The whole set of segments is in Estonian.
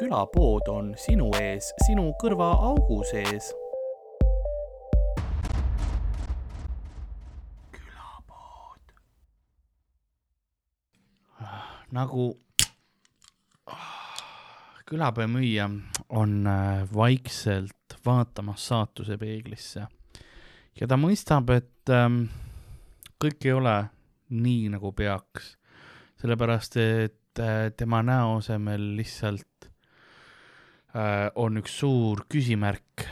külapood on sinu ees, sinu kõrvaaugu sees. külapood. nagu külapäevamüüja on äh, vaikselt vaatamas saatuse peeglisse ja ta mõistab, et ähm, kõik ei ole nii, nagu peaks. sellepärast, et äh, tema näo asemel lihtsalt on üks suur küsimärk,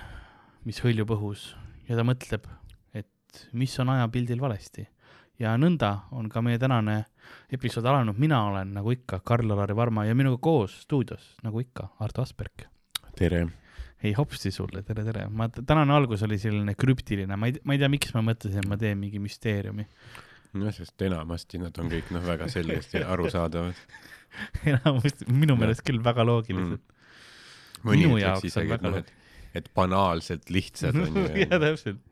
mis hõljub õhus ja ta mõtleb, et mis on ajapildil valesti. ja nõnda on ka meie tänane episood alanud, mina olen nagu ikka Karl-Alari Varma ja minuga koos stuudios, nagu ikka, Arto Asperg. tere! ei hopsti sulle, tere, tere. ma, tänane algus oli selline krüptiline, ma ei, ma ei tea, miks ma mõtlesin, et ma teen mingi müsteeriumi. noh, sest enamasti nad on kõik noh, väga selgesti arusaadavad. enamasti, minu meelest küll väga loogilised mm.. Minu jaoks on väga noh, et, et banaalselt lihtsad on ju jah, täpselt.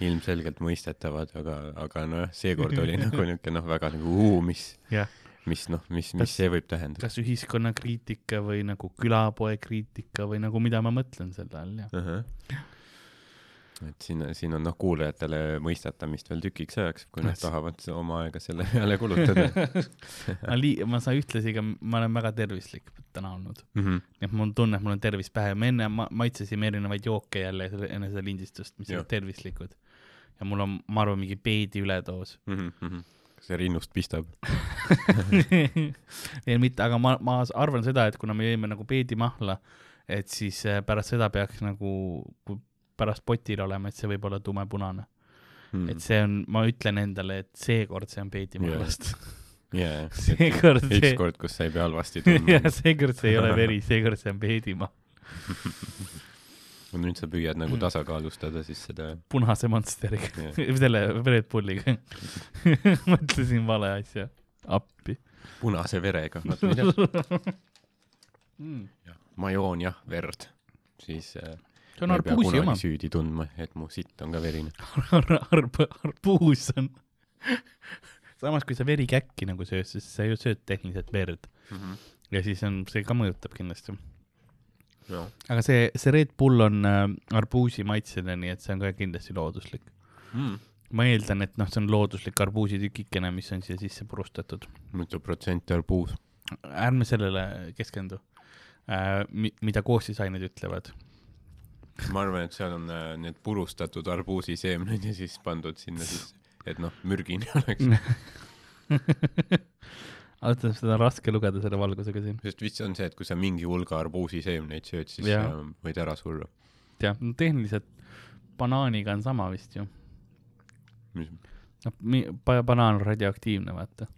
ilmselgelt mõistetavad, aga, aga nojah, seekord oli nagu niisugune noh, väga nagu uu, mis jah mis noh, mis, mis see võib tähendada? kas ühiskonnakriitika või nagu külapoe kriitika või nagu mida ma mõtlen selle all, jah uh. -huh. Et siin, siin on noh, kuulajatele mõistetamist veel tükiks ajaks, kui nad tahavad oma aega selle peale kulutada ma lii-, ma saan ühtlasi ka, ma olen väga tervislik täna olnud mm. -hmm. nii et mul on tunne, et mul on tervis pähe, me enne ma maitsesime erinevaid jooke jälle enne seda lindistust, mis olid tervislikud. ja mul on, ma arvan, mingi peedi üledoos mm. -hmm see rinnust pistab ei mitte, aga ma, ma arvan seda, et kuna me jõime nagu peedimahla, et siis äh, pärast seda peaks nagu, kui pärast potil olema, et see võib olla tumepunane hmm.. et see on, ma ütlen endale, et seekord see on peedimahlast yeah. yeah. seekord see. ükskord, kus sa ei pea halvasti tundma jah, seekord see ei ole veri, seekord see on peedimahl no nüüd sa püüad nagu tasakaalustada siis seda. punase Monsteriga yeah. selle Red Bulliga mõtlesin vale asja, appi. punase verega, vaata mida mm.. ma joon jah verd, siis äh, see on arbuusi oma. süüdi tundma, et mu sitt on ka verine Ar. Arb, arbuus on samas, kui sa veri käkki nagu sööd, siis sa ju sööd tehniliselt verd mm. -hmm. ja siis on, see ka mõjutab kindlasti aga see, see Red Bull on äh, arbuusi maitsene, nii et see on ka kindlasti looduslik mm. ma eeldan, et noh, see on looduslik arbuusitükikene, mis on siia sisse purustatud. mitu protsenti arbuus? ärme sellele keskendu äh,. Mi-, mida koostisained ütlevad ma arvan, et seal on äh, need purustatud arbuusiseemned ja siis pandud sinna sisse, et noh, mürgine oleks ausalt öeldes seda on raske lugeda selle valgusega siin. sest vist on see, et kui sa mingi hulga arbuusiseemneid sööd, siis ja. võid ära surra. jah, no tehniliselt banaaniga on sama vist ju. noh, banaan on radioaktiivne, vaata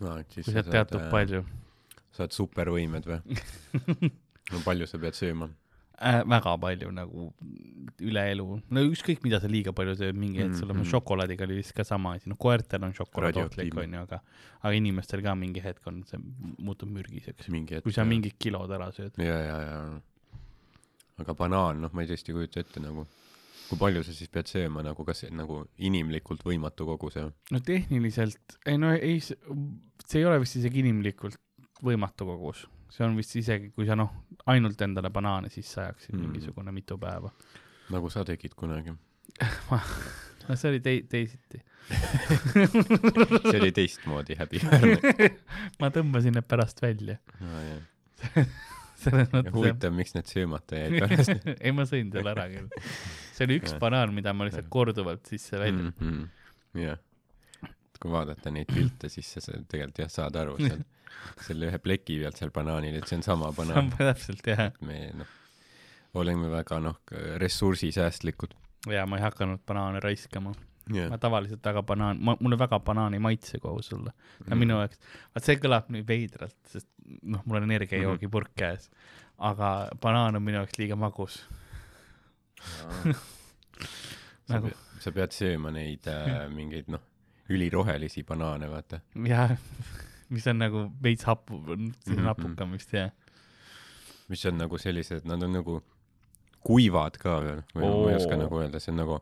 no,. kui sealt teatud äh, palju. saad supervõimed või no palju sa pead sööma? Äh, väga palju nagu üle elu, no ükskõik, mida sa liiga palju sööd, mingi hetk sul on mm. šokolaadiga oli vist ka sama asi, noh koertel on šokolaad ohtlik onju, aga aga inimestel ka mingi hetk on see muutub mürgiseks, kui sa mingid kilod ära sööd. ja, ja, ja. Aga banaan, noh, ma ei tõesti kujuta ette nagu, kui palju sa siis pead sööma nagu, kas nagu inimlikult võimatu koguse? no tehniliselt, ei no ei, see ei ole vist isegi inimlikult võimatu kogus see on vist isegi, kui sa noh, ainult endale banaane sisse ajaksid mm. mingisugune mitu päeva. nagu sa tegid kunagi ma, no see oli tei-, teisiti see oli teistmoodi häbiväärne ma tõmbasin need pärast välja no,. selles mõttes. huvitav, miks need söömata jäid pärast ei, ma sõin selle ära küll. see oli üks banaan, mida ma lihtsalt korduvalt sisse välja mm. -hmm. jah, kui vaadata neid pilte, siis sa tegelikult jah, saad aru seal selle ühe pleki pealt seal banaanil, et see on sama banaan. täpselt, jah. me noh, oleme väga noh, ressursisäästlikud. ja ma ei hakanud banaane raiskama yeah.. ma tavaliselt väga banaan, ma, mulle väga banaani ei maitse koos sulle. no mm. minu jaoks, vaat see kõlab nii veidralt, sest noh, mul on energiajoogipurk -hmm. käes, aga banaan on minu jaoks liiga magus nagu... sa pead sööma neid äh, mingeid noh, ülirohelisi banaane, vaata. jah mis on nagu veits hapu, -hmm. hapukam vist jah. mis on nagu sellised, nad on nagu kuivad ka veel, või oh. ma ei oska nagu öelda, see on nagu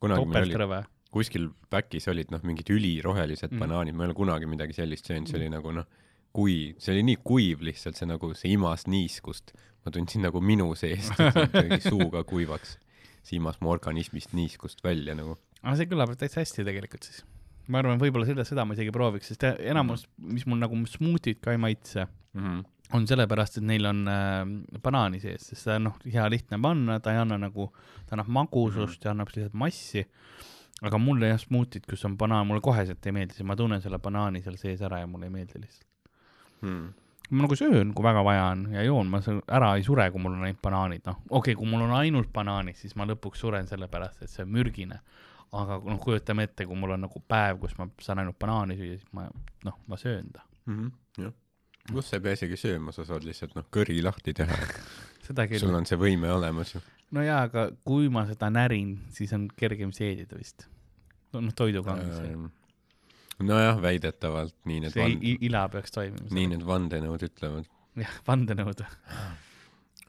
kunagi meil oli kuskil back'is olid noh, mingid ülirohelised mm. banaanid, ma ei ole kunagi midagi sellist söönud, see oli nagu noh, kui, see oli nii kuiv lihtsalt, see nagu, see imas niiskust. ma tundsin nagu minu seest, suuga kuivaks. see imas mu organismist niiskust välja nagu. aga see kõlab täitsa hästi tegelikult siis. Ma arvan, võib-olla seda, seda ma isegi prooviks, sest enamus, mis mul nagu smuutid ka ei maitse, Mm -hmm. on sellepärast, et neil on äh, banaani sees, sest see on noh, hea lihtne panna, ta ei anna nagu, ta annab magusust ja annab lihtsalt massi. aga mulle jah, smuutid, kus on banaan, mulle koheselt ei meeldi ma tunnen selle banaani seal sees ära ja mulle ei meeldi lihtsalt. Mm. ma nagu söön, kui väga vaja on ja joon, ma ära ei sure, kui mul on ainult banaanid, noh, okei okay,, kui mul on ainult banaanid, siis ma lõpuks suren sellepärast, et see on mürgine. Aga noh, kujutame ette, kui mul on nagu päev, kus ma saan ainult banaani süüa, siis ma noh, ma söön ta. Mm -hmm. jah. pluss sa ei pea isegi sööma, sa saad lihtsalt noh, kõri lahti teha. sul on see võime olemas ju. no jaa, aga kui ma seda närin, siis on kergem seedida vist. noh, toiduga on see, nojah, väidetavalt nii need see van-, i- ila peaks toimima. nii need vandenõud ütlevad jah, vandenõud.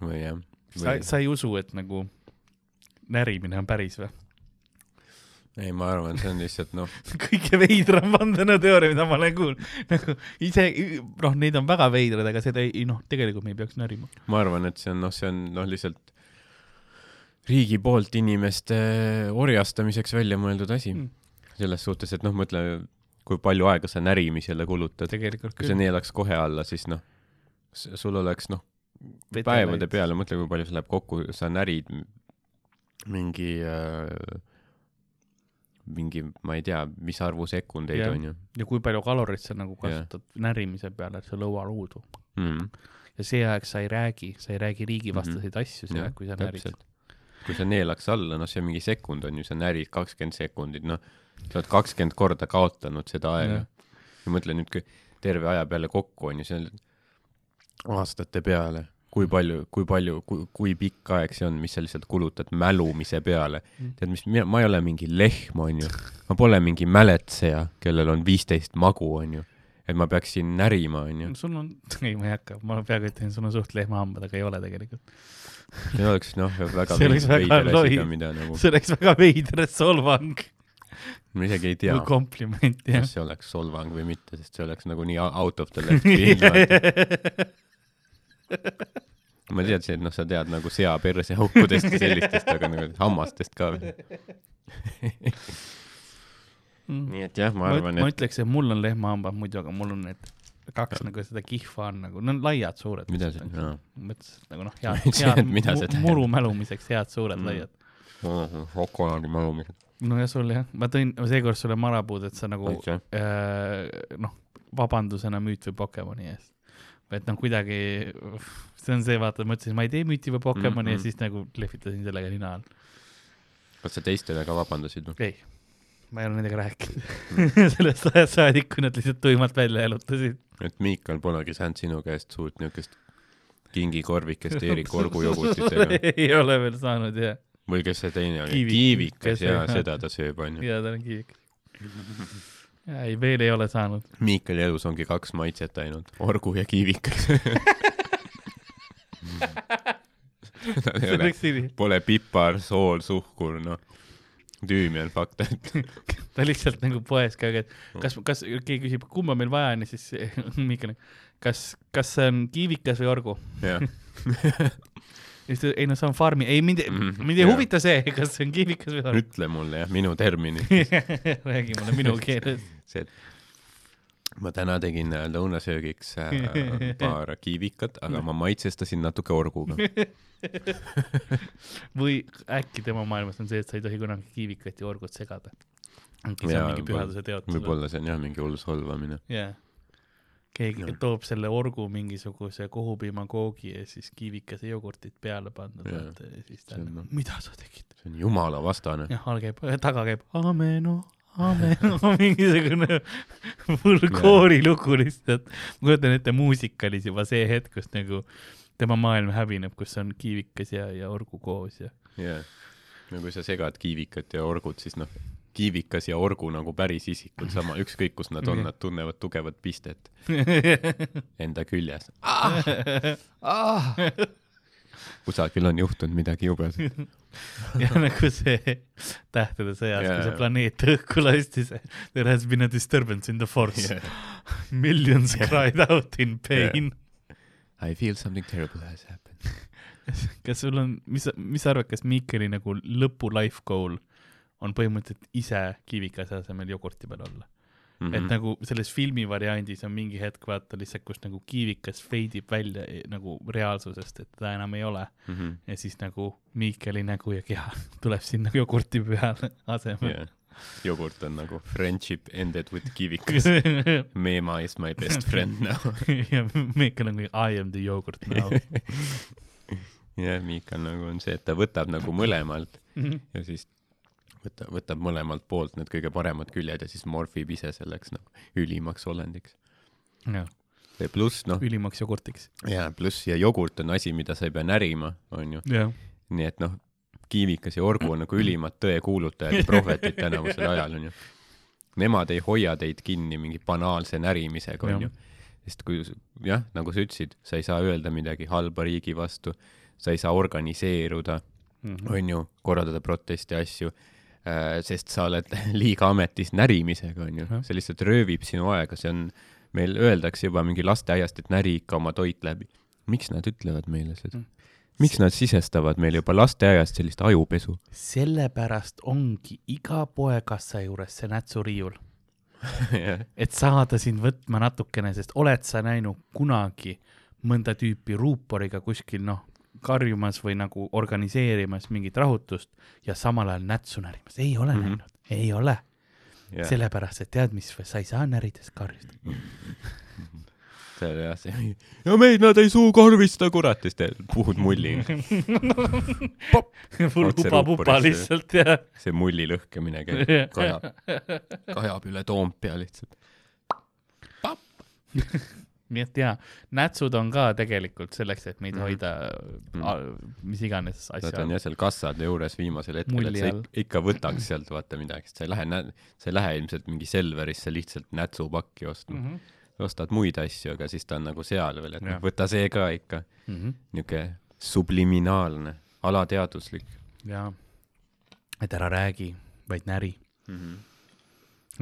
või jah. sa, sa ei usu, et nagu närimine on päris või? ei, ma arvan, see on lihtsalt noh, kõige veidram vandenõuteooria, mida ma olen kuulnud. nagu ise, noh, neid on väga veidrad, aga seda ei, noh, tegelikult me ei peaks närima. ma arvan, et see on noh, see on noh, lihtsalt riigi poolt inimeste orjastamiseks välja mõeldud asi Mm. selles suhtes, et noh, mõtle, kui palju aega sa närimisele kulutad. kui see küll. neelaks kohe alla, siis noh, sul oleks noh, päevade peale, mõtle, kui palju see läheb kokku, sa närid mingi äh, mingi, ma ei tea, mis arvu sekundeid Jah. on ju ja kui palju kaloreid sa nagu kasutad närimise peale, et sa lõualuudu. mm.. ja see aeg sa ei räägi, sa ei räägi riigivastaseid asju see aeg, kui sa närid. kui sa neelaks alla, noh, see mingi sekund on ju, sa närid kakskümmend sekundit, noh, sa oled kakskümmend korda kaotanud seda aega ja mõtle nüüd, terve aja peale kokku on ju, see on aastate peale, kui palju, kui palju, kui, kui pikk aeg see on, mis sa lihtsalt kulutad mälumise peale Mm.. tead, mis, ma ei ole mingi lehm, on ju, ma pole mingi mäletseja, kellel on viisteist magu, on ju, et ma peaksin närima, on ju. sul on, ei ma ei hakka, ma peaaegu ütlen, sul on suht lehmahambad, aga ei ole tegelikult. see oleks noh, väga veider asi ka, mida nagu, see oleks väga veider solvang ma isegi ei tea või, kompliment, jah kas. see oleks solvang või mitte, sest see oleks nagu nii out of the left field. Ma teadsin, et noh, sa tead nagu sea perseaukudest ja sellistest, aga nagu hammastest ka veel. nii et jah, ma ma, arvan, ma et ütleks, et mul on lehmahambad muidu, aga mul on need kaks nagu seda kihva on nagu, need on laiad suured. mida see, aa, mõtlesin, et nagu noh, Ma head, head muru mälumiseks head suured Mm. mm. laiad. šokolaadi malumised. no ja sul jah, ma tõin seekord sulle marapuud, et sa nagu äh, noh, vabandusena müüt või Pokemoni eest. Et noh, kuidagi, see on see, vaata, ma ütlesin, ma ei tee müüti või Pokemoni mm. -hmm. ja siis nagu lehvitasin sellega nina all. kas sa teistele ka vabandasid või? ei, ma ei ole nendega rääkinud sellest ajast saadik, kui nad lihtsalt tuimalt välja jalutasid. et Miikal polegi saanud sinu käest suurt niukest kingikorvikest Eerik Orgu jogurtitega ei ole veel saanud jah, või kes see teine oli? Kiivik- kiivikas kes- ja jah. seda ta sööb onju. ja ta on kiivik. ei, veel ei ole saanud. Miikali elus ongi kaks maitset ainult, orgu ja kiivikas. see ole, oleks nii, pole pipar, sool, suhkur, noh, tüümian fakt, et ta lihtsalt nagu poes käib, et kas, kas keegi küsib, kumba meil vaja on ja siis Miikal, kas, kas see on kiivikas või orgu? jah, ja siis ta, ei no see on farmi, ei mind Mhm,, mind ei jaa. huvita see, kas see on kiivikas või orgu. ütle mulle jah, minu terminid. räägi mulle minu keeles. see, et ma täna tegin äh, lõunasöögiks äh, paar kiivikat, aga ma maitsestasin natuke orguga. või äkki tema maailmas on see, et sa ei tohi kunagi kiivikat ja orgut segada. äkki see on mingi pühaduse teotus. võib-olla see on jah mingi hull solvamine. jah. Keegi Jah. toob selle orgu mingisuguse kohupiimakoogi ja siis kiivikese jogurtit peale pandud ja siis ta on noh-, mida sa tegid? see on jumalavastane. jah, all käib, taga käib ameno, ameno, mingisugune full koorilugu lihtsalt. ma kujutan ette, muusikalis juba see hetk, kus nagu tema maailm hävineb, kus on kiivikas ja, ja orgu koos ja. jah, no kui sa segad kiivikat ja orgut, siis noh, kiivikas ja orgu nagu päris isikud sama, ükskõik kus nad on, nad tunnevad tugevat pistet enda küljes. Ah! kusagil on juhtunud midagi jubedat. ja nagu see Tähtede sõjas Jaa, kui see planeet õhku lasti, see there has been a disturbance in the force Yeah. millions cried out in pain I feel something terrible has happened. kas sul on, mis, mis sa arvad, kas Miikeli nagu lõpu life goal on põhimõtteliselt ise kivikase asemel jogurti peal olla mm, -hmm. et Mhm. nagu selles filmi variandis on mingi hetk vaata lihtsalt, kus nagu kiivikas feidib välja eh, nagu reaalsusest, et ta enam ei ole Mhm. ja siis nagu Miikeli nägu ja keha tuleb sinna jogurti peale asemel Yeah. jogurt on nagu friendship ended with kivikas. Meema is my best friend now. ja Miikel on nagu I am the yogurt now jah, Miikal nagu on see, et ta võtab nagu mõlemalt ja siis võtab, võtab mõlemalt poolt need kõige paremad küljed ja siis morfib ise selleks nagu ülimaks olendiks. jah, pluss noh, ülimaks jogurtiks jaa, pluss ja jogurt on asi, mida sa ei pea närima, onju. nii et noh, kiivikas ja orgu on nagu ülimad tõekuulutajad ja prohvetid tänavusel ajal onju. Nemad ei hoia teid kinni mingi banaalse närimisega onju. sest kui jah, nagu sa ütlesid, sa ei saa öelda midagi halba riigi vastu, sa ei saa organiseeruda, Mhm. onju, korraldada protesti asju, sest sa oled liiga ametis närimisega onju see lihtsalt röövib sinu aega, see on, meil öeldakse juba mingi lasteaiast, et näri ikka oma toit läbi. miks nad ütlevad meile seda Mm.? miks nad sisestavad meile juba lasteaiast sellist ajupesu? sellepärast ongi iga poekassa juures see nätsuriiul, et saada sind võtma natukene, sest oled sa näinud kunagi mõnda tüüpi ruuporiga kuskil noh, karjumas või nagu organiseerimas mingit rahutust ja samal ajal nätsu närimas, ei ole mm. -hmm. näinud, ei ole, yeah. sellepärast et tead mis, sa ei saa närides karjuda. see oli jah see, ja meid nad ei suukorvista, kurat, siis te puhud mulli. Otse upa-pupa lihtsalt ja. see mulli lõhkemine käib, kajab, kajab üle Toompea lihtsalt. nii et jaa, nätsud on ka tegelikult selleks, et meid Mhm. hoida Mhm. mis iganes Nad asja on jah seal kassade juures viimasel hetkel, et sa ikka võtaks sealt vaata midagi, sest sa ei lähe, sa ei lähe ilmselt mingi Selverisse lihtsalt nätsupakki ostma mm. -hmm. ostad muid asju, aga siis ta on nagu seal veel, et noh võta see ka ikka. Mhm. niisugune subliminaalne, alateaduslik jaa, et ära räägi, vaid näri. mm. -hmm.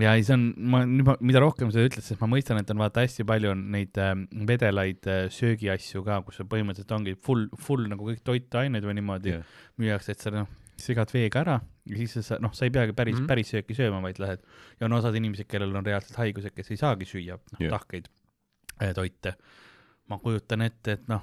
Ja ei, see on, ma mida rohkem sa ütled, sest ma mõistan, et on vaata hästi palju on neid äh, vedelaid äh, söögiasju ka, kus see põhimõtteliselt ongi full, full nagu kõik toitained või niimoodi Yeah. müüakse, et sa noh, segad veega ära ja siis sa noh, sa ei peagi päris mm. -hmm. päris sööki sööma, vaid lähed ja on osad inimesed, kellel on reaalselt haigused, kes ei saagi süüa noh yeah. tahkeid äh, toite. ma kujutan ette, et noh,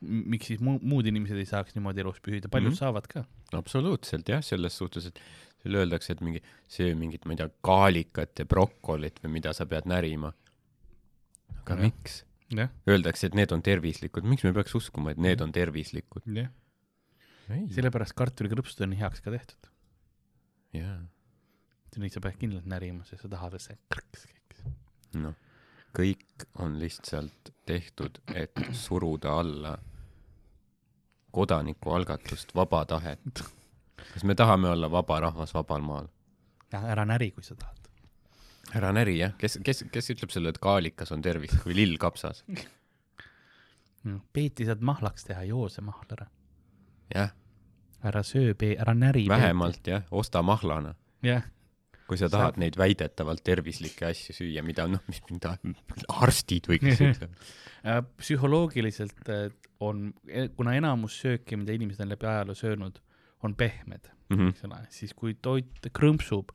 miks siis mu muud inimesed ei saaks niimoodi elus püsida, paljud mm. -hmm. saavad ka. absoluutselt jah, selles suhtes, et seal öeldakse, et mingi söö mingit, ma ei tea, kaalikat ja brokolit või mida sa pead närima. aga Jah. miks? Öeldakse, et need on tervislikud, miks me peaks uskuma, et need on tervislikud? sellepärast kartulikrõpsud on heaks ka tehtud. jaa, Neid sa pead kindlalt närima, sest sa tahad, et see krõks käiks. noh, kõik on lihtsalt tehtud, et suruda alla kodanikualgatust, vaba tahet. Kas me tahame olla vaba rahvas vabal maal? ära näri, kui sa tahad. ära näri jah, kes, kes, kes ütleb sulle, et kaalikas on tervislik või lillkapsas? Peeti saad mahlaks teha, joo see mahl ära. jah, ära söö, ära näri. vähemalt jah, osta mahlana, jah, kui sa tahad neid väidetavalt tervislikke asju süüa, mida noh, mis mida arstid võiksid. Äh, psühholoogiliselt äh, on, kuna enamus sööki, mida inimesed on läbi ajaloo söönud, on pehmed, Mhm. eks ole, siis kui toit krõmpsub,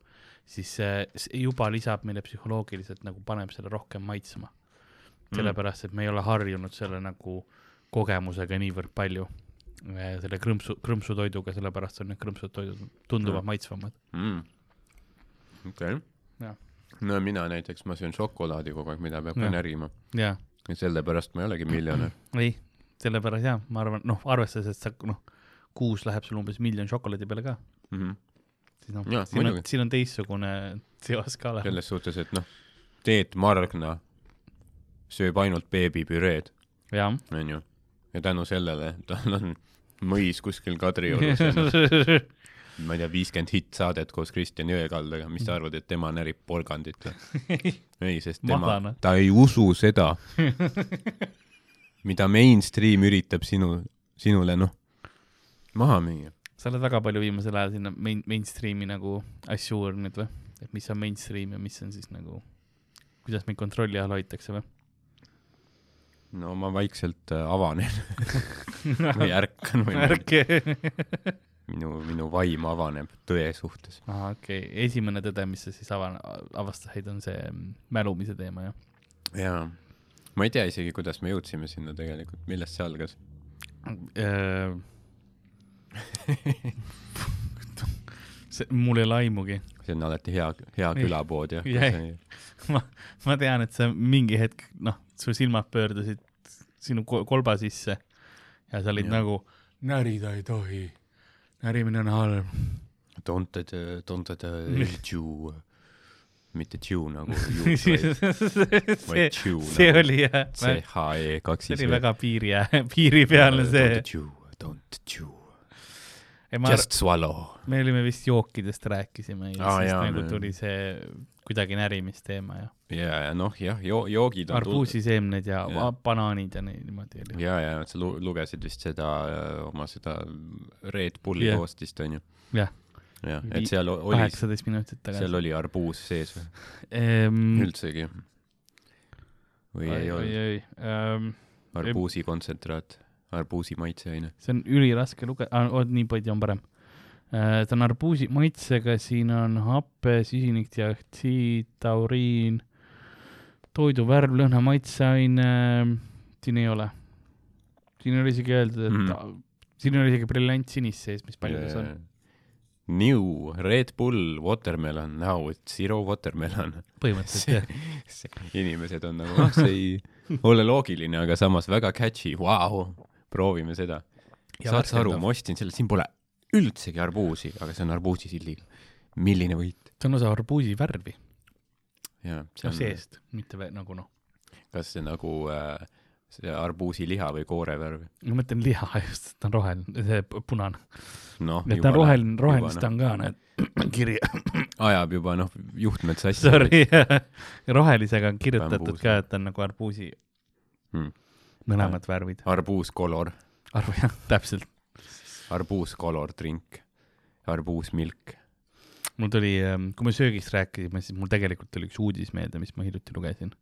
siis see juba lisab meile psühholoogiliselt nagu paneb selle rohkem maitsma. sellepärast, et me ei ole harjunud selle nagu kogemusega niivõrd palju, selle krõmpsu, krõmpsutoiduga, sellepärast on need krõmpsutoidud tunduvad Mm. maitsvamad. mm.. okei Jah. okay.. no mina näiteks, ma söön šokolaadi kogu aeg, mida peab ka Jah. närima ja sellepärast ma ei olegi miljonär. ei, sellepärast jaa, ma arvan, noh, arvestades, et sa noh, kuus läheb sul umbes miljon šokolaadi peale ka, Mhm. siis noh siin on siin on teistsugune seos ka olemas. selles suhtes, et noh, Teet Margna sööb ainult beebipüreed, onju. ja tänu sellele tal on mõis kuskil Kadriorus noh, ma ei tea, viiskümmend hittsaadet koos Kristjan Jõekaldaga, mis sa arvad, et tema närib porgandit või? ei, sest tema Mahlane., ta ei usu seda, mida mainstream üritab sinu sinule noh, maha müüa. sa oled väga palju viimasel ajal sinna main, mainstream'i nagu asju uurinud või? et mis on mainstream ja mis on siis nagu, kuidas meid kontrolli all hoitakse või? no ma vaikselt äh, avanen või ärkan või ärge. minu, minu vaim avaneb tõe suhtes. ahah, okei okay., esimene tõde, mis sa siis ava-, avastasid, on see mm, mälumise teema, jah? jaa, ma ei tea isegi, kuidas me jõudsime sinna tegelikult, millest see algas. Äh, see, mul ei ole aimugi. see on alati hea, hea külapood jah Jäi. ma tean, et sa mingi hetk, noh, su silmad pöördusid sinu ko- kolba sisse ja sa olid Jah. nagu, närida ei tohi, närimine on halb. Don't the, don't the chew, mitte chew nagu see juut, vaid, see nagu oli jah, C H E kaks see oli väga piiri, piiripealne see Don't. chew, don't ma, just swallow. me olime vist jookidest rääkisime ja Aa, siis jaa, nagu tuli see kuidagi närimiste-teema ja ja, ja noh, jah, joo-, joogid on arbuusiseemned ja Jah. banaanid ja nii- niimoodi oli. ja, ja sa lu- lugesid vist seda äh, oma seda Red Bulli Jah. koostist onju. Jah. jah, et seal oli, kaheksateist minutit tagasi seal. oli arbuus sees või? Mm. üldsegi? või ei olnud? oi, oi, arbuusi kontsentraat, arbuusi maitseaine. see on üliraske lugeda ah,, oot niipidi on parem. ta on arbuusi maitsega, siin on hape, süsinikdioksiid, tauriin, toidu värv, lõhna, maitseaine, siin ei ole. siin oli isegi öeldud, et mm. siin oli isegi briljantsinist sees, mis palju ta on. New Red Bull watermelon, now it's zero watermelon. põhimõtteliselt jah. inimesed on nagu, ah see ei ole loogiline, aga samas väga catchy, vau, proovime seda. saad sa aru, ma ostsin selle, siin pole üldsegi arbuusi, aga see on arbuusisildiga. milline võit? see on osa arbuusi värvi, jaa, see no on, seest, mitte vä- nagu noh, kas see nagu äh, see arbuusiliha või koore värv? ma mõtlen liha just, ta on roheline, see punane. noh, et ta on roheline, rohelist on ka, need kirja, ajab juba noh, juhtmed sassi. sorry, rohelisega on kirjutatud Bambuus. ka, et ta on nagu arbuusi Hmm. Mõlemad värvid. arbuuskolor, arvu jah, täpselt. arbuuskolor drink, arbuusmilk. mul tuli, kui me söögist rääkisime, siis mul tegelikult tuli üks uudis meelde, mis ma hiljuti lugesin,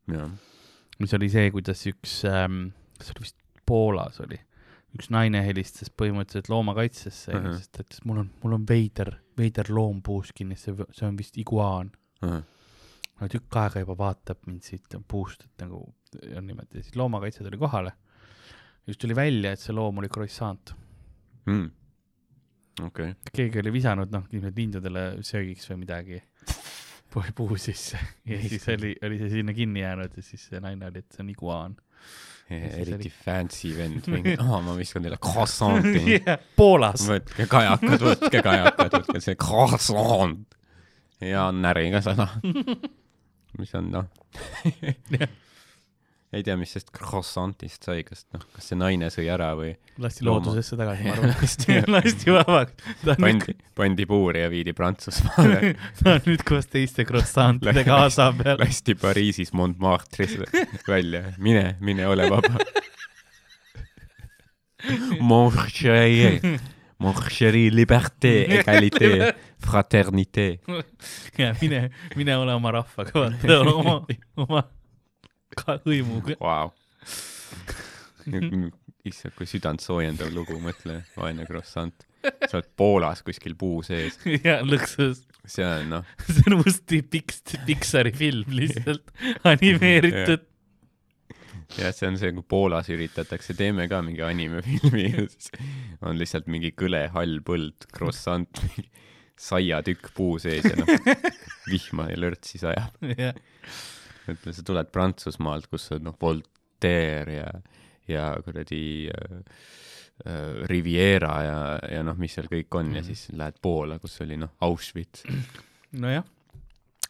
mis oli see, kuidas üks, kas oli vist Poolas oli, üks naine helistas põhimõtteliselt loomakaitsesse uh. -huh. sest ta ütles, mul on, mul on veider, veider loom puus kinni, see, see on vist iguaan. no tükk aega juba vaatab mind siit puust, et nagu on niimoodi, siis loomakaitse tuli kohale. just tuli välja, et see loom oli croissant. Hmm. okei, keegi oli visanud, noh, ilmselt lindudele söögiks või midagi puu- sisse ja siis oli, oli see sinna kinni jäänud ja siis see naine oli, et see on iguaan. eriti oli- fancy vend, mingi, aa, ma viskan teile croissant'i. Poolas. võtke kajakad, võtke kajakad, võtke see croissant ja näriga seda, mis on noh ei tea, mis sellest croissant'ist sai, kas noh, kas see naine sõi ära või lasti Looma- loodusesse tagasi, ma arvan. Lasti- lasti vabaks. pandi, pandi puuri ja viidi Prantsusmaale, ta on nüüd koos teiste croissantide kaasa peal. lasti Pariisis Montmartre'is välja, mine, mine ole vaba. Mon chéri, mon chéri, liberté, égalité, fraternité. mine, mine ole oma rahvaga, vaata oma, oma ka hõimuga. Vau. issand, kui südant soojendav lugu, mõtle, vaene croissant. sa oled Poolas kuskil puu sees, ja lõksus, see on noh, see on musti Pix-, Pixari film lihtsalt animeeritud. jah, see on see, kui Poolas üritatakse, teeme ka mingi animefilmi ja siis on lihtsalt mingi kõle hall põld, croissant, saiatükk puu sees ja noh, vihma ja lörtsi sajab. jah, ütle, sa tuled Prantsusmaalt, kus on noh, Voltaire ja, ja kuradi äh, äh, Riviera ja, ja noh, mis seal kõik on mm. ja Mhm. siis lähed Poola, kus oli noh, Auschwitz, nojah.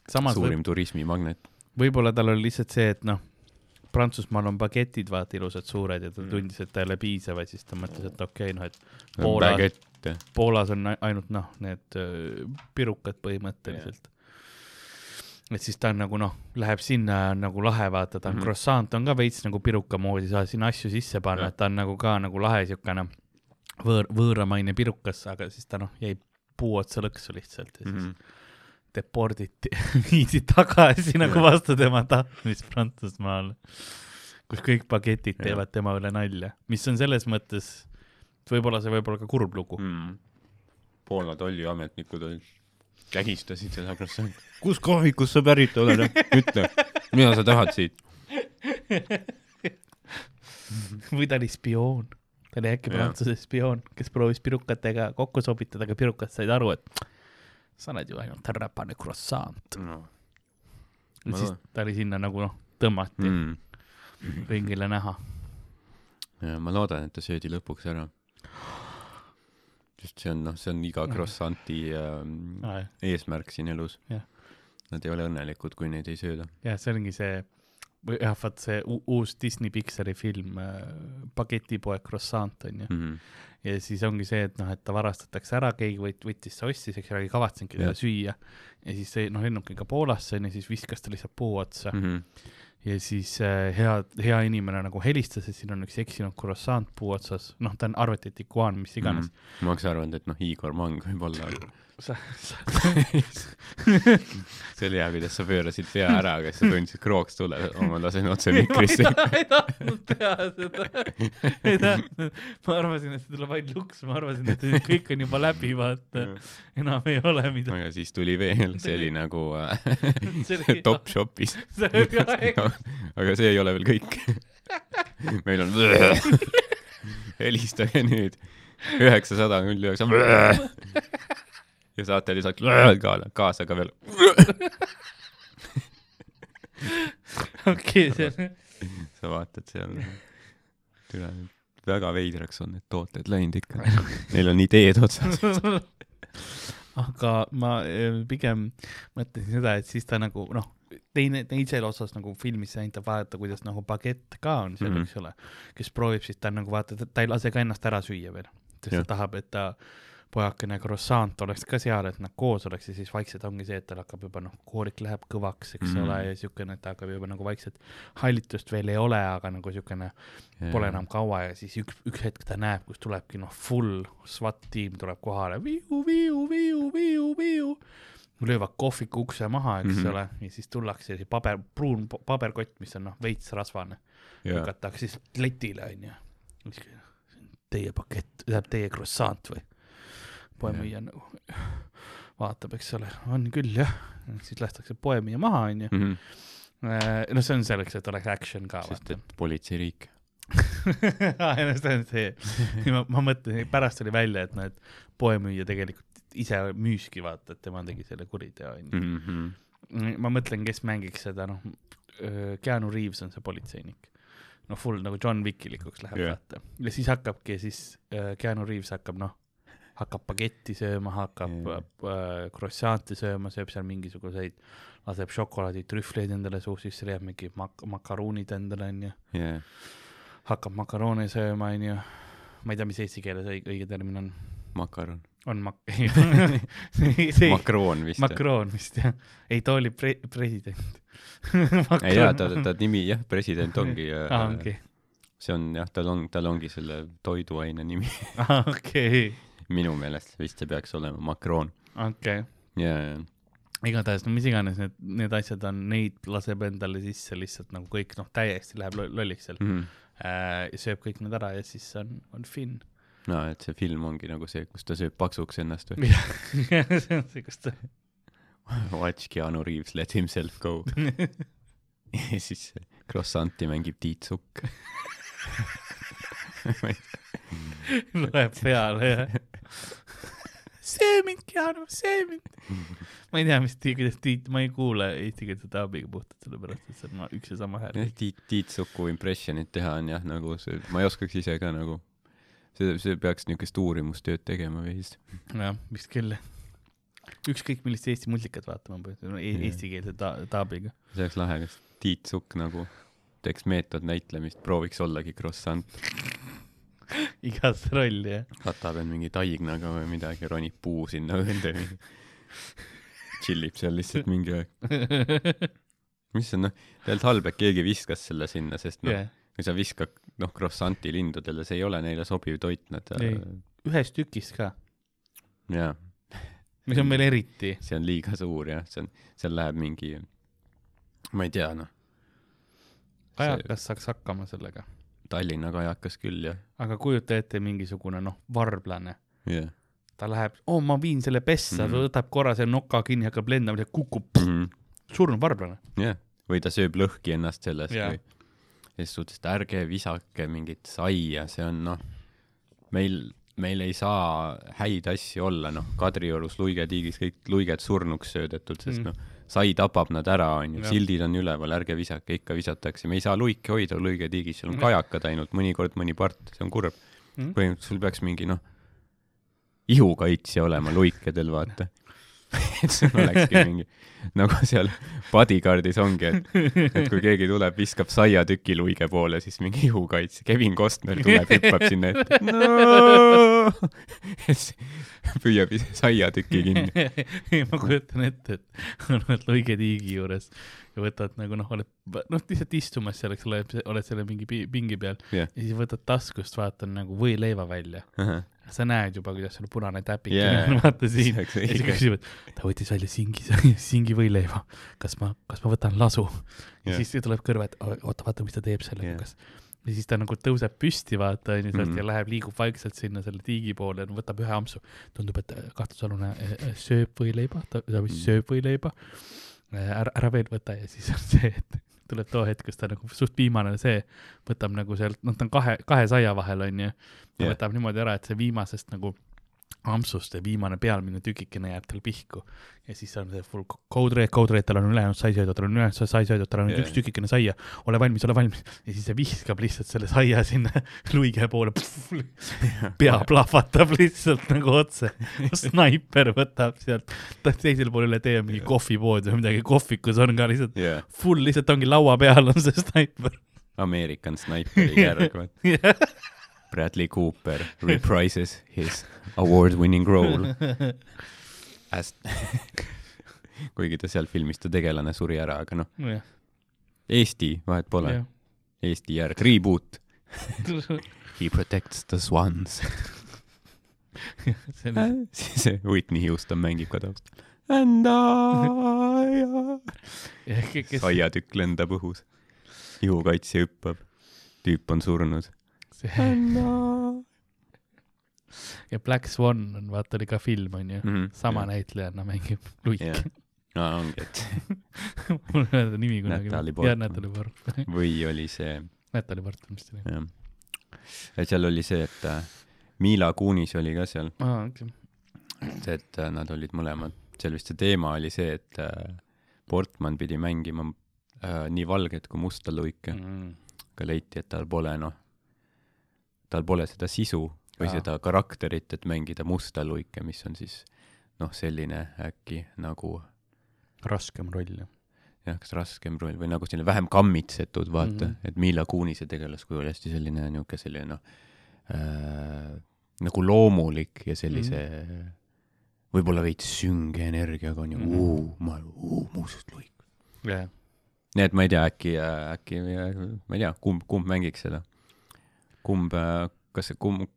samas võib, suurim turismimagnet. võib-olla tal oli lihtsalt see, et noh, Prantsusmaal on bagetid vaata ilusad suured ja ta Mm. tundis, et ta ei ole piisav ja siis ta mõtles, et okei okay,, noh, et Poolas, Poolas on ai- ainult noh, need öö, pirukad põhimõtteliselt. Et siis ta on nagu noh, läheb sinna ja on nagu lahe, vaata, ta on mm. -hmm. croissant on ka veits nagu piruka moodi, saad sinna asju sisse panna et ta on nagu ka nagu lahe siukene võõr, võõramaine pirukas, aga siis ta noh, jäi puu otsa lõksu lihtsalt ja siis mm -hmm. deporditi, viidi tagasi nagu vastu tema tahtmist Prantsusmaale, kus kõik pagetid Jah. teevad tema üle nalja, mis on selles mõttes, võib-olla see võib olla ka kurb lugu. mm.. Poola tolliametnikud olid, kägistasid seda krossanti. kus kohvikust sa pärit oled, ütle, mida sa tahad siit? või ta oli spioon, ta oli äkki. Prantsuse spioon, kes proovis pirukatega kokku sobitada, aga pirukad said aru, et sa oled ju ainult räpane croissant. no. ja siis ta oli sinna nagu noh, tõmmati mm. mm.. ringile näha. ja ma loodan, et ta söödi lõpuks ära. Sest see on noh, see on iga krossanti ähm, eesmärk siin elus Jah.. Nad ei ole õnnelikud, kui neid ei sööda jah, see ongi see, või jah, vaat see uus Disney Pixari film äh, Paketipoeg croissant on ju. mm. -hmm. ja siis ongi see, et noh, et ta varastatakse ära, keegi võt-, võttis, see ostis, eks ole, ei kavatsenudki teda Jah. süüa. ja siis see noh, lennubki ka Poolasse onju, siis viskas ta lihtsalt puu otsa. Mm -hmm. Ja siis äh, hea, hea inimene nagu helistas, et siin on üks eksinud croissant puu otsas, noh, ta on arvati, et iguaan, mis iganes mm.. -hmm. ma oleks arvanud, et noh, Igor Mang võib-olla, sa, sa, see oli hea, kuidas sa pöörasid pea ära, aga siis sa tundsid krooks tule, ma lasen otse mikrisse. ei tahtnud teha seda, ei tahtnud, ma arvasin, et see tuleb ainult luks, ma arvasin, et kõik on juba läbi, vaata, enam ei ole midagi. aga siis tuli veel, see oli nagu äh, oli aeg, aga see ei ole veel kõik. meil on helistage nüüd. üheksasada null üheksa ja saate lisaks ka- kaasa ka veel. okei, see on, sa vaatad seal, tule, väga veidraks on need tooted läinud ikka. Neil on ideed otsas. aga ma eh, pigem mõtlesin seda, et siis ta nagu noh, teine, teisel osas nagu filmis ainult vaadata, kuidas nagu bagett ka on seal mm. -hmm. eks ole, kes proovib siis ta nagu vaata, ta ei lase ka ennast ära süüa veel, sest Jah. ta tahab, et ta pojakene croissant oleks ka seal, et nad koos oleks ja siis vaikselt ongi see, et tal hakkab juba noh, koorik läheb kõvaks, eks mm Mhm. -hmm. ole, ja siukene, et ta hakkab juba nagu vaikselt, hallitust veel ei ole, aga nagu siukene pole enam kaua ja siis üks, üks hetk ta näeb, kus tulebki noh, full SWAT tiim tuleb kohale, viiu, viiu, viiu, viiu, viiu. löövad kohviku ukse maha, eks mm Mhm. -hmm. ole, ja siis tullakse ja paber, pruun pa- paberkott, mis on noh, veits rasvane, ja, lükatakse siis letile onju. Teie pakett, tähendab teie croissant või? Poemüüja nagu vaatab, eks ole, on küll jah, siis lastakse poemüüja maha onju. Mhm. no see on selleks, et oleks action ka sest vaata et politseiriik. see on see, ma, ma mõtlesin, pärast tuli välja, et noh, et poemüüja tegelikult ise müüski, vaata, et tema tegi selle kuriteo, onju. Mhm. ma mõtlen, kes mängiks seda, noh, Keanu Reaves on see politseinik. noh, full nagu John Wickilikuks läheb yeah., vaata. ja siis hakkabki siis, Keanu Reaves hakkab, noh, hakkab bagetti sööma, hakkab Jah. yeah. croissant'i sööma, sööb seal mingisuguseid, laseb šokolaaditrühvleid endale suhu sisse, leiab mingi mak-, makaruunid endale, onju hakkab makaroone sööma, onju. ma ei tea, mis eesti keeles õige, õige termin on. makaron. on mak-, ei, makroon vist. makroon vist jah. ei, ta oli pre-, president. ei jaa, ta, ta nimi jah, president ongi aa, ongi. see on jah, tal on, tal ongi selle toiduaine nimi. aa, okei, minu meelest vist see peaks olema makroon. okei. ja, ja, igatahes, no mis iganes need, need asjad on, neid laseb endale sisse lihtsalt nagu kõik, noh, täiesti läheb lo- lolliks seal ja. äh,. sööb kõik need ära ja siis on, on Finn. no et see film ongi nagu see, kus ta sööb paksuks ennast või? jah, see on see, kus ta Watch Keanu Reaves let himself go. ja siis croissanti mängib Tiit Sukk. loeb peale ja see mind, Keanu, see mind. ma ei tea, mis, kuidas Tiit, ma ei kuule eestikeelse taabiga puhtalt sellepärast, et see on ma- üks ja sama hääl. Tiit, Tiit Suku impressionit teha on jah, nagu see, ma ei oskaks ise ka nagu, see, see peaks niisugust uurimustööd tegema vist. jah, vist küll. ükskõik millist Eesti multikat vaatama no,, Jah. eestikeelse ta-, taabiga. see oleks lahe, kas Tiit Sukk nagu teeks meetodnäitlemist, prooviks ollagi croissant, igas rolli jah. katab end mingi taignaga või midagi, ronib puu sinna õõnde või tšillib seal lihtsalt mingi aeg. mis on noh, tegelikult halb, et keegi viskas selle sinna, sest noh yeah., kui sa viskad noh croissanti lindudele see ei ole neile sobiv toit nad Ei. ühest tükist ka, jaa mis on veel eriti. see on liiga suur jah see on seal läheb mingi ma ei tea noh kajakas saaks hakkama sellega, Tallinna kajakas küll jah aga kujuta ette mingisugune noh, varblane, jah ta läheb, oo ma viin selle pessa mm. -hmm. võtab korra selle noka kinni, hakkab lendama, kukub, Mhm. surnud varblane. jah või ta sööb lõhki ennast sellest Jaa. või ses suhtes et ärge visake mingit saia see on noh meil meil ei saa häid asju olla noh Kadriorus luigetiigis kõik luiged surnuks söödetud sest Mm. noh sai tapab nad ära onju sildid on üleval ärge visake ikka visatakse. Me ei saa luike hoida luigetiigis seal on Mm. kajakad ainult mõnikord mõni part see on kurb. Mhm. põhimõtteliselt sul peaks mingi noh ihukaitsja olema luikedel vaata et sul olekski mingi nagu seal bodyguardis ongi et et kui keegi tuleb viskab saiatüki luige poole siis mingi ihukaitsja Kevin Costner tuleb hüppab sinna ette no! püüab ise saiatüki kinni ei, ma kujutan ette, et oled luigetiigi juures ja võtad nagu noh, oled noh, lihtsalt istumas seal, eks ole, oled selle mingi pi- pingi peal Jah. ja siis võtad taskust, vaatan nagu võileiva välja. Sa näed juba, kuidas sul punane täpik Jaa. on, vaata siin. Ja siis õige. küsivad, ta võttis välja singi, singi võileiva. kas ma, kas ma võtan lasu? ja Jah. siis tuleb kõrva, et oota, vaata, mis ta teeb sellega Jah., kas ja siis ta nagu tõuseb püsti, vaata onju sealt Mhm. ja läheb, liigub vaikselt sinna selle tiigi poole ja võtab ühe ampsu. tundub, et äh, kahtlusalune äh, äh, sööb võileiba, ta, ta vist Mhm. sööb võileiba. ära, ära veel võta ja siis on see, et tuleb too hetk, kus ta nagu suht viimane see, võtab nagu sealt, noh, ta on kahe, kahe saia vahel onju. ta Jah. võtab niimoodi ära, et see viimasest nagu ampsust see viimane pealmine tükikene jääb tal pihku. Ja siis on see full code red, code red, tal on ülejäänud sai söödud, tal on ülejäänud sai söödud, tal on Jaa. üks tükikene saia, ole valmis, ole valmis. Ja siis see viskab lihtsalt selle saia sinna luige poole, pea plahvatab lihtsalt nagu otse, snaiper võtab sealt, teisel pool üle tee on mingi kohvipood või midagi, kohvikus on ka lihtsalt jah full lihtsalt ongi laua peal on see snaiper. American Sniperi järg vaata Bradley Cooper reprises his award-winning role as kuigi ta seal filmis ta tegelane suri ära, aga noh, jah, Eesti vahet pole, Eesti järg, reboot. He protects the swans. siis Whitney Houston mängib ka taustal. And I kes saiatükk lendab õhus. ihukaitsja hüppab. tüüp on surnud. I ja Black Swan on, vaata oli ka film onju, Mhm, sama jah. näitlejanna mängib luiki jah. aa, ongi, et mul ei meeldi nimi kunagi. Natalie jah, Portman. Natalja Portman. või oli see, Natalja Portman vist oli. jah, et seal oli see, et äh, Mila Kunis oli ka seal, aa, okei. et äh, nad olid mõlemad, seal vist see teema oli see, et äh, Portman pidi mängima äh, nii valget kui musta luike, Mm. aga leiti, et tal pole noh, tal pole seda sisu või Aa. seda karakterit, et mängida musta luike, mis on siis noh, selline äkki nagu raskem roll jah. jah, kas raskem roll või nagu selline vähem kammitsetud, vaata mm. -hmm. et Mila Kunise tegelaskuju oli hästi selline niisugune selline noh äh,, nagu loomulik ja sellise mm -hmm. võib-olla veits sünge energiaga on ju mm. -hmm. ma, must luik. jah, nii et ma ei tea, äkki, äkki, ma ei tea, kumb, kumb mängiks seda? kumb, kas see kumb,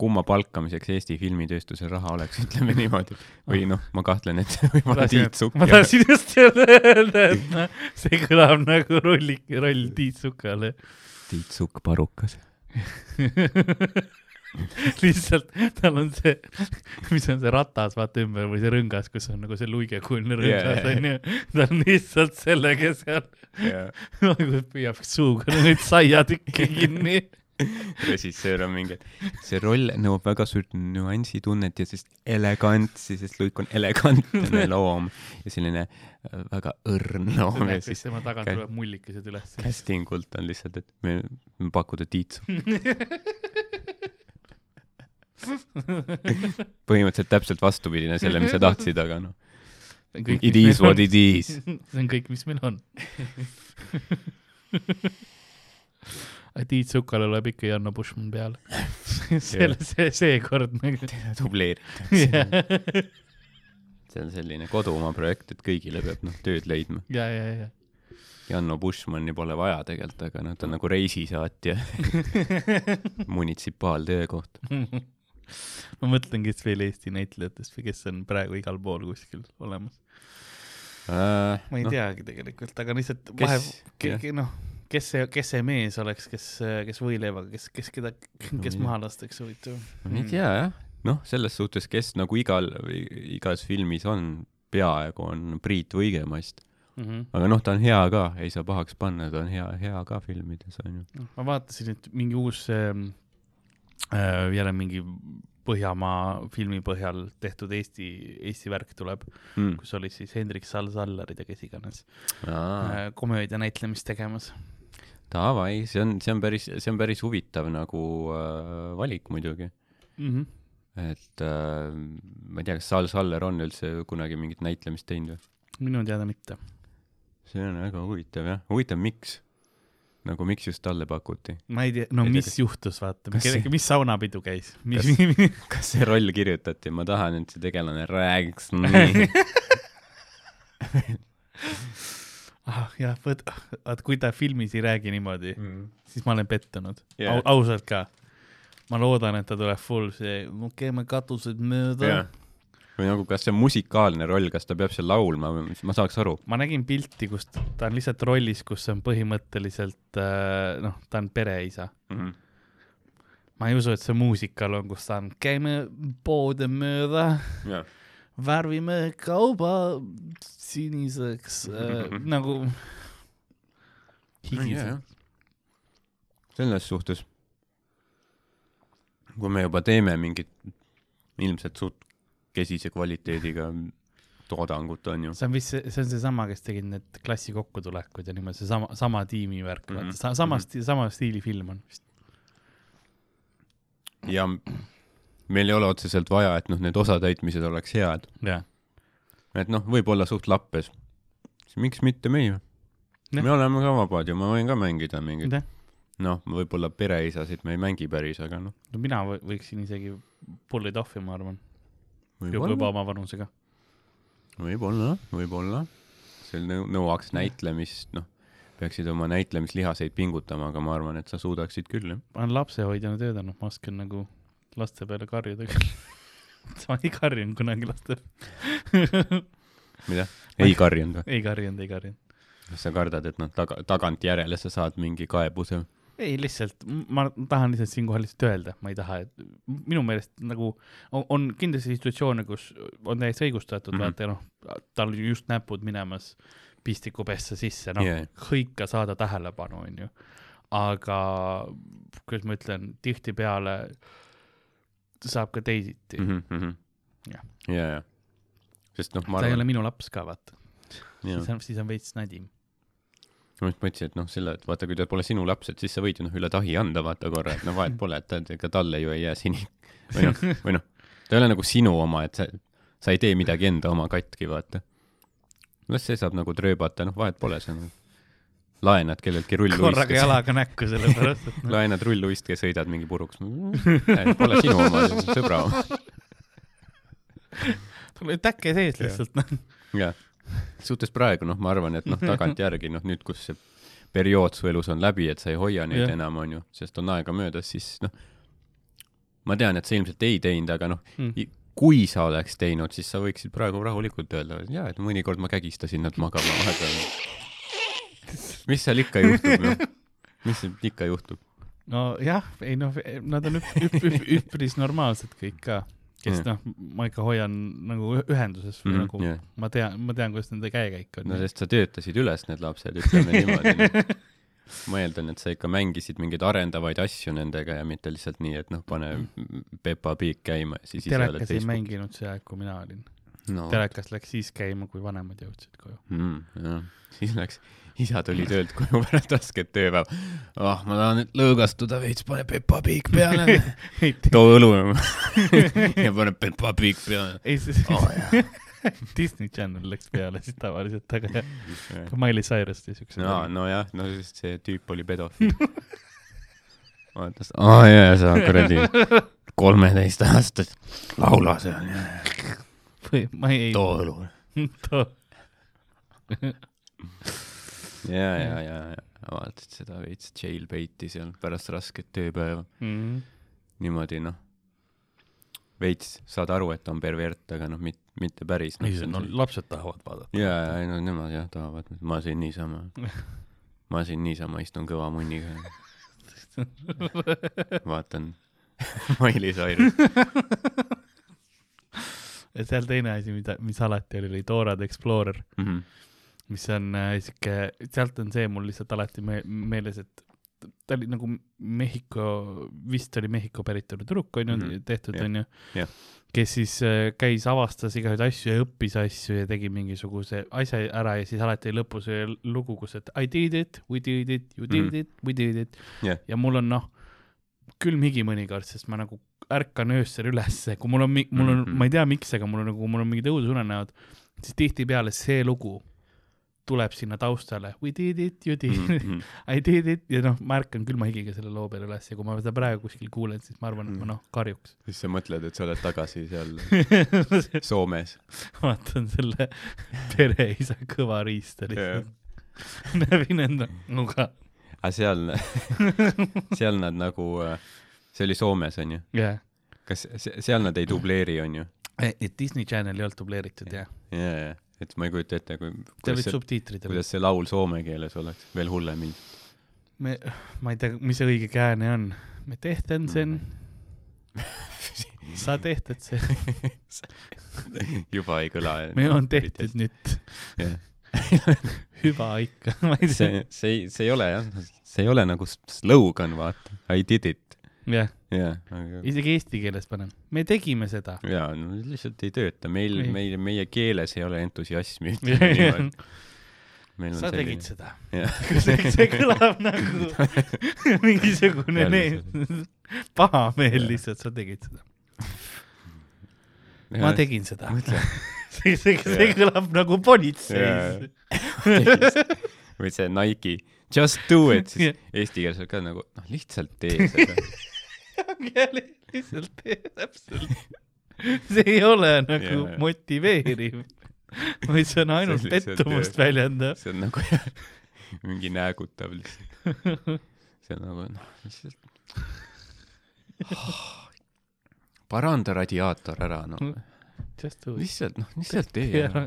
kumma palkamiseks Eesti filmitööstusel raha oleks, ütleme niimoodi. või noh, ma kahtlen, et võib-olla Tiit Sukk ma tahtsin just öelda, et noh, see kõlab nagu rolli, roll Tiit Sukale. Tiit Sukk parukas. lihtsalt tal on see, mis on see ratas vaata ümber või see rõngas, kus on nagu see luigekujuline rõngas onju. ta on lihtsalt sellega seal ja nagu püüab suuga neid saiatükke kinni. režissöör on mingi, et see roll nõuab väga suurt nüansitunnet ja sellist elegantsi, sest Luik on elegantne loom ja selline äh, väga õrn loom ja siis tema tagant kä- tuleb mullikesed üles. casting ult on lihtsalt, et me, me pakuda Tiit Sukk. põhimõtteliselt täpselt vastupidine selle, mis sa tahtsid, aga noh, it is what it is. see on kõik, mis meil on. Tiit Sukal tuleb ikka Janno Bushman peale. selle, see, seekord nagu. dubleeritakse. see on selline kodumaa projekt, et kõigile peab noh tööd leidma. ja, ja, ja. Janno Bushmani pole vaja tegelikult, aga noh, ta on nagu reisisaatja munitsipaaltöökoht. ma mõtlen, kes veel Eesti näitlejatest või kes on praegu igal pool kuskil olemas. ma ei no. teagi tegelikult, aga lihtsalt vahe, noh, kes see, kes see mees oleks, kes, kes võileivaga, kes, kes keda, kes tea. maha lastakse, huvitav. ma ei tea jah, noh, selles suhtes, kes nagu igal, igas filmis on, peaaegu on Priit Võigemast, Mm -hmm. aga noh, ta on hea ka, ei saa pahaks panna, ta on hea, hea ka filmides onju. ma vaatasin, et mingi uus äh,, äh, jälle mingi Põhjamaa filmi põhjal tehtud Eesti, Eesti värk tuleb, Mm. kus olid siis Hendrik Sal-Sallarid ja kes iganes äh, komöödia näitlemist tegemas. davai, see on, see on päris, see on päris huvitav nagu äh, valik muidugi. Mm -hmm. et äh, ma ei tea, kas Sal Saller on üldse kunagi mingit näitlemist teinud või? minu teada mitte. see on väga huvitav jah, huvitav, miks? nagu miks just talle pakuti? ma ei tea, no Ei tea, mis kas- juhtus, vaata, see- mis saunapidu käis, mis Kas-, kas see roll kirjutati, ma tahan, et see tegelane räägiks nii. ah jah, vot, vaat kui ta filmis ei räägi niimoodi, siis ma olen pettunud yeah., ausalt ka. ma loodan, et ta tuleb full see, me käime katused mööda jah. või nagu, kas see on musikaalne roll, kas ta peab seal laulma või mis, ma saaks aru. ma nägin pilti, kus ta on lihtsalt rollis, kus on põhimõtteliselt äh, noh, ta on pereisa. ma ei usu, et see muusikal on, kus ta on, käime poode mööda, jah, värvime kauba siniseks äh, nagu higiseks. selles suhtes, kui me juba teeme mingit ilmselt suht kesise kvaliteediga toodangut, on ju. see on vist see, see on seesama, kes tegid need klassi kokkutulekud ja niimoodi, seesama, sama tiimi värk mm, Mhm. -hmm. vaata, sama sti-, sama stiili film on vist. ja meil ei ole otseselt vaja, et noh, need osatäitmised oleks head. jah, et noh, võib olla suht lappes. miks mitte meie? Jah. me oleme ka vabad ju, ma võin ka mängida mingit, jah. noh, võib-olla pereisasid me ei mängi päris, aga noh, no mina või- võiksin isegi pull it off'i, ma arvan, juba võib-olla oma vanusega. võib-olla, võib-olla. see nõu- nõuaks näitlemist, noh, peaksid oma näitlemislihaseid pingutama, aga ma arvan, et sa suudaksid küll, jah. ma olen lapsehoidjana töötanud, ma oskan nagu laste peale karjuda küll. ma ei karjunud kunagi laste peale. mida? ei karjunud või? ei karjunud, ei karjunud. kas sa kardad, et noh, taga, tagantjärele sa saad mingi kaebuse? ei, lihtsalt ma tahan lihtsalt siinkohal lihtsalt öelda, ma ei taha, et minu meelest nagu on, on kindlasti situatsioone, kus on täiesti õigustatud mm. -hmm. vaata noh, tal just näpud minemas pistikupessa sisse, noh yeah., hõika saada tähelepanu, onju. aga kuidas ma ütlen, tihtipeale saab ka teisiti mm. Mhm. Jah. ja, ja. sest noh, -hmm. ma ta ei ole arvan, minu laps ka, vaata. siis on, siis on veits nadim. ma just mõtlesin, et noh, selle, et vaata, kui ta pole sinu laps, et siis sa võid ju noh, üle tahi anda, vaata korra, et no vahet pole, et ta- ega talle ju ei jää sini- või noh, või noh, ta ei ole nagu sinu oma, et sa, sa ei tee midagi enda oma katki, vaata. las see saab nagu trööbata, noh, vahet pole, see on, laenad kelleltki rulluist, korraga jalaga näkku, sellepärast et noh, laenad rulluist, kes sõidad mingi puruks. Pole sinu oma, sõbra oma. sul oli täkke sees lihtsalt, noh. jah, suhtes praegu noh, ma arvan, et noh, tagantjärgi noh, nüüd, kus see periood su elus on läbi, et sa ei hoia neid yeah. enam, onju, sest on aega möödas, siis noh, ma tean, et sa ilmselt ei teinud, aga noh Mm. kui sa oleks teinud, siis sa võiksid praegu rahulikult öelda, jaa, et mõnikord ma kägistasin nad magama vahepeal. mis seal ikka juhtub, noh, mis seal ikka juhtub? nojah, ei noh, nad on üp-, üp-, üp-, üpris normaalsed kõik ka, kes Mm. noh, ma ikka hoian nagu ühenduses või Mhm, nagu jah. ma tean, ma tean, kuidas nende käekäik on no. sest sa töötasid üles need lapsed, ütleme niimoodi no.. ma eeldan, et sa ikka mängisid mingeid arendavaid asju nendega ja mitte lihtsalt nii, et noh, pane Peppa Pig käima ja siis telekas ei Facebookis. mänginud see aeg, kui mina olin. no telekas läks siis käima, kui vanemad jõudsid koju. mm,. siis läks, isa tuli töölt koju pärast rasket tööpäeva. ah oh,, ma tahan nüüd lõõgastuda veits, pane Peppa Pig peale. too õlu ja pane Peppa Pig peale. ei, see Oh, Disney Channel läks peale siis tavaliselt, aga jah, Miley Cyrus tõi siukse. no nojah, no sest see tüüp oli pedofiil. vaatas, aa jaa, sa kuradi kolmeteistaastast laula seal ja või ma ei, too õlu. too. ja, ja, ja, ja vaatasid seda veits jailbait'i seal pärast rasket tööpäeva. mm.. niimoodi noh, veits saad aru, et on pervert, aga noh, mit-, mitte päris. ei, no lapsed tahavad vaadata. ja, ja ei no nemad jah tahavad, ma siin niisama, ma siin niisama istun kõva munniga. vaatan Miley Cyrus. ja seal teine asi, mida, mis alati oli, oli Dora the Explorer, Mhm. Mis on äh, siuke, sealt on see mul lihtsalt alati me meeles, et ta oli nagu Mehhiko, vist oli Mehhiko päritolu tüdruk onju mm. -hmm. tehtud onju Jah. kes siis äh, käis, avastas igasuguseid asju ja õppis asju ja tegi mingisuguse asja ära ja siis alati lõpus oli lugu, kus, et I did it, we did it, you did Mhm. it, we did it Jah. ja mul on noh, külm higi mõnikord, sest ma nagu ärkan öösel ülesse, kui mul on, mul on mm. -hmm. ma ei tea, miks, aga mul on nagu, mul on mingid õudusunenäod, siis tihtipeale see lugu tuleb sinna taustale, we did it, you did it, Mhm. I did it ja noh, ma ärkan külma higiga selle loo peale üles ja kui ma seda praegu kuskil kuulen, siis ma arvan, et ma noh, karjuks. siis sa mõtled, et sa oled tagasi seal Soomes. vaatan selle pereisa kõva riista lihtsalt. nägin enda nuga. aga seal, seal nad nagu, see oli Soomes onju, jah, kas se- seal nad ei dubleeri onju? et Disney Channel ei olnud dubleeritud jah, ja, ja, et ma ei kujuta ette, kui, seal see, subtiitrid. kuidas see laul soome keeles oleks, veel hullem ilmselt. me, ma ei tea, mis see õige kääne on. me tehten sen, sa tehtad sen, juba ei kõla. me on tehtud. nüüd, hüva ikka, ma ei tea, see, see ei, see ei ole jah, see ei ole nagu slogan, vaata, I did it, jah, jah, aga isegi eesti keeles panen, me tegime seda. jaa, no lihtsalt ei tööta, meil Ei., meil, meie keeles ei ole entusiasmi, ütleme niimoodi. sa selline- tegid seda. see, see kõlab nagu mingisugune ne- pahameel lihtsalt, sa tegid seda. ma tegin seda. see, see, see kõlab nagu politseis. või see Nike, just do it, siis eesti keeles on ka nagu, noh, lihtsalt tee seda. Lihtsalt tee täpselt. see ei ole nagu Jaa. motiveeriv, vaid see on ainult See lihtsalt, pettumust jah. väljendav. see on nagu jah, mingi näägutav lihtsalt. see on nagu noh, lihtsalt paranda radiaator ära, noh. Lihtsalt, noh, lihtsalt tee ära.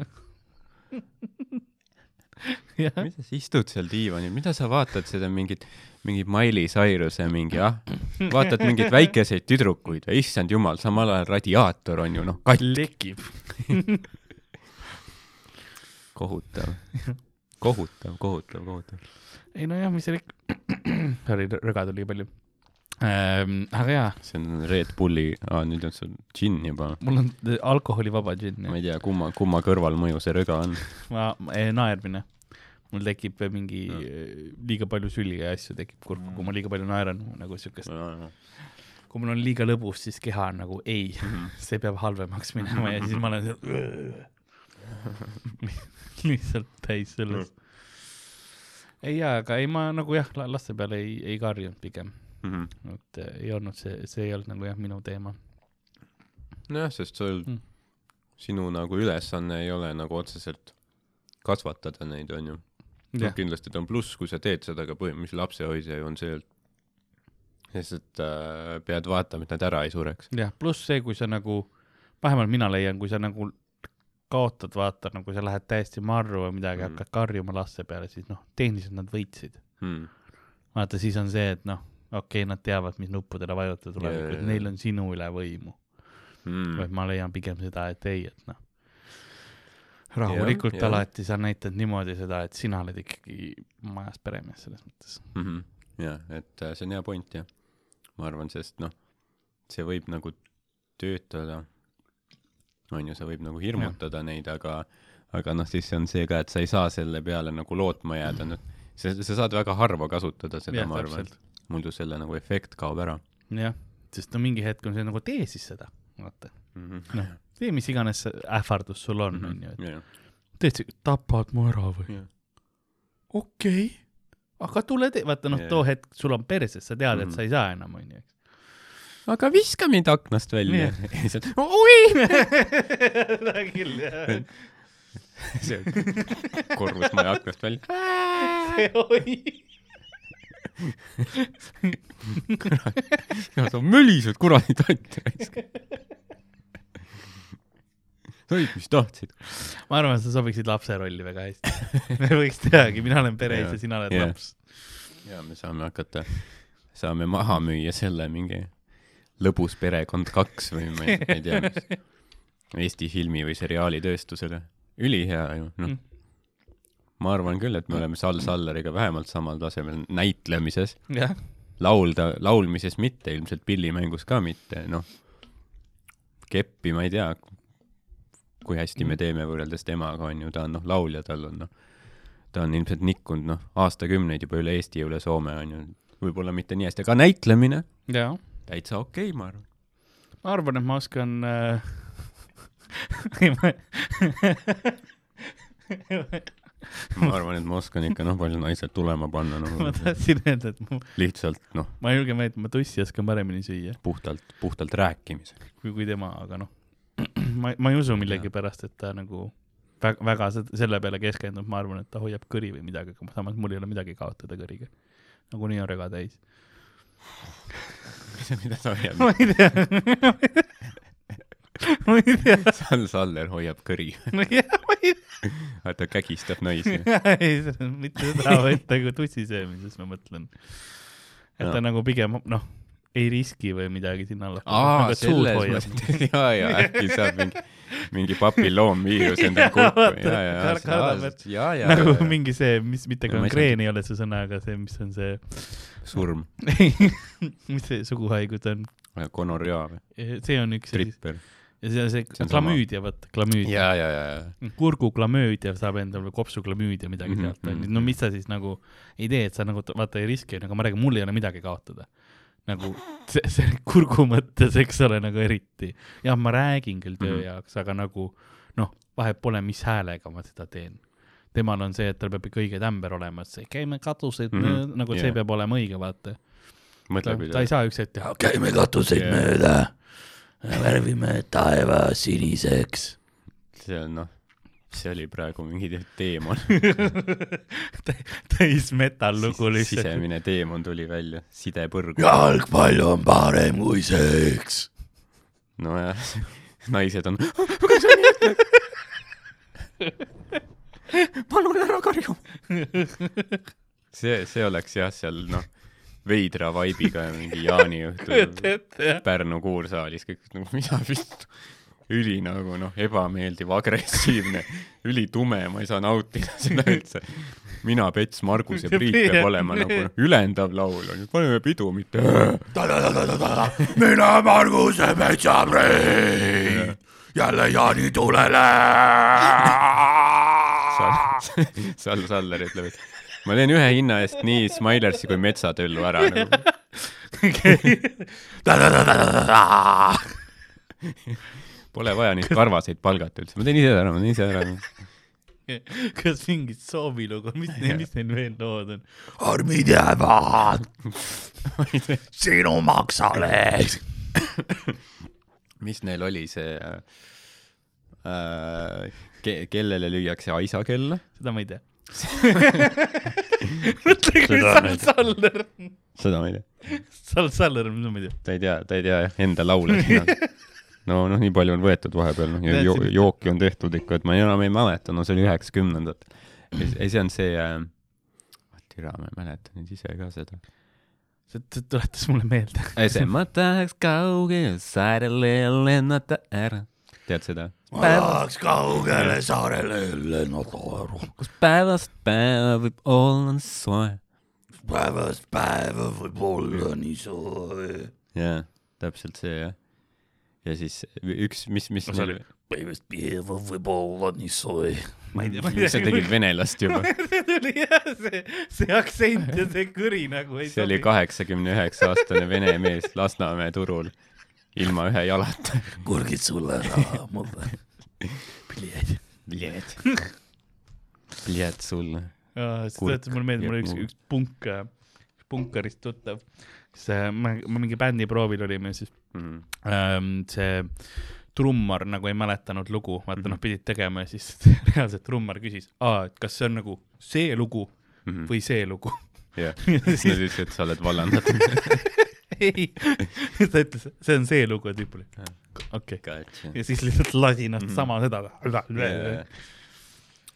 mida sa istud seal diivanil, mida sa vaatad seda mingit, mingit Miley Cyruse mingi, ah, vaatad mingeid väikeseid tüdrukuid või issand jumal, samal ajal radiaator on ju noh, katt, lekib. kohutav, kohutav, kohutav, kohutav. ei nojah, mis seal ikka, sorry, rõga tuli palju ähm,. aga jaa, see on Red Bulli, aa nüüd on sul džinn juba. mul on alkoholivaba džinn ma ei tea, kumma, kumma kõrvalmõju see rõga on. ma, naermine. Mul tekib mingi liiga palju sülje ja asju tekib kui Mm. ma liiga palju naeran, nagu siukest, kui mul on liiga lõbus, siis keha on nagu ei, see peab halvemaks minema ja siis ma olen lihtsalt täis sellest. ei jaa, aga ei, ma nagu jah, laste peale ei, ei karjunud pigem, Mhm. et äh, ei olnud see, see ei olnud nagu jah, minu teema. nojah, sest sul Mm. mm., sinu nagu ülesanne ei ole nagu otseselt kasvatada neid, onju. noh, jah, kindlasti ta on pluss, kui sa teed seda, aga põhimõtteliselt lapsehoidja ju on see, et lihtsalt äh, pead vaatama, et nad ära ei sureks. jah, pluss see, kui sa nagu, vähemalt mina leian, kui sa nagu kaotad, vaata nagu sa lähed täiesti marru või midagi mm., Mm. hakkad karjuma laste peale, siis noh, tehniliselt nad võitsid. Hmm. vaata, siis on see, et noh, okei okay,, nad teavad, mis nuppudele vajutada tuleb jaa, et jaa. neil on sinu üle võimu. Hmm. vaid ma leian pigem seda, et ei, et noh, rahulikult jah. alati sa näitad niimoodi seda, et sina oled ikkagi majas peremees selles mõttes. Mm -hmm. jah, et äh, see on hea point jah. ma arvan, sest noh, see võib nagu töötada, on ju, see võib nagu hirmutada ja. neid, aga, aga noh, siis on see ka, et sa ei saa selle peale nagu lootma jääda, noh, sa, sa saad väga harva kasutada seda, ma arvan, muidu selle nagu efekt kaob ära jah, sest no mingi hetk on see nagu tee siis seda, vaata, mm. -hmm. noh, tee mis iganes see ähvardus sul on, Mhm. onju, et sa, tapad mu ära või? okei okay., aga tule tee, vaata noh too hetk sul on perses, sa tead, et Mhm. sa ei saa enam, onju, eks. aga viska mind aknast välja oi, seda küll, jah. see korrusmaja aknast välja. oi, ja sa mölised kuradi tatt raisk. said, mis tahtsid. ma arvan, sa sobiksid lapse rolli väga hästi. me võiks tehagi, mina olen pereis Jaa. ja sina oled Jaa. laps. ja me saame hakata, saame maha müüa selle mingi lõbus perekond kaks või ma ei, ma ei tea, mis Eesti filmi või seriaalitööstusele. ülihea ju, noh Mm.. ma arvan küll, et me oleme Sal Salleriga vähemalt samal tasemel näitlemises, laulda, laulmises mitte, ilmselt pillimängus ka mitte, noh. keppi ma ei tea, kui hästi me teeme võrreldes temaga, on ju, ta on noh, laulja, tal on noh, ta on ilmselt nikkunud noh, aastakümneid juba üle Eesti ja üle Soome on ju, võib-olla mitte nii hästi, aga näitlemine täitsa okei okay,, ma arvan. ma arvan, et ma oskan äh.... ei, ma ma arvan, et ma oskan ikka noh, palju naised tulema panna, ma noh tahtsin öelda, et ma, lihtsalt noh, ma ei julge meelde, ma tussi oskan paremini süüa puhtalt, puhtalt rääkimisega. kui, kui tema, aga noh, ma, ma ei usu millegipärast, et ta nagu väga, väga se- selle peale keskendub, ma arvan, et ta hoiab kõri või midagi, aga samas mul ei ole midagi kaotada kõriga. nagunii on rega täis. mida ta hoiab? ma ei tea. ma ei tea. Sal Saller hoiab kõri, ma ei ta kägistab naisi. ei, mitte seda, vaid nagu tussi söömises ma mõtlen. et ta Jaa. nagu pigem noh, ei riski või midagi sinna alla. aa, nagu, selles mõttes, ja, ja äkki saab mingi, mingi papilloomviirus endale vaata, ja, ja, ja, ja, nagu ja, mingi see, mis mitte gangreen ei ole see sõna, aga see, mis on see, surm, mis see suguhaigus on, gonorrea või, see on üks tripper. ja see on see See on klamüüdia, vaata, klamüüdia. ja, ja, ja, ja, kurguklamüüdia saab endale või kopsuklamüüdia midagi Mhm, sealt onju, mhm, no mis sa siis nagu ei tee, et sa nagu vaata ei riski, aga ma räägin, mul ei ole midagi kaotada. Nagu see, see kurgu mõttes, eks ole, nagu eriti. jah, ma räägin küll töö Mhm. jaoks, aga nagu noh, vahet pole, mis häälega ma seda teen. temal on see, et tal peab ikka õige tämber olema, et see käime katuseid Mhm, mööda, nagu see jah. peab olema õige, vaata. ta, ta ei saa üks hetk teha, käime katuseid yeah. mööda, värvime taeva siniseks. see on noh, see oli praegu mingi teemon, täis metall-lugu lihtsalt. sisemine teemon tuli välja, sidepõrgu. jalgpall on parem kui seks. nojah, naised on, palun ära karju. see, see oleks jah, seal noh, veidra vaibiga mingi jaaniõhtu. Pärnu kuursaalis kõik nagu mida vittu, üli nagu noh, ebameeldiv, agressiivne, ülitume, ma ei saa nautida seda üldse. mina, Pets, Margus ja Priit peab olema nagu noh, ülendav laul on ju, paneme pidu, mitte mina, Margus ja Metsapriit, jälle jaanitulele. Sal-, Sal-, Saller ütleb, et ma teen ühe hinna eest nii Smilersi kui Metsatöllu ära nagu.. Pole vaja neid karvaseid palgata üldse, ma teen ise ära, ma teen ise ära. kas mingit soovilugu, mis neil, mis neil veel lood on? armid jäävad sinu maksale. mis neil oli see äh,, ke-, kellele lüüakse aisakella? seda ma ei tea. mõtle, kui Seda Sal ma ei tea. Saller, seda ma ei tea. Sal Saller on, ma ei tea. ta ei tea, ta ei tea jah, enda laule. No noh, nii palju on võetud vahepeal, noh, ja jo jooki on tehtud ikka, et ma enam ei mäleta, no see oli üheksakümnendat. ei, see on see äh,, türa, ma ei mäleta nüüd ise ka seda. see tuletas mulle meelde. ei, see ma tahaks kaugele saarele lennata ära. tead seda? tahaks kaugele saarele lennata ära. kus päevast päeva võib olla soe. päevast päeva võib olla nii soe. jaa, täpselt see jah. Ja siis üks, mis, mis No see oli- päevast päeva võib olla nii soe. ma ei tea, ma ei tea. sa tegid venelast juba. see tuli jah, see, see aktsent ja see kõri nagu ei see oli. kaheksakümne üheksa aastane vene mees Lasnamäe turul ilma ühe jalata. kurgid sulle ära, mulle. pilet. Pljät. Pljät sulle. tuletas mulle meelde, mul oli üks üks punk, punkarist tuttav, kes äh, ma, ma mingi bändiproovil olime, siis mm.. ähm, see trummar nagu ei mäletanud lugu, vaata mm -hmm. Noh, pidid tegema ja siis reaalselt trummar küsis, et kas see on nagu see lugu Mhm. või see lugu. jah, ja nad siis ütlesid, et sa oled vallandatud. ei, ta ütles, see on see lugu ja tüüp oli, okei okay.. ja siis lihtsalt lasi ennast mm. -hmm. sama seda Yeah.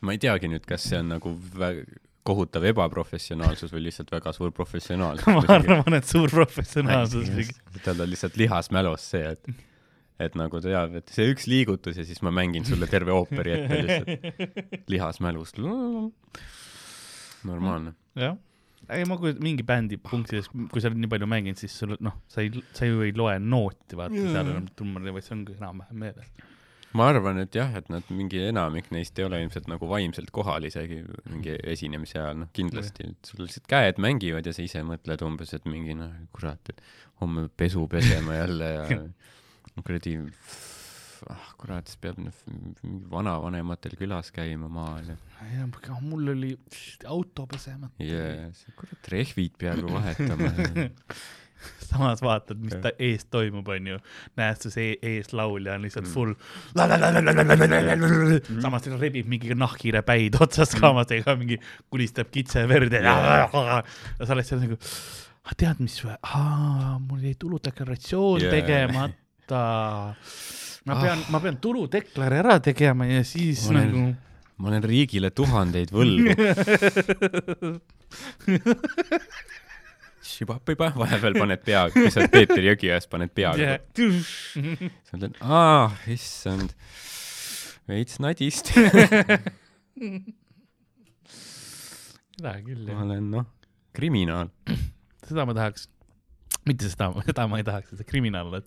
ma ei teagi nüüd, kas see on nagu vä- kohutav ebaprofessionaalsus või lihtsalt väga suur professionaalsus. ma arvan, et suur professionaalsus. tal on lihtsalt lihasmälus see, et, et nagu ta teab, et see üks liigutus ja siis ma mängin sulle terve ooperi ette lihtsalt lihasmälus. normaalne. jah, ei ma kujutan, mingi bändi punktides, kui sa oled nii palju mänginud, siis sul noh, sa ei, sa ju ei loe nooti, vaata seal enam trummar, vaid see ongi enam-vähem meeles. Ma arvan, et jah, et nad mingi enamik neist ei ole ilmselt nagu vaimselt kohal isegi mingi esinemise ajal, noh kindlasti, et sul lihtsalt käed mängivad ja sa ise mõtled umbes, et mingi noh, kurat, et homme peab pesu pesema jälle ja kuradi, ah kurat, siis peab noh, vanavanematel külas käima maal ja ja mul oli auto pesemata. Yeah,, kurat, rehvid peaaegu vahetama samas vaatad, mis ta ees toimub, onju. näed, see ees laulja on lihtsalt Mm. full. samas ta rebib mingi nahkhiire päid otsast Mm. kaamadega, mingi kulistab kitseverd ja Jaa. ja sa oled seal nagu, tead, mis mul jäi tuludeklaratsioon Jaa. tegemata. ma Ah. pean, ma pean tuludeklari ära tegema ja siis olen- nagu ma olen riigile tuhandeid võlgu. Šibapiba, vahepeal paned pea, kisad Peeter Jõgiões, paned peaga Yeah. siis mõtled, aa, issand, veits nadist. seda küll ma jah, olen noh, kriminaal. seda ma tahaks, mitte seda, seda ma ei tahaks, seda kriminaal,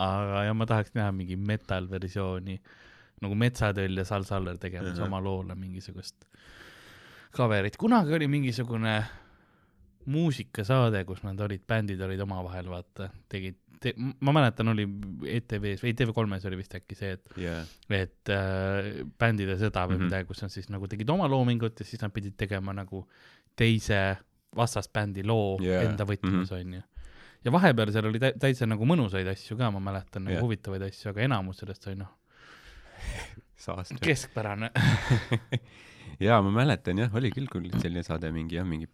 aga ja ma tahaks näha mingi metal versiooni nagu Metsatöll ja Sal Saller tegemas Ahah. oma loole mingisugust cover'it, kunagi oli mingisugune muusikasaade, kus nad olid, bändid olid omavahel, vaata, tegid te,, ma mäletan, oli ETV-s või TV3-s oli vist äkki see, et jaa, et äh, bändide sõda või mm. -hmm. midagi, kus nad siis nagu tegid oma loomingut ja siis nad pidid tegema nagu teise vastasbändi loo yeah. enda võtmes mhm. onju. ja vahepeal seal oli tä- täitsa nagu mõnusaid asju ka, ma mäletan nagu Jah. huvitavaid asju, aga enamus sellest oli noh, keskpärane. jaa, ma mäletan jah, oli küll küll selline saade mingi jah, mingi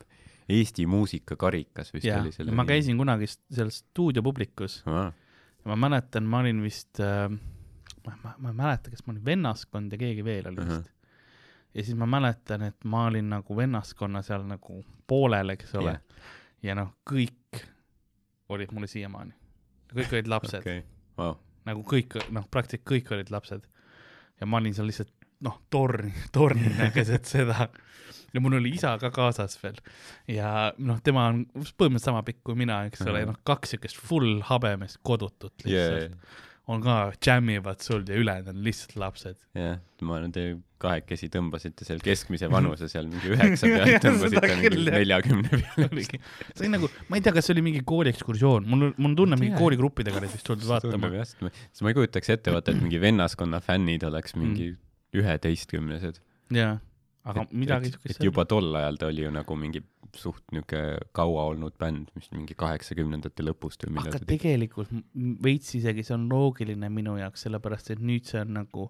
Eesti muusikakarikas vist jah oli, selle. ma käisin kunagi st- seal stuudiopublikus ah,. ja ma mäletan, ma olin vist äh,, ma, ma, ma ei mäleta, kas ma olin vennaskond ja keegi veel oli vist. ja siis ma mäletan, et ma olin nagu vennaskonna seal nagu poolel, eks ole Jah. ja noh, kõik olid mulle siiamaani, kõik olid lapsed okay., vau, nagu kõik, noh, praktiliselt kõik olid lapsed. ja ma olin seal lihtsalt noh, torn, tornina keset seda. Ja mul oli isa ka kaasas veel. Ja noh, tema on põhimõtteliselt sama pikk kui mina, eks ole, Ahah. noh, kaks siukest full habemest kodutut lihtsalt. Jaa, on ka džämmivad sul ja ülejäänud on lihtsalt lapsed. jah, ma arvan, te kahekesi tõmbasite seal keskmise vanuse seal mingi üheksa pealt tõmbasite mingi neljakümne peale. see oli nagu, ma ei tea, kas see oli mingi kooliekskursioon, mul, mul on tunne, mingi kooligruppidega olid vist tuldud vaatama. sest ma, ei kujutaks ette, vaata, et mingi vennaskonna fännid oleks mingi üheteistkümnesed. jaa, aga midagi et, siukest et. juba tol ajal ta oli ju nagu mingi suht niuke kaua olnud bänd, mis mingi kaheksakümnendate lõpust või millal aga tegelikult veits isegi see on loogiline minu jaoks, sellepärast et nüüd see on nagu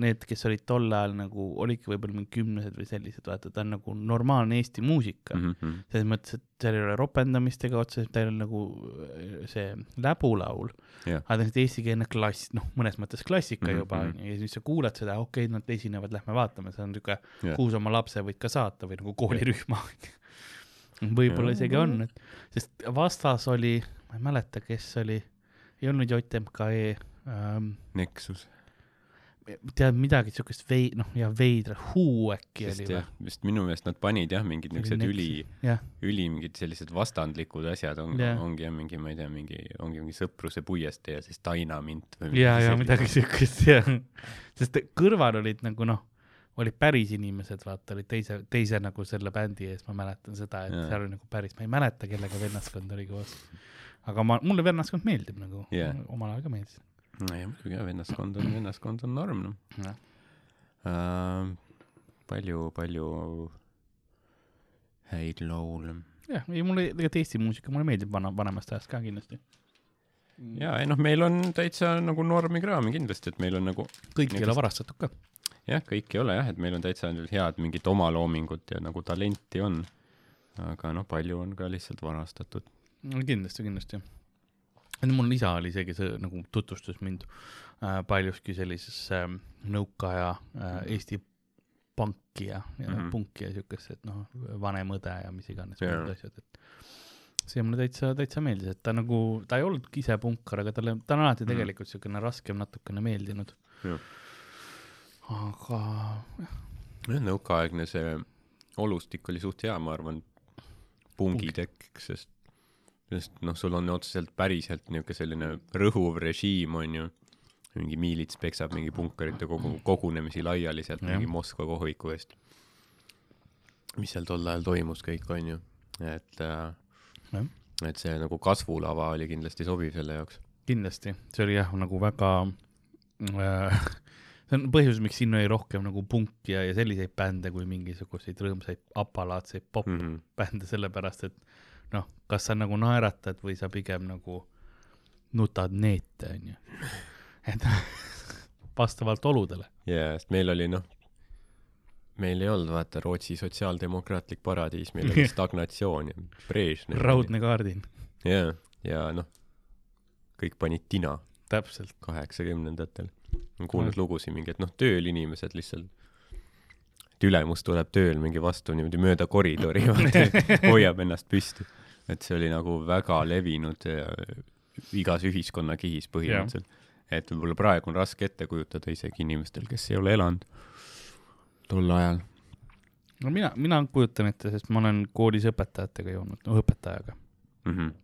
need, kes olid tol ajal nagu, olidki võib-olla mingi kümnesed või sellised, vaata, ta on nagu normaalne Eesti muusika mm. -hmm. selles mõttes, et seal ei ole ropendamist ega otseselt, ta on nagu äh, see läbulaul, Jah. aga ta on eestikeelne klass, noh, mõnes mõttes klassika mm -hmm. juba mhm. onju, ja siis sa kuulad seda, okei okay,, nad esinevad, lähme vaatame, see on niuke Jah. kuhu sa oma lapse võid ka saata või nagu koolirühma. võib-olla Jah. isegi on, et, sest vastas oli, ma ei mäleta, kes oli, ei olnud JMKE ähm,, Nexus. Tead midagi siukest vei-, noh, ja veidra, Who äkki sest oli või?, vist minu meelest nad panid jah, mingid niisugused üli, üli mingid sellised vastandlikud asjad on Jah. ongi jah mingi, ma ei tea, mingi, ongi mingi sõpruse puiestee ja siis tainamint või ja, ja midagi siukest jah, sest kõrval olid nagu noh, olid päris inimesed, vaata, olid teise, teise nagu selle bändi ees, ma mäletan seda, et Jaa. seal oli nagu päris, ma ei mäleta, kellega vennaskond oli koos. aga ma, mulle vennaskond meeldib nagu Jah. omal ajal ka meeldis. No ja muidugi jah, vennaskond on, vennaskond on norm noh uh,. palju, palju häid laule. jah, ei mulle tegelikult Eesti muusika, mulle meeldib vana, vanemast ajast ka kindlasti. ja ei noh, meil on täitsa nagu normi kraami kindlasti, et meil on nagu kõik ei ole varastatud ka. jah, kõik ei ole jah, et meil on täitsa head mingit omaloomingut ja nagu talenti on. aga noh, palju on ka lihtsalt varastatud. kindlasti, kindlasti. Mul isa oli see, kes äh, nagu tutvustas mind äh, paljuski sellisesse äh, nõukaaja äh, Eesti panki ja, ja mm. -hmm. punki ja siukest, et noh, vanem õde ja mis iganes Jaa. muud asjad, et see mulle täitsa, täitsa meeldis, et ta nagu, ta ei olnudki ise punkar, aga talle, ta on alati Mhm. tegelikult siukene raskem natukene meeldinud. Jah. aga jah, nõukaaegne see olustik oli suht hea, ma arvan, pungitekkiks, sest sest noh, sul on otseselt päriselt niisugune selline rõhuv režiim, on ju, mingi miilits peksab mingi punkarite kogu, kogunemisi laiali sealt mingi Moskva kohviku eest. mis seal tol ajal toimus kõik, on ju, et äh, et see nagu kasvulava oli kindlasti sobiv selle jaoks. kindlasti, see oli jah, nagu väga äh, see on põhjus, miks siin oli rohkem nagu punki ja, ja selliseid bände kui mingisuguseid rõõmsaid apalaadseid popp-bände mm. -hmm. sellepärast et noh, kas sa nagu naeratad või sa pigem nagu nutad neete, onju. et vastavalt oludele. jaa, sest meil oli noh, meil ei olnud vaata Rootsi sotsiaaldemokraatlik paradiis, meil oli stagnatsioon ja Brežnev. raudne kaardin, jaa, ja noh, kõik panid tina täpselt. kaheksakümnendatel. olen kuulnud lugusid mingi, et noh, tööl inimesed lihtsalt, et ülemus tuleb tööl mingi vastu niimoodi mööda koridori, hoiab ennast püsti. et see oli nagu väga levinud ja igas ühiskonnakihis põhimõtteliselt. et võib-olla praegu on raske ette kujutada isegi inimestel, kes ei ole elanud tol ajal. no mina, mina kujutan ette, sest ma olen koolis õpetajatega joonud, no õpetajaga. mm. -hmm.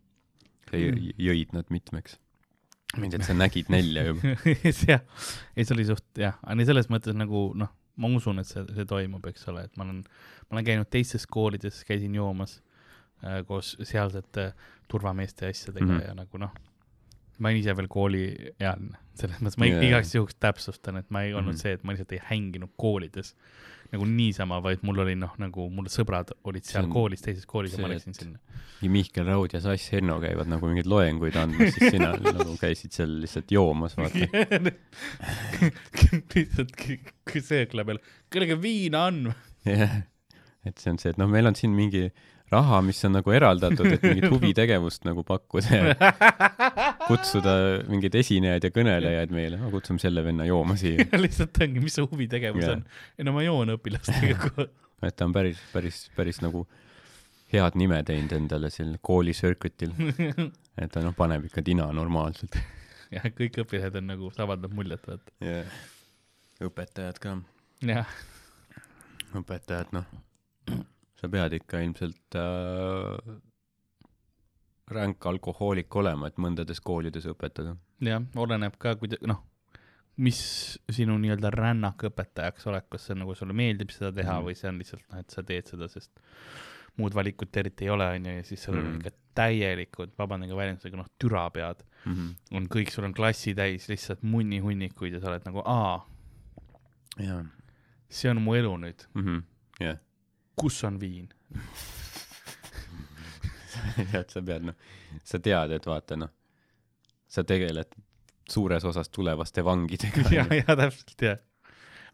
sa jõ- jõid nad mitmeks? mind, et sa nägid nälja juba. jah, ei see oli suht jah, aga selles mõttes nagu noh, ma usun, et see, see toimub, eks ole, et ma olen, ma olen käinud teistes koolides, käisin joomas äh, koos sealsete turvameeste ja asjadega mm. -hmm. ja nagu noh, ma olin ise veel kooliealine, selles mõttes ma yeah. igaks juhuks täpsustan, et ma ei olnud mm. -hmm. see, et ma lihtsalt ei hänginud koolides nagu niisama, vaid mul oli noh, nagu mul sõbrad olid seal See koolis, teises koolis ja ma see, läksin sinna. ja Mihkel Raud ja Sass Henno käivad nagu mingeid loenguid andmas, siis sina nagu käisid seal lihtsalt joomas, vaata. lihtsalt k- see kõlab jälle, kellegi viina on. jah, et see on see, et noh, meil on siin mingi raha, mis on nagu eraldatud, et mingit huvitegevust nagu pakkuda ja kutsuda mingeid esinejaid ja kõnelejaid meile, no kutsume selle venna jooma siia. lihtsalt ongi, mis see huvitegevus Jah. on. ei no ma joon õpilastega et ta on päris, päris, päris nagu head nime teinud endale seal kooli circuit'il, et ta noh, paneb ikka tina normaalselt. jah, kõik õpilased on nagu, see avaldab muljet, vaata. jah, õpetajad ka, jah, õpetajad noh, sa pead ikka ilmselt äh, ränk alkohoolik olema, et mõndades koolides õpetada. jah, oleneb ka, kuida-, noh, mis sinu nii-öelda rännak õpetajaks oled, kas see on nagu sulle meeldib seda teha Mhm. või see on lihtsalt noh, et sa teed seda, sest muud valikut eriti ei ole, onju, ja siis sul on Mhm. ikka täielikud, vabandage väljendusega, noh, türapead mm. -hmm. on kõik, sul on klassi täis lihtsalt munnihunnikuid ja sa oled nagu, aa, see on mu elu nüüd, mm -hmm., jah, kus on viin? et sa pead noh, sa tead, et vaata noh, sa tegeled suures osas tulevaste vangidega. ja, ja täpselt jah.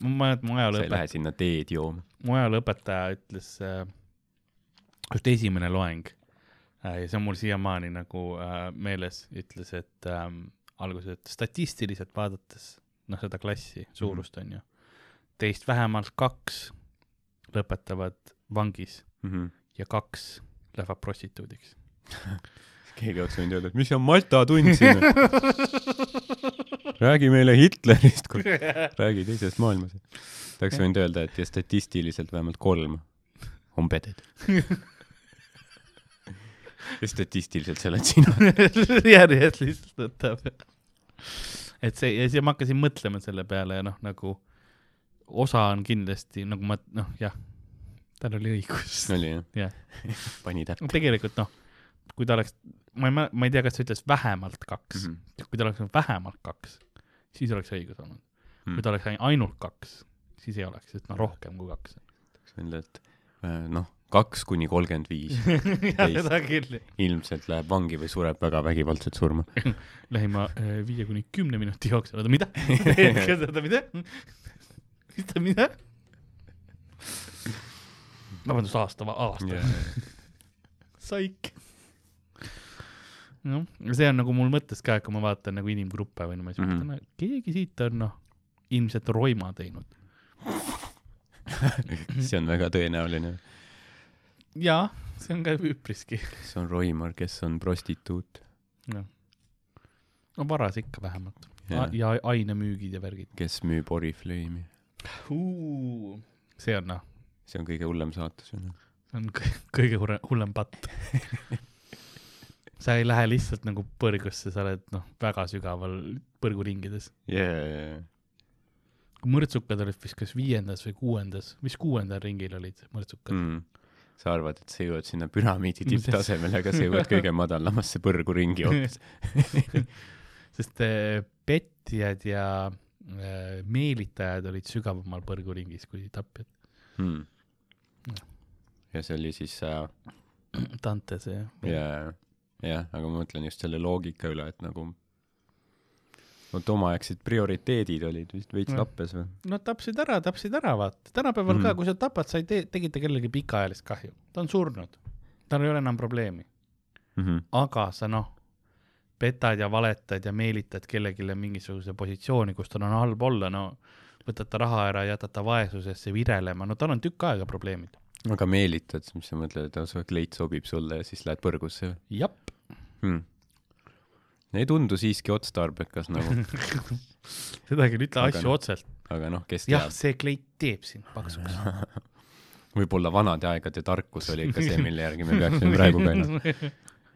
ma mäletan, mu sa ei lähe sinna teed jooma. mu ajalooõpetaja ütles äh,, just esimene loeng äh, ja see on mul siiamaani nagu äh, meeles, ütles, et ähm, alguses, et statistiliselt vaadates noh, seda klassi suurust on ju, teist vähemalt kaks lõpetavad vangis Mm -hmm. ja kaks lähevad prostituudiks. keegi oleks võinud öelda, et mis on Malta tund siin. räägi meile Hitlerist, räägi teisest maailmasõjast. ta oleks võinud öelda, et ja statistiliselt vähemalt kolm on peded. ja statistiliselt see oled sina. järjest lihtsalt võtab. et see ja siis ma hakkasin mõtlema selle peale ja noh, nagu osa on kindlasti nagu ma noh, jah, tal oli õigus. oli jah Jah.? pani täpselt. tegelikult noh, kui ta oleks, ma ei ma ei tea, kas ta ütles vähemalt kaks mm, Mhm. -hmm. kui ta oleks vähemalt kaks, siis oleks õigus olnud mm.. kui ta oleks ainult kaks, siis ei oleks, sest noh, rohkem kui kaks. võin öelda, et äh, noh, kaks kuni kolmkümmend viis seda küll. ilmselt läheb vangi või sureb väga vägivaldselt surma. lähima äh, viie kuni kümne minuti jooksul, oota mida? oota mida? mis ta, mida? vabandust, aasta, aasta. saik. noh, see on nagu mul mõttes ka, kui ma vaatan nagu inimgruppe või niimoodi mm, Mhm. -hmm. keegi siit on noh, ilmselt roima teinud. see on väga tõenäoline. jaa, see on ka üpriski. kes on roimar, kes on prostituut noh, no varas ikka vähemalt ja, ja, ja ainemüügid ja värgid. kes müüb Oriflame'i. see on noh, see on kõige hullem saatus ju. noh. see on kõ- kõige hullem, hullem patt. sa ei lähe lihtsalt nagu põrgusse, sa oled noh, väga sügaval põrguringides. yeah.. kui mõrtsukad olid vist kas viiendas või kuuendas, mis kuuendal ringil olid mõrtsukad mm.? Sa arvad, et sa jõuad sinna püramiidi tipptasemele, aga sa jõuad kõige madalamasse põrguringi hoopis. sest äh, petjad ja äh, meelitajad olid sügavamal põrguringis kui tapjad. Mm. Ja see oli siis äh, Dante see jah ja, jah, aga ma mõtlen just selle loogika üle, et nagu vot omaaegsed prioriteedid olid vist veits Jah. lappes või? no tapsid ära, tapsid ära, vaata. tänapäeval mm. ka, Mhm. kui sa tapad, sa ei tee, tegid ta kellelegi pikaajalist kahju. ta on surnud. tal ei ole enam probleemi. Mhm. aga sa noh, petad ja valetad ja meelitad kellelegi mingisuguse positsiooni, kus tal on halb olla, no võtad ta raha ära, jätad ta vaesusesse virelema, no tal on tükk aega probleemid. aga meelitad, mis sa mõtled, et su kleit sobib sulle ja siis lähed põrgusse jep, hmm.? ei tundu siiski otstarbekas nagu, seda küll, ütle asju noh, otseselt. aga noh, kes jah, teab, see kleit teeb sind paksuks. võib-olla vanade aegade tarkus oli ikka see, mille järgi me peaksime praegu käima.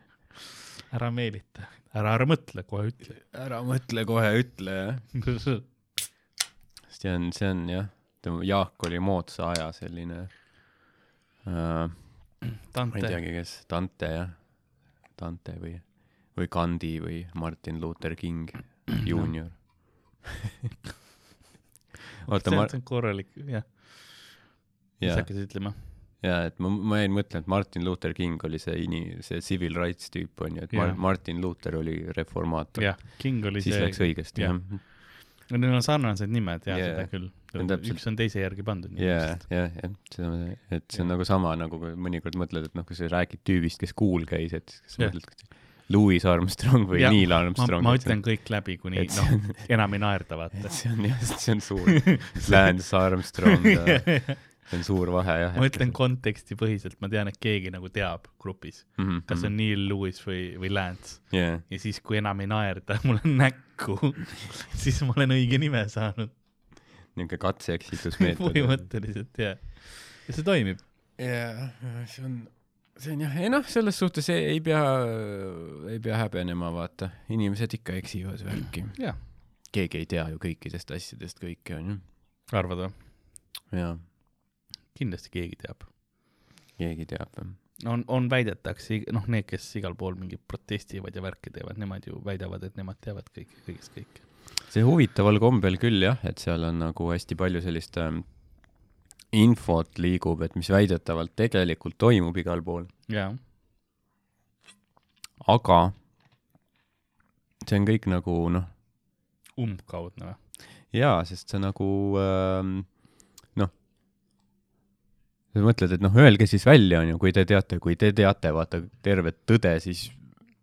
ära meelita, ära, ära mõtle, kohe ütle. ära mõtle kohe, ütle jah. See on, see on jah, Jaak oli moodsa aja selline äh,, ma ei teagi, kes, Dante jah, Dante või, või Gandhi või Martin Luther King Junior. oota, ma on, see on korralik, jah. mis sa, hakkasid ütlema? jaa, et ma, ma jäin mõtlema, et Martin Luther King oli see ini-, see civil rights tüüp onju, et Mar- Jaa. Martin Luther oli reformaator. jah, King oli siis see läks, õigesti jah. jah. Neil on sarnased nimed ja Jaa. seda küll üks on teise järgi pandud. jaa, jah, jah, see on, et see on Jah. nagu sama nagu mõnikord mõtled, et noh, kui sa räägid tüübist, kes kuul käis, et siis sa Jah. mõtled, kas Louis Armstrong või Jah, Neil ma, Armstrong. ma ütlen kõik läbi, kuni et noh, enam ei naerda, vaata see on jah, see on suur, Lance Armstrong, see on suur vahe jah. ma ütlen kontekstipõhiselt, ma tean, et keegi nagu teab grupis, Mhm, kas on Neil Lewis või, või Lance jah, ja siis, kui enam ei naerda mulle näkku, siis ma olen õige nime saanud. niisugune katse-eksitusmeetod. põhimõtteliselt jah. ja see toimib. jaa, see on, see on jah, ei noh, selles suhtes ei, ei pea, ei pea häbenema, vaata, inimesed ikka eksivad värki. jah, keegi ei tea ju kõikidest asjadest kõike, onju. arvad või? jaa, kindlasti keegi teab. keegi teab jah. on, on väidetakse, noh, need, kes igal pool mingit protestivad ja värki teevad, nemad ju väidavad, et nemad teavad kõike, kõigest kõike. see huvitaval kombel küll jah, et seal on nagu hästi palju sellist ähm, infot liigub, et mis väidetavalt tegelikult toimub igal pool, jaa, aga see on kõik nagu noh, umbkaudne või? jaa, sest see nagu ähm, sa mõtled, et noh, öelge siis välja, onju, kui te teate, kui te teate, vaata tervet tõde, siis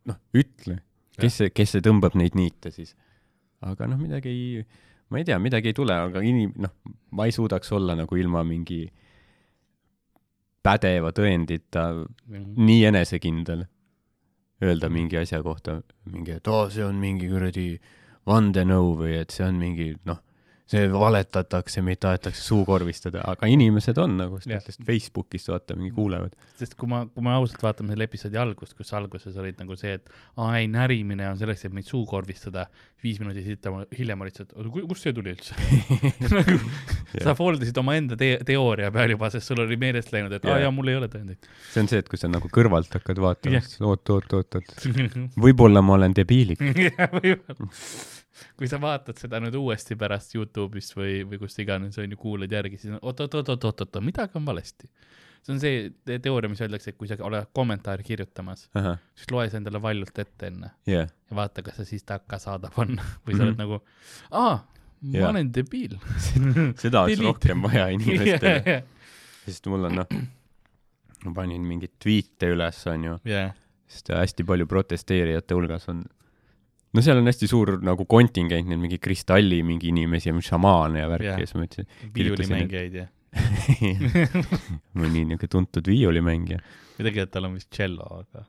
noh, ütle, kes see, kes see tõmbab neid niite siis. aga noh, midagi ei, ma ei tea, midagi ei tule, aga inim-, noh, ma ei suudaks olla nagu ilma mingi pädeva tõendita nii enesekindel, öelda mingi asja kohta mingi, et oo, see on mingi kuradi vandenõu või et see on mingi noh, see valetatakse, meid tahetakse suukorvistada, aga inimesed on nagu sellest Facebookist vaata mingi kuulevad. sest kui ma, kui me ausalt vaatame selle episoodi algust, kus alguses olid nagu see, et aa ei, närimine on selleks, et meid suukorvistada, viis minutit hiljem, olid see, et oota, kust see tuli üldse? Nagu sa fooldasid omaenda te teooria peal juba, sest sul oli meelest läinud, et aa jaa, mul ei ole tõendeid. see on see, et kui sa nagu kõrvalt hakkad vaatama siis oot, oot, oot, oot, võib-olla ma olen debiilik. Kui sa vaatad seda nüüd uuesti pärast Youtube'ist või, või kust iganes on ju, kuulad järgi, siis on oot-oot-oot-oot-oot-oot, midagi on valesti. see on see te- teooria, mis öeldakse, et kui sa oled kommentaari kirjutamas, ahah, siis loe see endale valjult ette enne. Jah, ja vaata, kas sa siis takka saada panna. Või sa oled nagu, aa, ma Jaa. olen debiil. seda oleks rohkem vaja inimestele, sest mul on noh, ma panin mingeid tweet'e üles, onju, jah, sest hästi palju protesteerijate hulgas on no seal on hästi suur nagu kontingent, need mingi kristalli mingi inimesi ja šamaane ja värki ja siis ma ütlesin, viiulimängijaid ja, mõni niuke tuntud viiulimängija. või tegelikult tal on vist tšello, aga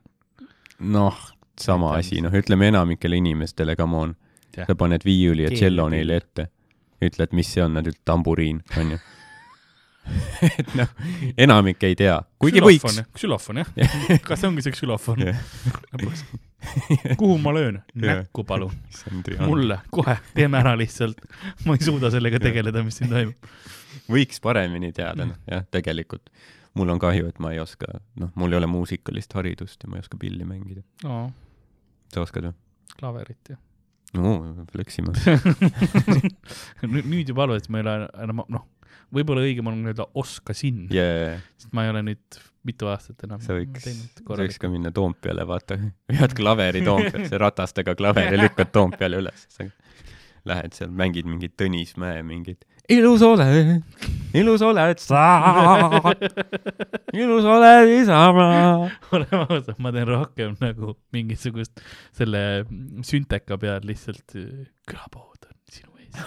noh, sama asi, noh, ütleme enamikele inimestele, come on, sa paned viiuli ja tšello ei neile ette, ütled, mis see on, nad ütlevad tamburiin, onju. et noh, enamik ei tea, kuigi võiks. ksülofon jah, kas see ongi see ksülofon Jah.? kuhu ma löön? Näkku palun, mulle. kohe, teeme ära lihtsalt. ma ei suuda sellega tegeleda, mis siin toimub. võiks paremini teada, noh, jah, tegelikult. mul on kahju, et ma ei oska, noh, mul ei ole muusikalist haridust ja ma ei oska pilli mängida. no sa oskad või? klaverit jah. no fleksima. nüüd juba et ma ei ole enam, noh, võib-olla õigem on öelda oskasin jaa, sest ma ei ole nüüd mitu aastat enam sa võiks, teinud sa võiks ka minna Toompeale, vaata, vead klaveri Toompeale, ratastega klaveri lükkad Toompeale üles. Lähed seal, mängid mingit Tõnismäe mingit ilus oled, ilus oled sa, ilus oled Isamaa. oleme ausad, ma teen rohkem nagu mingisugust selle sünteka peal lihtsalt külapood on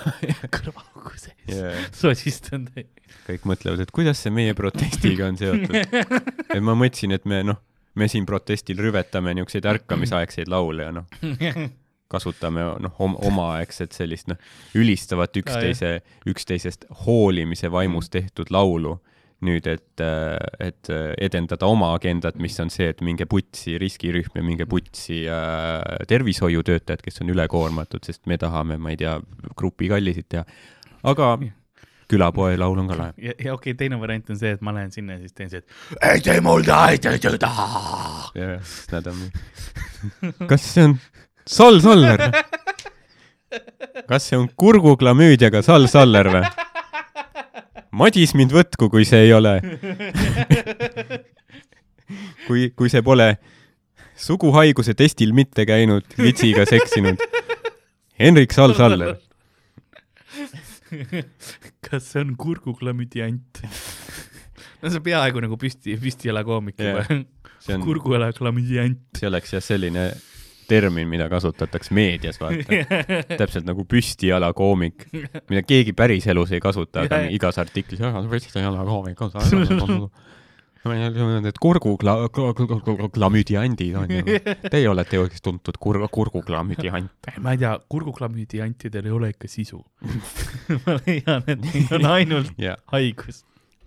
kõrvaaugu sees Yeah. sosistan teid. kõik mõtlevad, et kuidas see meie protestiga on seotud. et ma mõtlesin, et me noh, me siin protestil rüvetame niisuguseid ärkamisaegseid laule ja noh, kasutame noh, omaaegset sellist noh, ülistavat üksteise, üksteisest hoolimise vaimus tehtud laulu nüüd, et, et edendada oma agendat, mis on see, et minge putsi riskirühm ja minge putsi äh, tervishoiutöötajad, kes on ülekoormatud, sest me tahame, ma ei tea, grupikallisid teha. aga külapoe laul on ka lahe. ja, ja okei okay,, teine variant on see, et ma lähen sinna ja siis teen see, et ei tee mul tahetud. jah, sest nad on, kas see on Sal Saller? kas see on kurguklamüüdiaga Sal Saller või? Madis mind võtku, kui see ei ole. kui, kui see pole suguhaiguse testil mitte käinud, litsiga seksinud. Henrik Sal Saller. kas see on kurguklamüdiant? no see on peaaegu nagu püsti, püstijala koomik Jah. juba. see on, kurgujala klamüdiant. see oleks jah selline termin, mida kasutatakse meedias, vaata. täpselt nagu püstijala koomik, mida keegi päriselus ei kasuta, aga igas artiklis, püstijala koomik, need kurguklamüdiandid on ju. Teie olete ju tuntud kur-, kurguklamüdiant. ma ei tea, kurguklamüdiantidel ei ole ikka sisu. ma leian, et neil on ainult jah, haigus.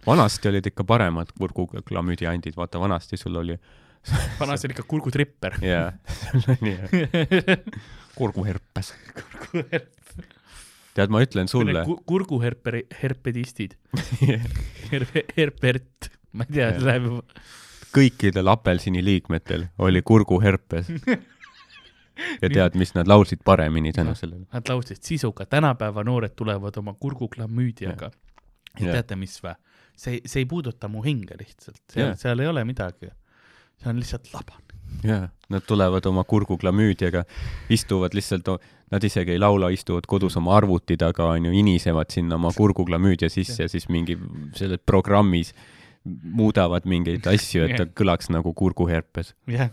vanasti olid ikka paremad kurguklamüdiandid, vaata vanasti sul oli, vanasti oli ikka kurgutripper. jaa, sul oli jah, kurguherpes. tead, ma ütlen sulle, kurguherperi, herpedistid. Herpe, herpert, ma ei tea, see läheb juba. kõikidel apelsini liikmetel oli kurguherpes. ja tead, mis nad laulsid paremini tänu sellele? Nad laulsid sisuga, tänapäeva noored tulevad oma kurguklamüüdiaga. ja teate, mis vä? see, see ei puuduta mu hinge lihtsalt, seal ei ole midagi. See on lihtsalt laban. jaa, nad tulevad oma kurguklamüüdiaga, istuvad lihtsalt, nad isegi ei laula, istuvad kodus oma arvuti taga, onju, inisevad sinna oma kurguklamüüdia sisse ja siis mingi selles programmis muudavad mingeid asju, et ta kõlaks nagu kurguherpes. jah,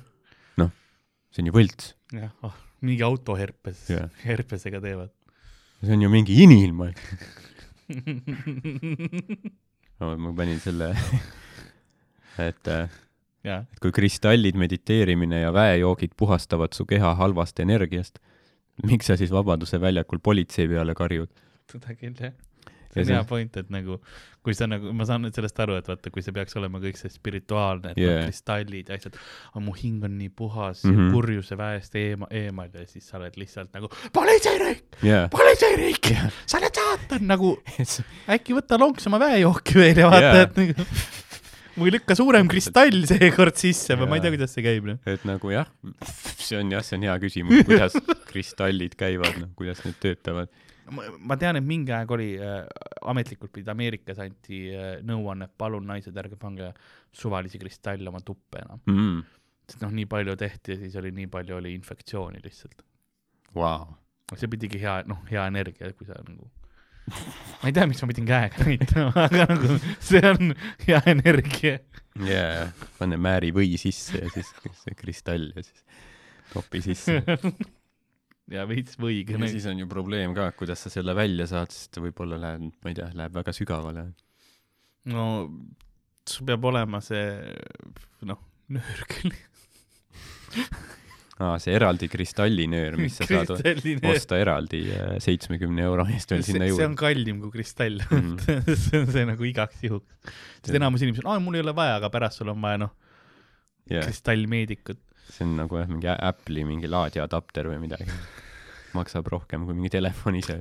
see on ju võlts. jah, oh, mingi autoherpes herpesega teevad. see on ju mingi inimilm. ma panin selle, et äh, jah, et kui kristallid, mediteerimine ja väejoogid puhastavad su keha halvast energiast, miks sa siis Vabaduse väljakul politsei peale karjud? seda küll jah. Ja see on see- hea point, et nagu, kui sa nagu, ma saan nüüd sellest aru, et vaata, kui see peaks olema kõik see spirituaalne, et Yeah. yeah. kristallid ja asjad, aga mu hing on nii puhas mm. -hmm. ja kurjuse väest eema, eemal ja siis sa oled lihtsalt nagu politseiriik, jaa. politseiriik yeah., sa oled saatan nagu, äkki võta lonksama väejooki veel ja vaata yeah., et nagu või lükka suurem kristall seekord sisse või ma ei tea, kuidas see käib, noh. et nagu jah, see on jah, see on hea küsimus, kuidas kristallid käivad, noh, kuidas need töötavad. ma, tean, et mingi aeg oli äh, ametlikult pidi Ameerikas anti äh, nõuanne, et palun naised, ärge pange suvalisi kristalle oma tuppe enam. mm.. sest noh, nii palju tehti ja siis oli nii palju oli infektsiooni lihtsalt. Wow. see pidigi hea, noh, hea energia, kui sa nagu, ma ei tea, miks ma pidin käega näitama, aga nagu see on hea energia. jaa, pane määri või sisse ja siis see kristall ja siis topi sisse. ja veits võiga ja. siis on ju probleem ka, kuidas sa selle välja saad, sest võib-olla läheb, ma ei tea, läheb väga sügavale. no sul peab olema see noh, nöörgel. aa, see eraldi kristallinöör, mis sa saad osta eraldi seitsmekümne euro eest veel sinna see on juurde. kallim kui kristall Mhm. see on see nagu igaks juhuks. sest enamus inimesed, aa mul ei ole vaja, aga pärast sul on vaja noh, jah, kristallmeedikut. see on nagu jah, mingi Apple'i mingi laadiadapter või midagi. maksab rohkem kui mingi telefon ise.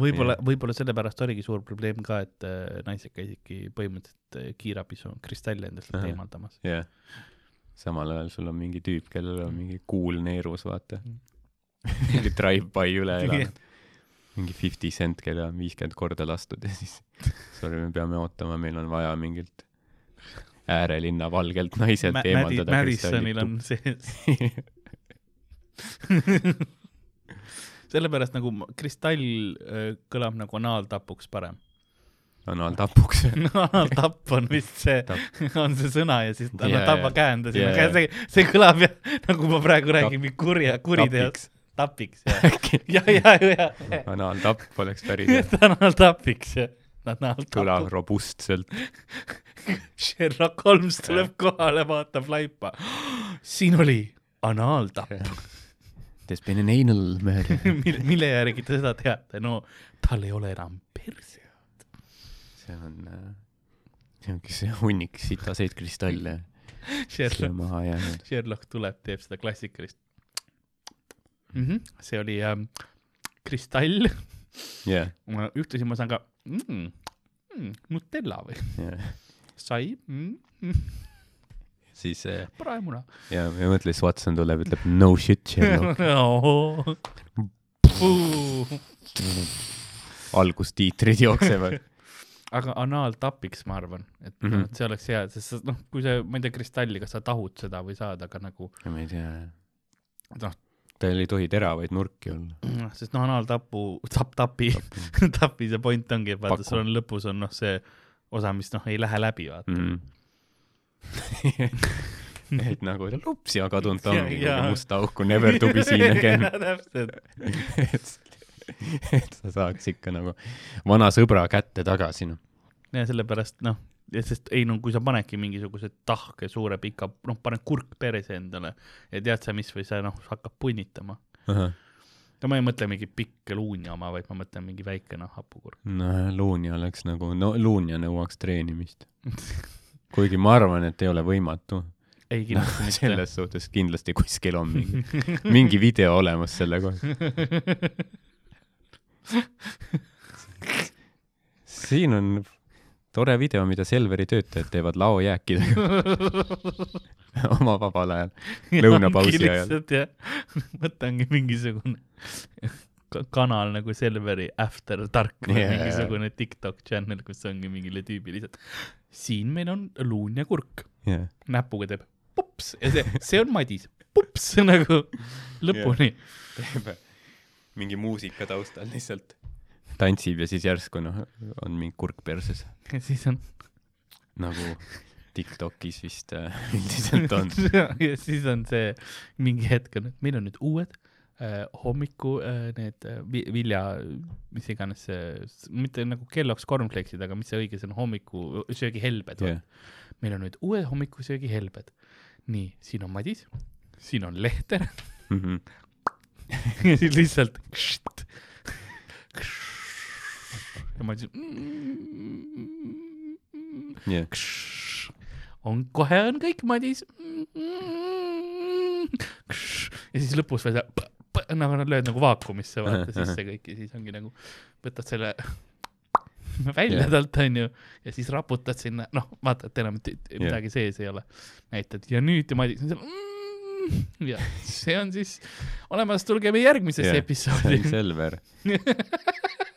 võib-olla, võib-olla sellepärast oligi suur probleem ka, et äh, naised käisidki põhimõtteliselt äh, kiirabis oma kristalle endast eemaldamas. jah. Samal ajal sul on mingi tüüp, kellel on mingi kuul neerus, vaata. mingi drive-by üle elanud. mingi Fifty Cent, kelle on viiskümmend korda lastud ja siis sorry, me peame ootama, meil on vaja mingilt äärelinna valgelt naiselt Ma- eemaldada Madisonil on sees. sellepärast nagu kristall äh, kõlab nagu anaaltapuks parem. Analtapuks. anaaltapp on vist see, on see sõna ja siis Jaa, yeah, Jaa, yeah,, jaa. see, see kõlab jah, nagu ma praegu räägin, mingi kurja, kuriteost. tapiks jah, ja, ja, ja, ja, analtapp oleks päris hea. anaaltapiks jah, kõlab robustselt. Sherlock Holmes tuleb kohale, vaatab laipa. siin oli anaaltapp, There's been an anal murder. mille, mille järgi te seda teate, no tal ei ole enam perse. See on, see ongi see hunnik sitaseid kristalle Sherlock. Sherlock tuleb, teeb seda klassikalist mm. -hmm. see oli ähm, kristall, jah, ühtlasi ma saan ka mm, mm, Nutella või jah. sai mm,, mm, siis äh, praemuna. ja, ja mõtle, siis Watson tuleb, ütleb no shit Sherlock. algustiitrid jooksevad. Aga anaaltapiks ma arvan, et mm. -hmm. see oleks hea, sest sa- noh, kui sa, ma ei tea, kristalli, kas sa tahud seda või saad, aga nagu ma ei tea, noh, tal ei tohi teravaid nurki olla. sest noh, anaaltapu, tap, tapi, tapi see point ongi, et vaata, sul on lõpus on noh, see osa, mis noh, ei lähe läbi, vaata. mm.. et nagu lups ja kadunud ta Ja- ongi ja. kuhugi musta auku, never to be seen again. täpselt, et, sa saaks ikka nagu vana sõbra kätte tagasi, noh. ja sellepärast noh, sest ei no kui sa panedki mingisuguse tahke suure pika, noh, paned kurk perse endale ja tead sa mis või sa noh, hakkab punnitama. ja ma ei mõtle mingi pikk luunja oma, vaid ma mõtlen mingi väike noh, hapukurk. no Luunja oleks nagu, no Luunja nõuaks treenimist. kuigi ma arvan, et ei ole võimatu. ei kindlasti mitte. selles suhtes kindlasti kuskil on mingi, mingi video olemas selle kohta. siin on tore video, mida Selveri töötajad teevad laojääkidega oma vabal ajal. lõunapausi ajal. jah, võtangi mingisugune ka- kanal nagu Selveri After Dark või yeah. mingisugune TikTok channel, kus ongi mingile tüübile lihtsalt siin meil on luun ja kurk, yeah.. näpuga teeb pups ja see, see on Madis, pups nagu lõpuni mingi muusika taustal lihtsalt tantsib ja siis järsku noh, on mingi kurk perses, ja siis on nagu Tiktokis vist äh, üldiselt on. ja siis on see mingi hetk on, et meil on nüüd uued äh, hommiku äh, need äh, vi- vilja, mis iganes see, mitte nagu Kellogg's cornflakesid, aga mis see õige, see on hommikusöögihelbed Yeah. yeah.. meil on nüüd uued hommikusöögihelbed. nii, siin on Madis, siin on Lehter Mm -hmm. ja siis lihtsalt ja Madis Yeah. Kšš. on, kohe on kõik, Madis. ja siis lõpus veel see, nagu nad lööd nagu vaakumisse vaata sisse kõik ja siis ongi nagu, võtad selle välja Jah. talt onju ja siis raputad sinna, noh, vaata, et enam midagi sees ei ole. näitad ja nüüd ja Madis on seal. ja see on siis olemas, tulge meie järgmisesse yeah, episoodi. Selver.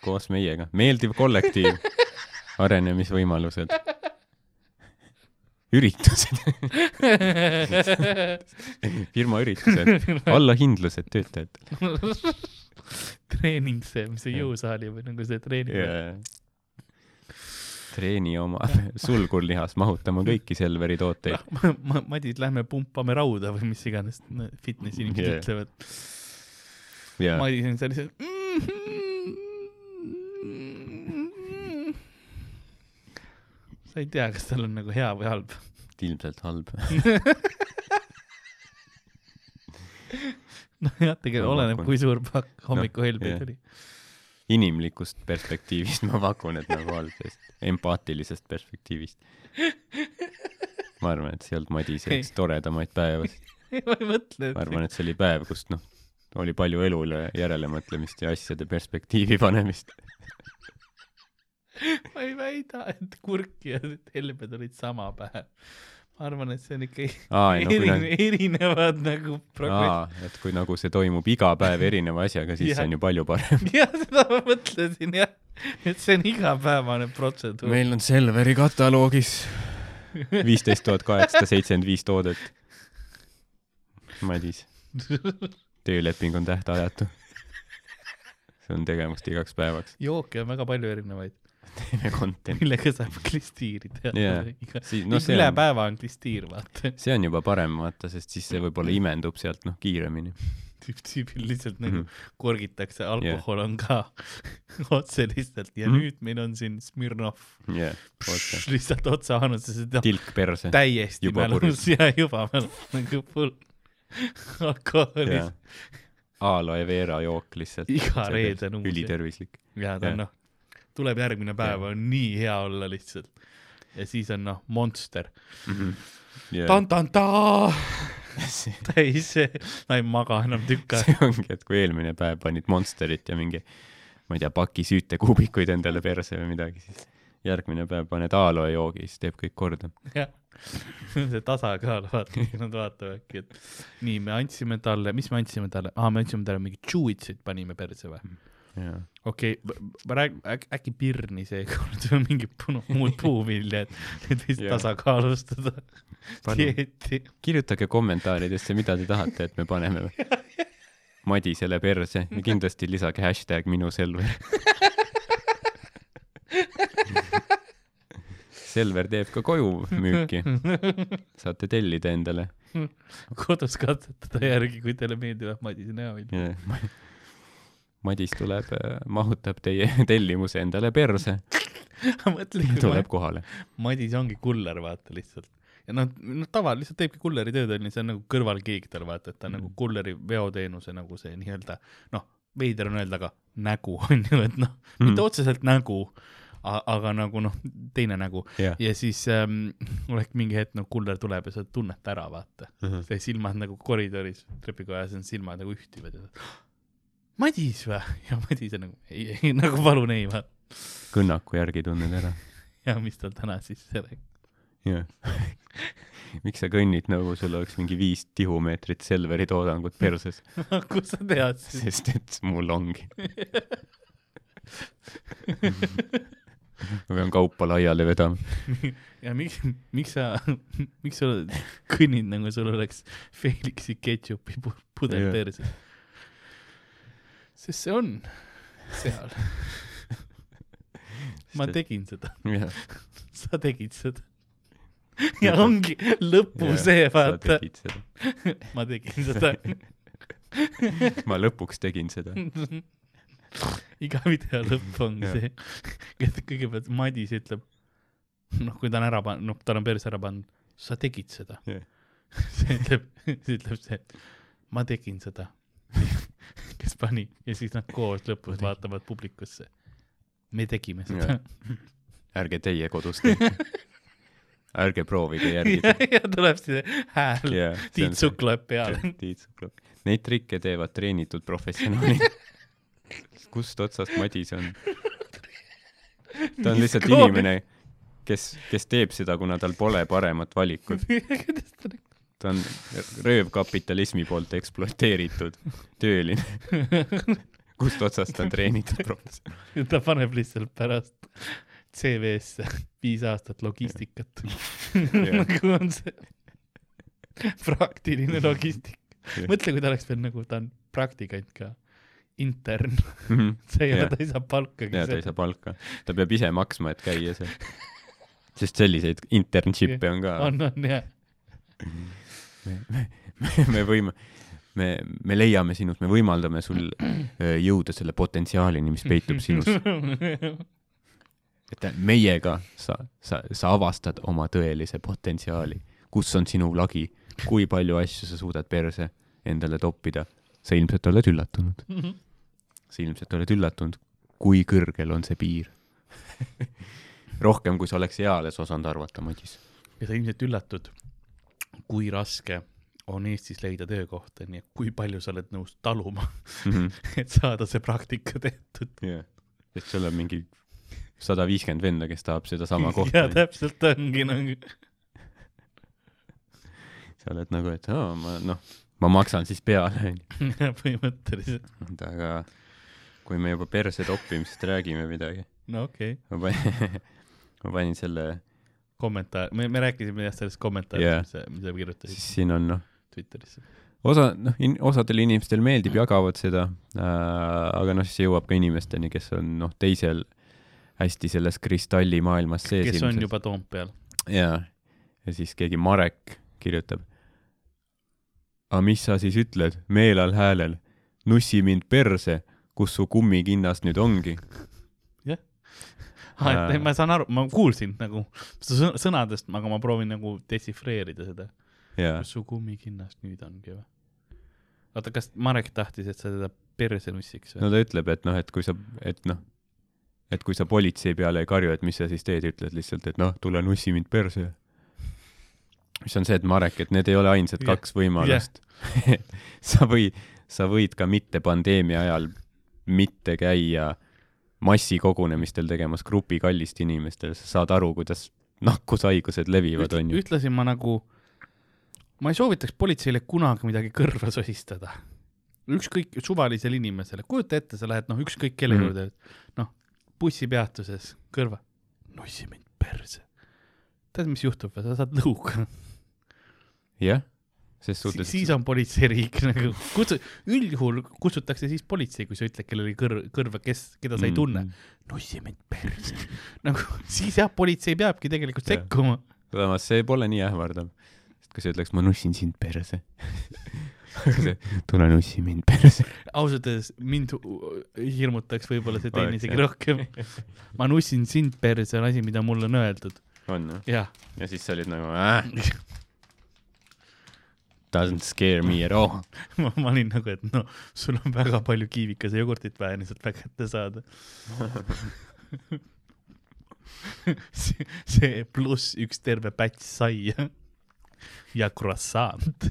Koos meiega, meeldiv kollektiiv, arenemisvõimalused, üritused, firma üritused, allahindlused töötajatele treening see, mis see jõusaali või nagu see treening yeah.. Treeni oma sulgurlihas mahutama kõiki Selveri tooteid. yeah.. Madis, lähme pumpame rauda või mis iganes no, fitnessi inimesed yeah. ütlevad. ja Madis on sellised. sa ei tea, kas tal on nagu hea või halb. ilmselt halb. noh jah, tegelikult Ma oleneb, kui suur pakk hommikuhelbeid jah. oli. Inimlikust perspektiivist ma pakun, et nagu halb, sest empaatilisest perspektiivist. ma arvan, et see ei olnud Madise üks toredamaid päevasid. ma ei mõtle, ma et arvan, et see oli päev, kus noh, oli palju elule järelemõtlemist ja asjade perspektiivi panemist. ma ei väida, et kurk ja helbed olid sama päev. Ma arvan, et see on ikka aa, ei no kui erine, nad, erinevad nagu progress. aa, et kui nagu see toimub iga päev erineva asjaga, siis see on ju palju parem. jah, seda ma mõtlesin jah, et see on igapäevane protseduur. meil on Selveri kataloogis viisteist tuhat kaheksasada seitsekümmend viis toodet. Madis, tööleping on tähtajatu. see on tegemist igaks päevaks. jooke on väga palju erinevaid, teeme content'i. millega saab klistiiri teha Jaa. iga, Siis- no üle on- päeva on klistiir, vaata. see on juba parem, vaata, sest siis see võib-olla imendub sealt noh kiiremini tüüpil lihtsalt nagu mm. -hmm. korgitakse, alkohol on ka otse lihtsalt ja Mhm. nüüd meil on siin Smirnov -hmm. yeah,, lihtsalt otse annuses, et tilk perse. täiesti Juba mälus ja juba mälus nagu full alkoholis jaa. aloe vera jook lihtsalt. Iga reede on uus, ülitervislik. ja ta on noh, tuleb järgmine päev, on nii hea olla lihtsalt. ja siis on noh, Monster, Yeah. tan-tan-taa, täis ta ei maga enam tükk aega. see ongi, et kui eelmine päev panid Monsterit ja mingi, ma ei tea, paki süütekuubikuid endale perse või midagi, siis järgmine päev paned aloe joogi, siis teeb kõik korda. jah, see tasakaal, vaata, nad vaatavadki, et nii, me andsime talle, mis me andsime talle, aa, me andsime talle mingi tšuitsid panime perse või? jaa. Okei okay,, räägi, äkki pirni seekord või mingi punu- muud puuvilja, et, et lihtsalt Jaa. tasakaalustada dieeti. kirjutage kommentaaridesse, mida te tahate, et me paneme. Madisele perse ja kindlasti lisage hashtag minu Selver. Selver teeb ka koju müüki, saate tellida endale. kodus katsetada järgi, kui teile meeldivad Madise näoilm. Madis tuleb, mahutab teie tellimuse endale perse, tuleb kohale. Madis ongi kuller, vaata lihtsalt. ja noh, noh tavali lihtsalt teebki kulleri tööd onju, see on nagu kõrvalkiik tal vaata, et ta on Mhm. nagu kulleri veoteenuse nagu see nii-öelda noh, veider on öelda, aga nägu on ju, et noh, mitte Mhm. otseselt nägu, aga nagu noh, teine nägu jah, ja siis ähm, oleks mingi hetk nagu kuller tuleb ja sa tunned ta ära, vaata. see silmad nagu koridoris trepikojas on silmad nagu ühtivad ja Madis või? ja Madis on nagu ei, ei nagu palun ei vaata. kõnnaku järgi tunned ära. ja mis tal täna siis rääkis. jah. miks sa kõnnid nagu sul oleks mingi viis tihumeetrit Selveri toodangut perses, kus sa tead siis? sest et mul ongi. ma pean kaupa laiali vedama. ja miks, miks sa, miks sa kõnnid nagu sul oleks Felixi ketšupi pu- pudel perses? Sest see on seal. ma tegin seda, jah, sa tegid seda. ja ongi lõpu see, sa vaata, ma tegin seda. ma lõpuks tegin seda. iga video lõpp Jah. see, et kõigepealt Madis ütleb, noh, kui ta on ära pannud, noh, tal on perse ära pannud, sa tegid seda. Jah. see ütleb, siis ütleb see, ma tegin seda. Pani ja siis nad koos lõpus vaatavad publikusse. me tegime seda. ärge teie kodus tehke. ärge proovige järgida. ja tuleb see hääl, Yeah, Tiit Sukk loeb peale. Tiit Sukk loeb. Neid trikke teevad treenitud professionaalid. kust otsast Madis on? ta on lihtsalt inimene, kes, kes teeb seda, kuna tal pole paremat valikut. Ta on röövkapitalismi poolt ekspluateeritud tööline. kust otsast on treenitud professor. ta paneb lihtsalt pärast CV-sse viis aastat logistikat. nagu on see praktiline logistika. mõtle, kui ta oleks veel nagu, ta on praktikant ka, intern, see ei ole, ta ei saa palkagi ja ta ei saa palka, ta peab ise maksma, et käia seal. sest selliseid internship'e on ka. on, on jah. Me, me, me võime, me, me leiame sinust, me võimaldame sul öö, jõuda selle potentsiaalini, mis peitub sinus. et meiega sa, sa, sa avastad oma tõelise potentsiaali, kus on sinu lagi, kui palju asju sa suudad perse endale toppida. sa ilmselt oled üllatunud, sa ilmselt oled üllatunud, kui kõrgel on see piir. rohkem, kui sa oleks eales osanud arvata, Madis. ja sa ilmselt üllatud, kui raske on Eestis leida töökohta, nii et kui palju sa oled nõus taluma, et saada see praktika tehtud. jah, sest sul on mingi sada viiskümmend venda, kes tahab sedasama kohta. täpselt ongi nagu, sa oled nagu, et aa, ma noh, ma maksan siis peale, onju. põhimõtteliselt, aga kui me juba perse toppimisest räägime midagi, no okei okay., ma panin selle, kommentaar, me, me rääkisime jah sellest kommentaarist yeah., mis sa, mis sa kirjutasid siis siin on noh, Twitterisse. osa, noh in,, osadele inimestele meeldib, jagavad seda äh,, aga noh, siis jõuab ka inimesteni, kes on noh, teisel hästi selles kristallimaailmas sees kes on juba Toompeal. jaa, ja siis keegi Marek kirjutab. aga mis sa siis ütled meelal häälel, nussi mind perse, kus su kummikinnas nüüd ongi? ah,. et ma saan aru, ma kuulsin nagu sõn- sõnadest, aga ma proovin nagu detsifreerida seda. kus su kummikinnas nüüd ongi või? oota, kas Marek tahtis, et sa teda perse nussiks või no ta ütleb, et noh, et kui sa, et noh, et kui sa politsei peale ei karju, et mis sa siis teed, ütled lihtsalt, et noh, tule nussi mind perse. mis on see, et Marek, et need ei ole ainsad Jah. kaks võimalust. sa võid, sa võid ka mitte pandeemia ajal mitte käia massikogunemistel tegemas grupikallist inimestel, sa saad aru, kuidas nakkushaigused levivad, onju. ühtlasi ma nagu, ma ei soovitaks politseile kunagi midagi kõrva sosistada. ükskõik, suvalisele inimesele, kujuta ette, sa lähed noh, ükskõik kelle Mhm. juurde, noh, bussipeatuses kõrva, nussi mind perse. tead, mis juhtub, sa saad lõuga. jah, ses Si suhtes. siis on politseiriik nagu, kutsu, üldjuhul kutsutakse siis politsei, kui sa ütled kellelegi kõr-, kõrva, kes, keda sa ei tunne. nussi mind perse. nagu siis jah, politsei peabki tegelikult sekkuma. samas see pole nii ähvardav. sest kui sa ütleks, ma nussin sind perse. tule nussi mind perse. ausalt öeldes mind hirmutaks võib-olla see teine isegi rohkem. ma nussin sind perse, on asi, mida mulle on öeldud. on jah, ja siis sa olid nagu äh,, doesn't scare me at all. ma, ma olin nagu, et noh, sul on väga palju kiivikas ja jogurtit vaja lihtsalt kätte saada. see, see pluss üks terve päts saia ja croissant.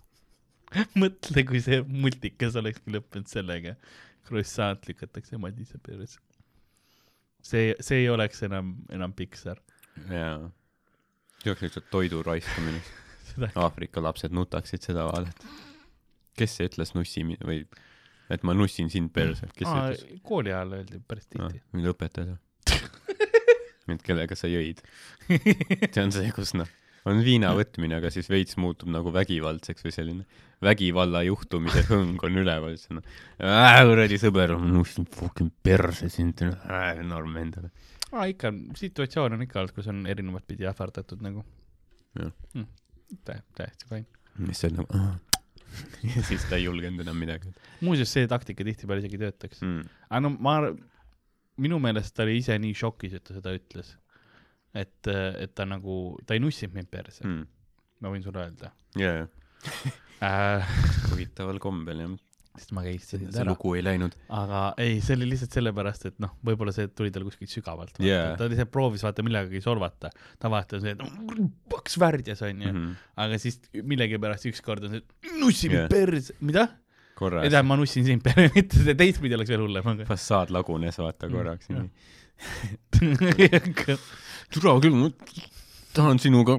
mõtle, kui see multikas olekski lõppenud sellega. croissant lükatakse Madise perse. see, see ei oleks enam, enam Pixar. jaa. see oleks lihtsalt toidu raiskamine. Seda Aafrika lapsed nutaksid seda vaadata. kes see ütles nussi või, et ma nussin sind perse, kes see Aa, ütles? kooli ajal öeldi päris noh tihti., mind õpetajad. mind, kellega sa jõid. see on see, kus noh, on viina võtmine, aga siis veits muutub nagu vägivaldseks või selline vägivalla juhtumise hõng on üleval, siis on äh, kuradi sõber, ma nussin fucking perse sind norm endale. aa, ikka, situatsioon on ikka olnud, kus on erinevat pidi ähvardatud nagu Jah. hm.. tä-, täiesti fine. mis see on nagu ja siis ta ei julgenud enam midagi muuseas, see taktika tihtipeale isegi töötaks. mm.. aga no ma, minu meelest ta oli ise nii šokis, et ta seda ütles. et, et ta nagu, ta ei nussinud mind perse mm., ma võin sulle öelda jaa, äh,. huvitaval kombel jah, sest ma käisin see ära, lugu ei läinud. aga ei, see oli lihtsalt sellepärast, et noh, võib-olla see tuli tal kuskilt sügavalt Jaa. ta lihtsalt proovis vaata millegagi solvata. ta vaatas, et no, paks värdjas onju mm. -hmm. aga siis millegipärast ükskord on see, nussi yeah. perse, mida? korra ei tähenda, ma nussin sind perse, mitte see teistpidi oleks veel hullem, aga fassaad lagunes, vaata korraks Mm, türa küll, tahan sinuga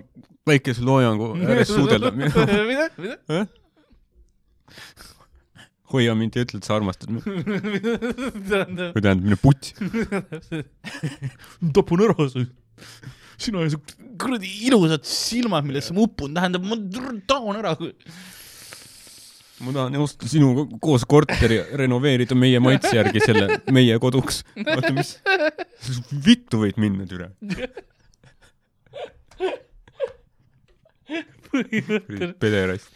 väikese loojangu ääres suudelda. mida, mida? Hoia mind ja ütle, et sa armastad mind. või tähendab, mine putsi. tapun ära su. sina ja su kuradi ilusad silmad, millesse ma upun, tähendab, ma taon ära. ma tahan osta sinuga koos korteri renoveerida meie maitse järgi selle meie koduks. oota, mis, vittu võid minna, türa. pederast.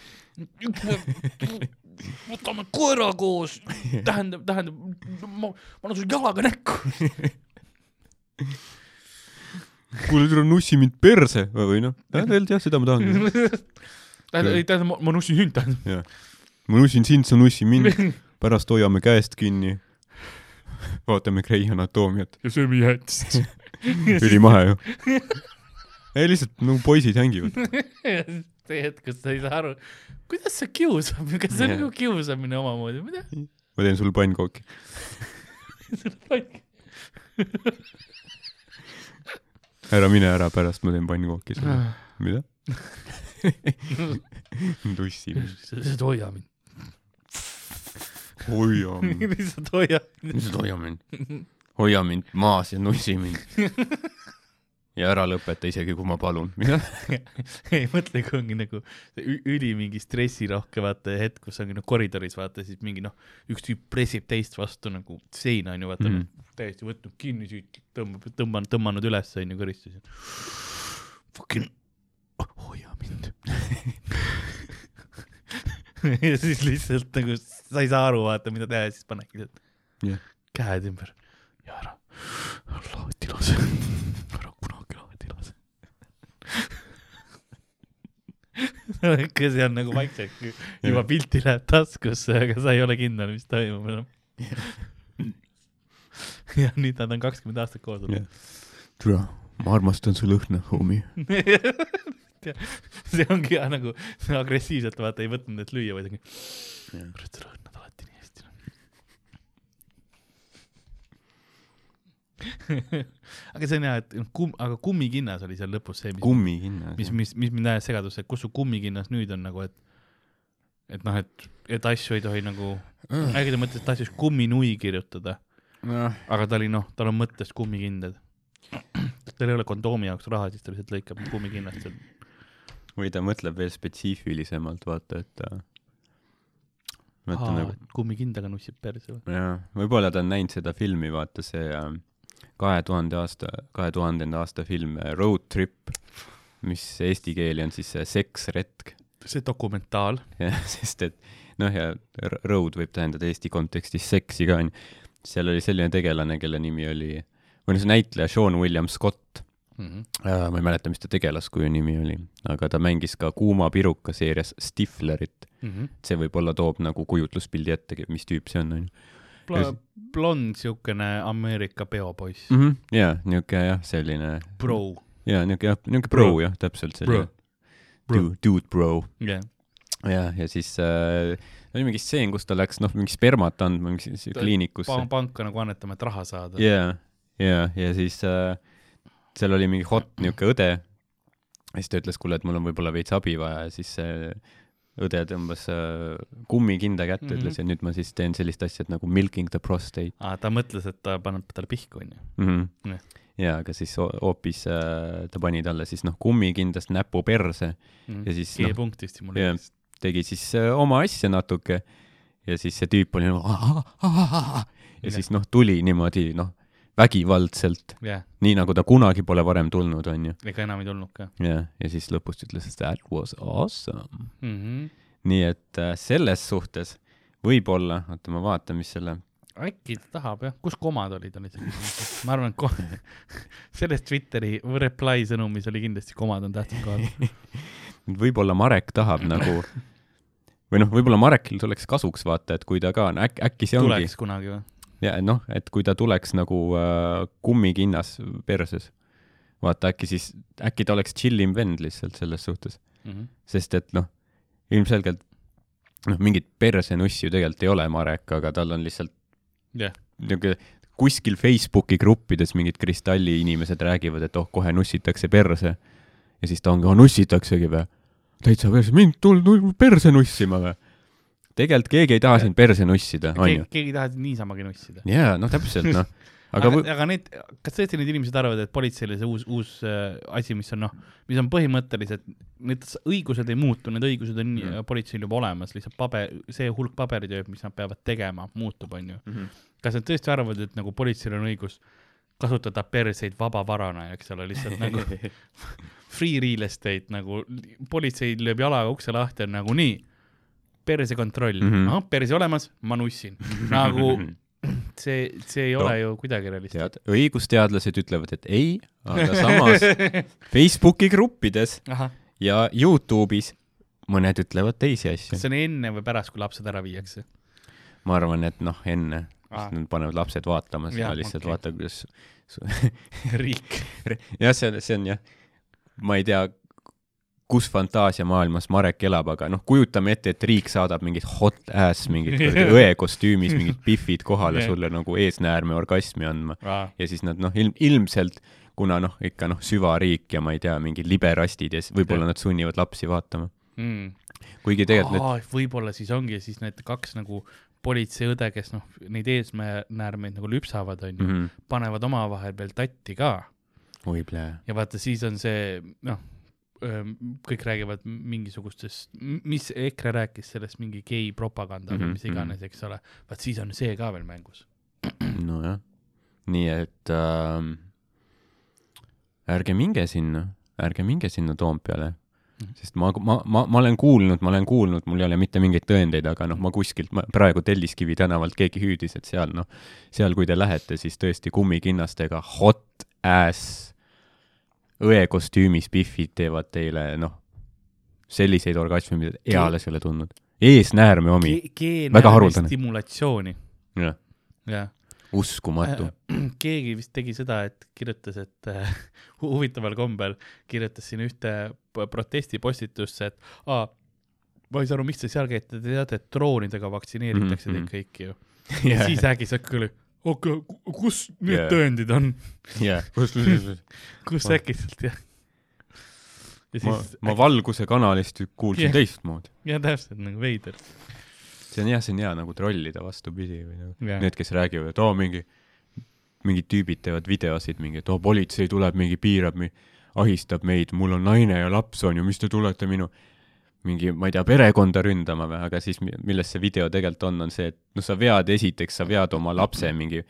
Võtame koera koos, tähendab, tähendab, ma, ma annan sulle jalaga näkku. kuule, türa, nussi mind perse või noh, tähendab jah, seda ma tahan. tähendab, ei tähendab, ma, nussin sind, tähendab. ma nussin sind, sa nussi mind, pärast hoiame käest kinni. vaatame Grey Anatoomiat, ja sööme jäätist. ülimahe ju. ei lihtsalt nagu poisid hängivad. see hetk, kus sa ei saa aru, kuidas see kiusab, kas see on nagu kiusamine omamoodi, mida? ma teen sulle pannkooki. ära mine ära, pärast ma teen pannkooki sulle. mida? tussi. lihtsalt hoia mind, hoia mind. lihtsalt hoia. lihtsalt hoia mind. hoia mind maas ja nussi mind. ja ära lõpeta isegi, kui ma palun. ei mõtle, kui ongi nagu üli mingi stressirohke vaata hetk, kus ongi noh koridoris vaata siis mingi noh, üks tüüp pressib teist vastu nagu seina onju vaata mm Mhm. -hmm. täiesti võtnud kinni tõmbab, tõmbanud, tõmmanud üles onju kõristus. Fucking hoia mind. ja siis lihtsalt nagu sa ei saa aru vaata, mida teha ja siis panedki lihtsalt Jah. käed ümber ja ära lahti lase, ära kunagi lahti lase. ikka see on nagu vaikselt, juba pilti läheb taskusse, aga sa ei ole kindel, mis toimub enam. ja nüüd nad on kakskümmend aastat koos olnud. türa, ma armastan su lõhna, homie. see ongi jah nagu agressiivselt vaata ei võtnud, et lüüa, vaid ongi, kurat, sa lõhnad alati nii hästi. aga see on hea, et kum-, aga kummikinnas oli seal lõpus see, mis kummikinnas. mis, mis, mis mind ajas segadusse, et kus su kummikinnas nüüd on nagu, et et noh, et, et asju ei tohi nagu, äkki ta mõtles, et tahtis kumminui kirjutada, aga ta oli noh, tal on mõttes kummikindad. tal ei ole kondoomi jaoks raha, siis ta lihtsalt lõikab kummikinnast seal. või ta mõtleb veel spetsiifilisemalt, vaata, et äh, mõtle Aa, nagu, kummikindaga nussib perse või? jaa, võib-olla ta on näinud seda filmi, vaata see kahe tuhande aasta, kahe tuhandenda aasta film äh, Road Trip, mis eesti keeli on siis äh, Seksretk. see dokumentaal. jah, sest et noh, ja road võib tähendada Eesti kontekstis seksi ka onju. seal oli selline tegelane, kelle nimi oli, või noh, see näitleja Sean William Scott Mhm. äh,, ma ei mäleta, mis ta tegelaskuju nimi oli, aga ta mängis ka Kuuma piruka seerias Stiflerit. see võib-olla toob nagu kujutluspildi ette, mis tüüp see on onju. Bl- blond siukene Ameerika peopoiss. mm. -hmm. jaa, niuke jah, selline Bro. jaa, niuke jah, niuke bro Bro. jah, täpselt selline. Dude, dude bro. jah. jah, ja siis äh, oli mingi stseen, kus ta läks noh, mingi spermat andma mingi si- Ta- kliinikusse. panka nagu annetama, et raha saada. jaa, jaa, ja siis äh, seal oli mingi hot niuke õde. ja siis ta ütles, kuule, et mul on võib-olla veits abi vaja ja siis see õde tõmbas äh, kummikinda kätte mm, Mhm. -hmm. ütles, et nüüd ma siis teen sellist asja, et nagu milking the prostate aa, ta mõtles, et ta paneb talle pihku, onju. mm. -hmm. Jah. ja aga siis ho- hoopis äh, ta pani talle siis noh, kummikindast näpu perse, Ja siis, noh, G-punkti stimuleeris. tegi siis äh, oma asja natuke ja siis see tüüp oli nagu ja Jah. siis noh, tuli niimoodi noh, vägivaldselt, jah, nii nagu ta kunagi pole varem tulnud, onju. ega enam ei tulnud ka jah, ja siis lõpus ütles, et that was awesome. mm. -hmm. nii et äh, selles suhtes võib-olla, oota ma vaatan, mis selle, äkki ta tahab jah, kus komad olid, oli see küsimus. ma arvan, et ko- selles Twitteri reply sõnumis oli kindlasti komad on tähtsad kohal. võib-olla Marek tahab nagu või noh, võib-olla Marekil tuleks kasuks vaata, et kui ta ka, äkki, äkki see ongi tuleks kunagi või? Ja noh, et kui ta tuleks nagu äh, kummikinnas perses, vaata äkki siis, äkki ta oleks chillim vend lihtsalt selles suhtes, Mhm. sest et noh, ilmselgelt noh, mingit persenussi ju tegelikult ei ole Marek, aga tal on lihtsalt jah, niisugune kuskil Facebooki gruppides mingid kristalli inimesed räägivad, et oh, kohe nussitakse perse ja siis ta ongi, nussitaksegi või? täitsa perse, mind tulnud perse nussima või? Tegelikult keegi ei taha sind perse nussida, onju., keegi ei taha niisamagi nussida. jaa, noh, täpselt noh. aga, aga aga, need, kas tõesti need inimesed arvavad, et politseile see uus, uus äh, asi, mis on noh, mis on põhimõtteliselt, need õigused ei muutu, need õigused on Mm. mm. politseil juba olemas, lihtsalt paber, see hulk paberitööd, mis nad peavad tegema, muutub, onju. kas nad tõesti arvavad, et nagu politseil on õigus kasutada perseid vabavarana, eks ole, lihtsalt nagu free real estate nagu politsei lööb jalaga ukse lahti, on nagu nii, persekontroll mm. -hmm. ahah, perse olemas, ma nussin. nagu see, see ei No, ole ju kuidagi realistlik. tead, õigusteadlased ütlevad, et ei, aga samas Facebooki gruppides ahah, ja Youtube'is mõned ütlevad teisi asju kas. see on enne või pärast, kui lapsed ära viiakse? ma arvan, et noh, enne, sest nad panevad lapsed vaatama seda lihtsalt okei. vaata, kuidas riik. jah, see see on jah, ma ei tea, kus fantaasiamaailmas Marek elab, aga noh, kujutame ette, et riik saadab mingid hot ass, mingid kuradi õekostüümis mingid pihvid kohale sulle nagu eesnäärme orgasmi andma ja siis nad noh, ilm, ilmselt kuna noh, ikka noh, süvariik ja ma ei tea, mingid liberastid ja s- võib-olla nad sunnivad lapsi vaatama. mm.. kuigi tegelikult need, Aa, võib-olla siis ongi siis need kaks nagu politseiõde, kes noh, neid eesmäärmeid nagu lüpsavad, onju mm. -hmm. panevad omavahel veel tatti ka ja vaata, siis on see noh, kõik räägivad mingisugustest, mis EKRE rääkis sellest mingi gei propaganda mm Mhm, -hmm. või mis iganes, eks ole, vaat siis on see ka veel mängus. nojah, nii et ähm, ärge minge sinna, ärge minge sinna Toompeale Mhm. sest ma, ma, ma, ma olen kuulnud, ma olen kuulnud, mul ei ole mitte mingeid tõendeid, aga noh, ma kuskilt, ma praegu Telliskivi tänavalt keegi hüüdis, et seal noh, seal, kui te lähete, siis tõesti kummikinnastega hot ass õekostüümis pihvid teevad teile noh, selliseid orgasme, mida eales ei ole tundnud. eesnäärme omi, Väga haruldane. stimulatsiooni, jah, jah. uskumatu. keegi vist tegi seda, et kirjutas, et äh, hu- huvitaval kombel kirjutas siin ühte protestipostitusse, et aa, ma ei saa aru, miks te seal käite, te teate, et droonidega vaktsineeritakse Mhm, teid mhm. kõiki ju. ja siis äkki sa küll, okei, kus need Jaa. tõendid on, jah, kus Ma- äkitselt jah. ja ma siis, ma Valguse kanalist kuulsin Jah. teistmoodi. jah, täpselt nagu veider. see on jah, see on hea nagu trollida vastupidi või nagu Jah. need, kes räägivad, et oo mingi, mingid tüübid teevad videosid mingi, et oo politsei tuleb mingi piirab, ahistab meid, mul on naine ja laps on ju, mis te tulete minu mingi, ma ei tea, perekonda ründama või, aga siis mi- milles see video tegelikult on, on see, et noh, sa vead esiteks, sa vead oma lapse mingi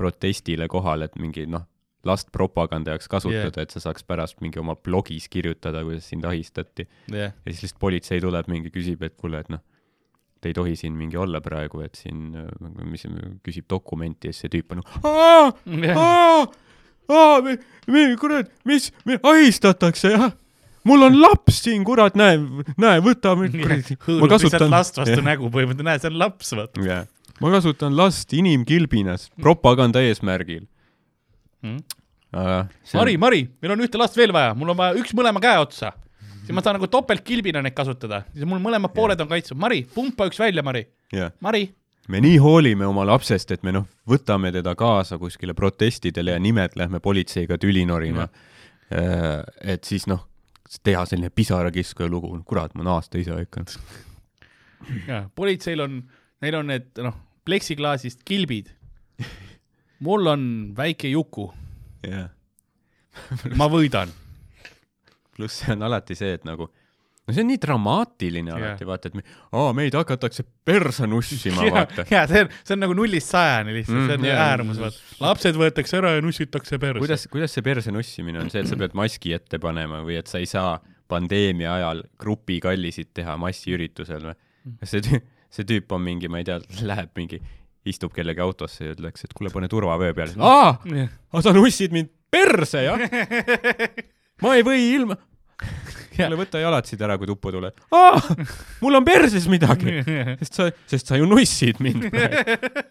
protestile kohale, et mingi noh, last propaganda jaoks kasutada yeah., et sa saaks pärast mingi oma blogis kirjutada, kuidas sind ahistati. jah, ja siis lihtsalt politsei tuleb mingi küsib, et kuule, et noh, te ei tohi siin mingi olla praegu, et siin, mis, küsib dokumenti ja siis see tüüp on nagu aa, aa, aa, kurat, mis, ahistatakse jah, mul on laps siin, kurat, näe, näe, võta mind, kuradi, hõõrub lihtsalt last vastu nägu põhimõtteliselt, näe, see on laps, vaata jah, ma kasutan last inimkilbinas propaganda eesmärgil. mm.. aga Mari, Mari, meil on ühte last veel vaja, mul on vaja üks mõlema käe otsa. siis ma saan nagu topeltkilbina neid kasutada, siis mul mõlemad pooled on kaitstud. Mari, pumpa üks välja, Mari. jah, Mari. me nii hoolime oma lapsest, et me noh, võtame teda kaasa kuskile protestidele ja nimed lähme politseiga tüli norima. et siis noh, teha selline pisarakiskuja lugu, kurat, ma olen aasta isa ikka. politseil on, neil on need noh, pleksiklaasist kilbid. mul on väike Juku, jah, ma võidan. pluss see on alati see, et nagu no see on nii dramaatiline alati, vaata, et me, aa, meid hakatakse persa nussima, ja, vaata. ja see on, see on nagu nullist sajani lihtsalt, see on Mm, mm, jaa. äärmus, vaata. lapsed võetakse ära ja nussitakse perse. kuidas, kuidas see perse nussimine on see, et sa pead maski ette panema või et sa ei saa pandeemia ajal grupikallisid teha massiüritusel või? kas see tüüp, see tüüp on mingi, ma ei tea, läheb mingi, istub kellegi autosse ja ütleks, et kuule, pane turvavöö peale. aa, aga sa nussid mind perse, jah? ma ei või ilma. kuule, võta jalatsid ära, kui tuppa tuled. aa, mul on perses midagi, sest sa, sest sa ju nussid mind praegu.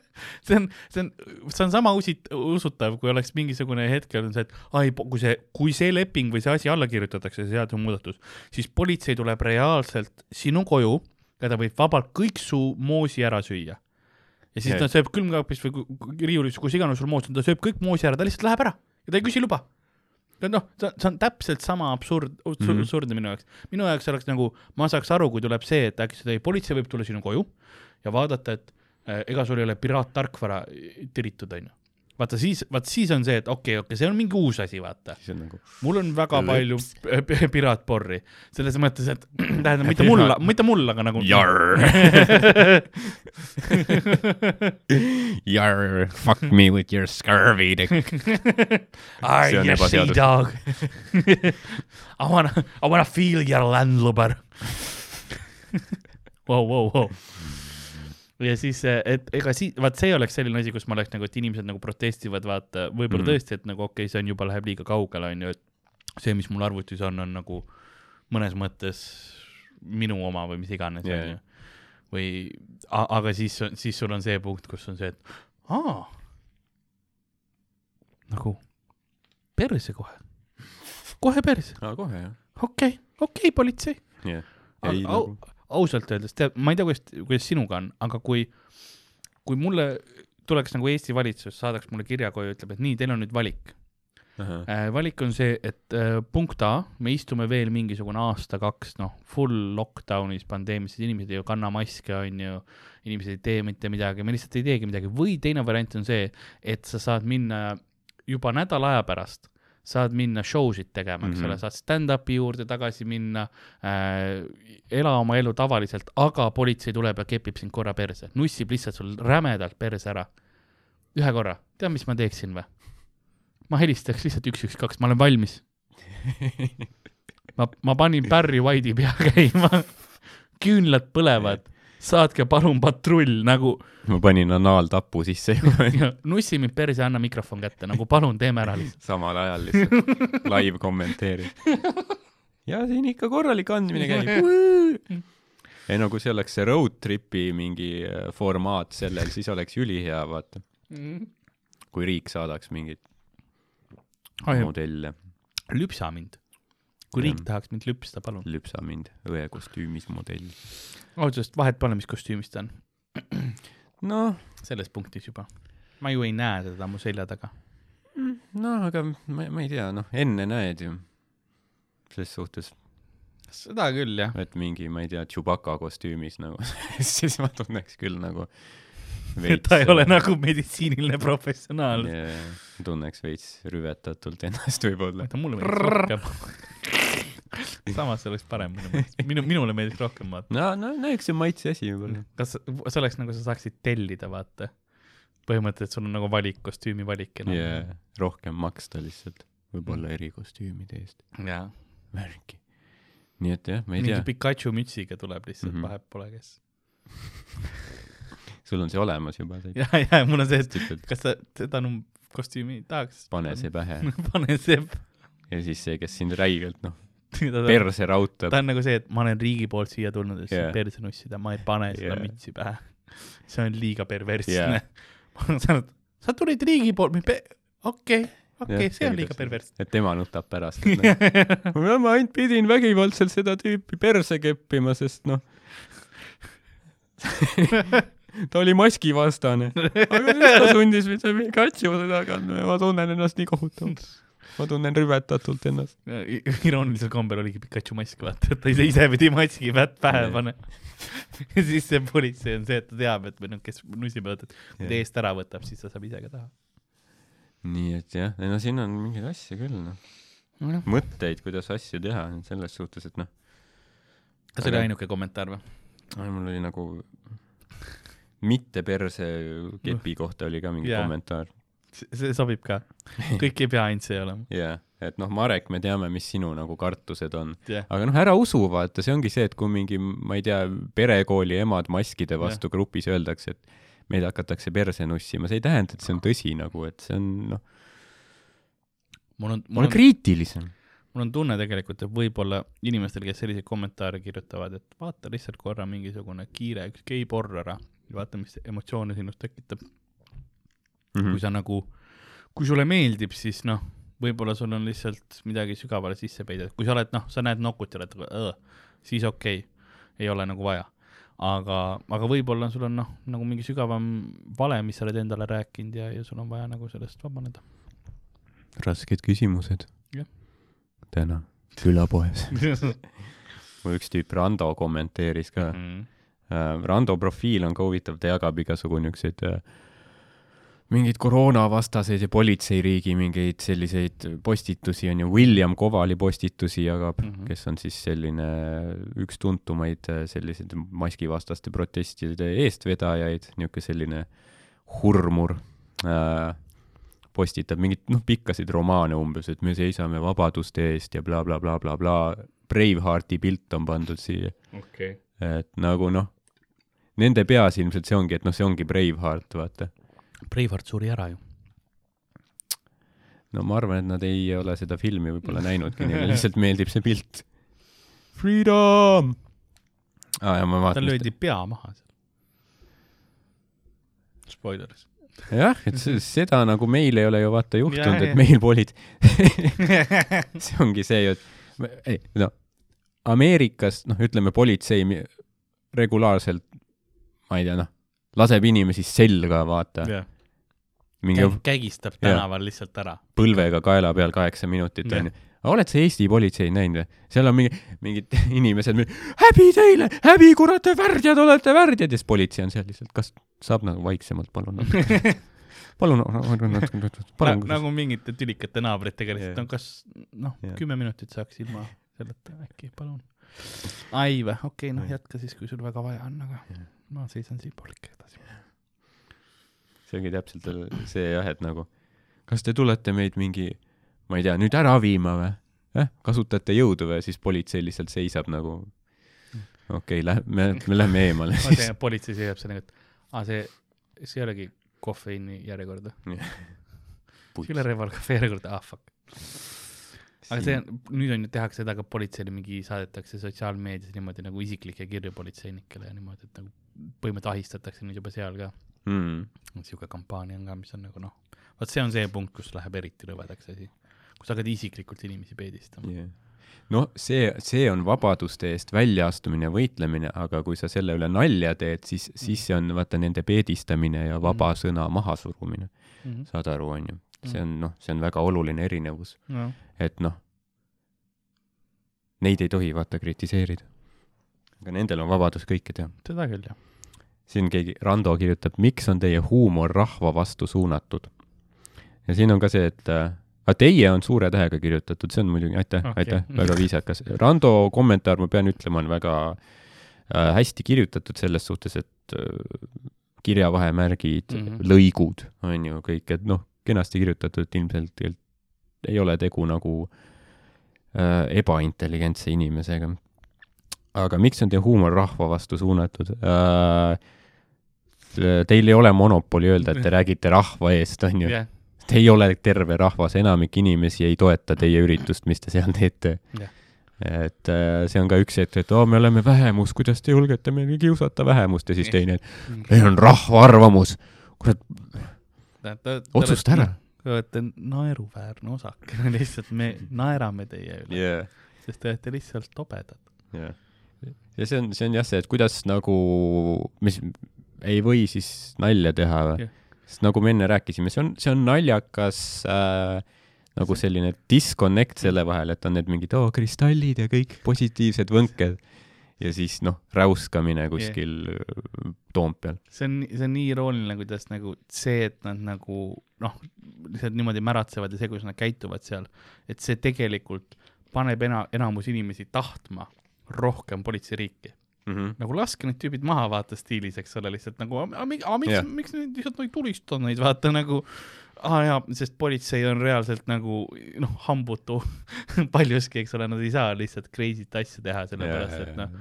see on, see on, see on sama usit-, usutav, kui oleks mingisugune hetkel on see, et ai, kui see, kui see leping või see asi alla kirjutatakse, see seadusemuudatus, siis politsei tuleb reaalselt sinu koju ja ta võib vabalt kõik su moosi ära süüa. ja siis Jaa. ta sööb külmkapist või riiulis, kus iganes sul moos on, ta sööb kõik moosi ära, ta lihtsalt läheb ära ja ta ei küsi luba. noh, see see on täpselt sama absurd, Mhm. absurdne minu jaoks. minu jaoks oleks nagu, ma saaks aru, kui tuleb see, et äkki seda ei, politsei võib tulla sinu koju ja vaadata, et äh, ega sul ei ole piraattarkvara tiritud, onju. Vaata siis, vaat siis on see, et okei okay,, okei okay,, see on mingi uus asi, vaata. siis on nagu mul on väga Lõps. palju p- p- piraatporri, selles mõttes, et tähendab, mitte mul, mitte mul, aga nagu. Jarr. Jarr, fuck me with your scurvy dick. I See on yes, sea ebaseaduslik. dog. I wanna, I wanna feel your landluber. Wow, wow, wow. Ja siis, et ega siis, vaat see oleks selline asi, kus ma oleks nagu, et inimesed nagu protestivad, vaata, võib-olla mm. -hmm. tõesti, et nagu okei okay,, see on juba, läheb liiga kaugele, onju, et see, mis mul arvutis on, on nagu mõnes mõttes minu oma või mis iganes, Jaa, onju jaa.. või, aga siis, siis sul on see punkt, kus on see, et aa, nagu perse kohe, kohe perse, aa, kohe jah. okei okay,, okei okay,, politsei. au, ei nagu, ausalt öeldes, tead, ma ei tea, kuidas, kuidas sinuga on, aga kui, kui mulle tuleks nagu Eesti valitsus, saadaks mulle kirja koju, ütleb, et nii, teil on nüüd valik. valik on see, et äh, punkt A, me istume veel mingisugune aasta-kaks, noh, full lockdown'is, pandeemias, inimesed ei kanna maske, on ju, inimesed ei tee mitte midagi, me lihtsalt ei teegi midagi või teine variant on see, et sa saad minna juba nädala aja pärast saad minna show sid tegema, eks Mhm. ole, saad stand-up'i juurde tagasi minna äh,, ela oma elu tavaliselt, aga politsei tuleb ja kepib sind korra perse, nussib lihtsalt sul rämedalt perse ära. ühe korra, tead, mis ma teeksin või? ma helistaks lihtsalt üks, üks, kaks, ma olen valmis. ma, ma panin Barry White'i pea käima, küünlad põlevad, saatke palun patrull nagu ma panin anaaltapu sisse juba nussi mind perse, anna mikrofon kätte, nagu palun, teeme ära lihtsalt. samal ajal lihtsalt live kommenteerid. ja siin ikka korralik andmine käib. ei no kui see oleks see road trip'i mingi äh, formaat sellel, siis oleks ülihea, vaata. kui riik saadaks mingeid modelle, lüpsa mind. kui riik tahaks mind lüpsta, palun. lüpsa mind õe kostüümis modell. Ausalt vahet pole, mis kostüümis ta on, noh, selles punktis juba. ma ju ei näe teda mu selja taga. noh, aga ma, ma ei tea, noh, enne näed ju. ses suhtes, seda küll, jah. et mingi, ma ei tea, Chewbacca kostüümis nagu, siis ma tunneks küll nagu et ta ei ole nagu meditsiiniline professionaal. yeah,. tunneks veits rüvetatult ennast võib-olla. oota, mulle meeldiks rohkem. Samas see oleks parem minu meelest, minu, minule meeldiks rohkem vaata. no, no, no eks see on maitse asi võib-olla. kas see oleks nagu sa saaksid tellida, vaata. põhimõtteliselt sul on nagu valik, kostüümi valik enam yeah.. rohkem maksta lihtsalt, võib-olla erikostüümide eest. jaa. värki. nii et jah, ma ei mingi tea, Pikachu mütsiga tuleb lihtsalt mm. -hmm. vahet pole kes. sul on see olemas juba, ja, ja mul on see, et kas sa seda kostüümi tahaks? pane see pähe pane see. ja siis see, kes sind räigelt noh, ta perse rautab on nagu see, et ma olen riigi poolt siia tulnud, et yeah. perse nussida, ma ei pane seda yeah. mütsi pähe. see on liiga perversne yeah.. sa, sa tulid riigi poolt, okei, okei, see on liiga perversne. et tema nutab pärast, noh, ma ainult pidin vägivaldselt seda tüüpi perse keppima, sest noh, ta oli maskivastane. aga siis ta sundis mind Pikachu seda kandma ja ma tunnen ennast nii kohutavalt. Ma tunnen rüvetatult ennast. iroonilisel kombel oligi Pikachu mask, vaata, et ta ise, ise pidi maski pä- pähe panema. ja siis see politsei on see, et ta teab, et või noh, kes nussib, et kui ta eest ära võtab, siis ta saab ise ka taha. nii et jah, no siin on mingeid asju küll noh, nojah, mõtteid, kuidas asju teha selles suhtes, et noh, kas see oli ainuke kommentaar või? mul oli nagu mitte perse kepi kohta oli ka mingi Jaa. kommentaar. See sobib ka. kõik ei pea ainult see olema. jaa, et noh, Marek, me teame, mis sinu nagu kartused on. jah, aga noh, ära usu, vaata, see ongi see, et kui mingi, ma ei tea, perekooli emad maskide vastu grupis öeldakse, et meid hakatakse perse nussima, see ei tähenda, et see on tõsi nagu, et see on noh, mul on, mul on, kriitilisem. mul on tunne tegelikult, et võib-olla inimestel, kes selliseid kommentaare kirjutavad, et vaata lihtsalt korra mingisugune kiire üks geiporr ära ja vaata, mis emotsioone sinust tekitab. Mhm. kui sa nagu, kui sulle meeldib, siis noh, võib-olla sul on lihtsalt midagi sügavale sisse peidetud, kui sa oled noh, sa näed nokut ja oled nagu siis okei okay., ei ole nagu vaja. aga, aga võib-olla sul on noh, nagu mingi sügavam vale, mis sa oled endale rääkinud ja, ja sul on vaja nagu sellest vabaneda. rasked küsimused. Täna külapoes. mul üks tüüp Rando kommenteeris ka Mm. äh, Rando profiil on ka huvitav, ta jagab igasugu niisuguseid äh, mingeid koroonavastaseid ja politseiriigi mingeid selliseid postitusi on ju, William Kovali postitusi jagab mm. -hmm. kes on siis selline üks tuntumaid äh, selliseid maskivastaste protestide eestvedajaid, niisugune selline hurmur äh, postitab mingeid noh, pikkasid romaane umbes, et me seisame vabaduste eest ja blablabla bla,, bla, bla. Bravehearti pilt on pandud siia, okei. et nagu noh, nende peas ilmselt see ongi, et noh, see ongi Braveheart, vaata Breivart suri ära ju. no ma arvan, et nad ei ole seda filmi võib-olla näinudki, neile lihtsalt meeldib see pilt. Freedom ah,. ja ma tal löödi pea maha seal. Spoilers. jah, et seda nagu meil ei ole ju vaata juhtunud, et meil polid, see ongi see ju, et ei no Ameerikas noh, ütleme politsei regulaarselt, ma ei tea noh, laseb inimesi selga, vaata, jah, mingi kägistab Jaa. tänaval lihtsalt ära. põlvega kaela peal kaheksa minutit onju. oled sa Eesti politseid näinud või? seal on mingi, mingid inimesed, häbi teile, häbi kurat, te värdjad olete värdjad ja siis politsei on seal lihtsalt, kas saab nagu vaiksemalt, palun natuke, palun natuke, palun. nagu mingite tülikate naabritega lihtsalt Jah. on kas noh Jah., kümme minutit saaks ilma selleta äkki, palun. ai või, okei, noh Jah. jätka siis, kui sul väga vaja on, aga Jah. Ma seisan siinpool ikka edasi. see ongi täpselt see jah, et nagu, kas te tulete meid mingi, ma ei tea, nüüd ära viima või eh?? kasutate jõudu või? siis politsei lihtsalt seisab nagu, okei okay,, lähe-, me, me lähme eemale ma siis. politsei seisab seal nagu, et aa, see, see ei olegi kofeiini järjekord või? see ei ole Reval Cafe järjekord, ah fuck. aga see on, nüüd on ju, tehakse seda ka politseile mingi, saadetakse sotsiaalmeedias niimoodi nagu isiklikke kirju politseinikele ja niimoodi, et nagu põhimõtteliselt ahistatakse nüüd juba seal ka. mm.. sihuke kampaania on ka, mis on nagu noh, vot see on see punkt, kus läheb eriti rõvedaks asi. kus hakkad isiklikult inimesi peedistama. yeah. noh, see, see on vabaduste eest väljaastumine ja võitlemine, aga kui sa selle üle nalja teed, siis, siis see on vaata nende peedistamine ja vaba Mhm. sõna mahasurumine, Mhm. saad aru, onju. see on noh, see on väga oluline erinevus, noh, et noh, neid ei tohi vaata kritiseerida. aga nendel on vabadus kõike teha. seda küll jah. Siin keegi, Rando kirjutab, miks on teie huumor rahva vastu suunatud? ja siin on ka see, et aga teie on suure tähega kirjutatud, see on muidugi, aitäh okay., aitäh, väga viisakas. Rando kommentaar, ma pean ütlema, on väga äh, hästi kirjutatud selles suhtes, et äh, kirjavahemärgid mm. -hmm. lõigud on ju kõik, et noh, kenasti kirjutatud, ilmselt ei ole tegu nagu äh, ebaintelligentse inimesega. aga miks on teie huumor rahva vastu suunatud äh,? Teil ei ole monopoli öelda, et te räägite rahva eest, on ju. jah, Te ei ole terve rahvas, enamik inimesi ei toeta teie üritust, mis te seal teete Jah.. et äh, see on ka üks hetk, et oo, me oleme vähemus, kuidas te julgete meil kiusata vähemust ja siis teine, et meil on rahva arvamus. kurat, otsusta ära. Te olete naeruväärne osak, lihtsalt me naerame teie üle, yeah.. sest te olete lihtsalt tobedad. jah. ja see on, see on jah see, et kuidas nagu, mis ei või siis nalja teha või Jah. sest nagu me enne rääkisime, see on, see on naljakas äh, nagu selline disconnect selle vahel, et on need mingid oo kristallid ja kõik positiivsed võnked ja siis noh, räuskamine kuskil yeah. Toompeal. see on, see on nii irooniline, kuidas nagu see, et nad nagu noh, lihtsalt niimoodi märatsevad ja see, kuidas nad käituvad seal, et see tegelikult paneb ena-, enamus inimesi tahtma rohkem politseiriiki. Mm -hmm. nagu laske need tüübid maha, vaata stiilis, eks ole, lihtsalt nagu, aga miks yeah., miks neid lihtsalt ei tulista neid, vaata nagu ah, jaa, sest politsei on reaalselt nagu noh, hambutu paljuski, eks ole, nad ei saa lihtsalt crazy't asja teha, sellepärast et noh,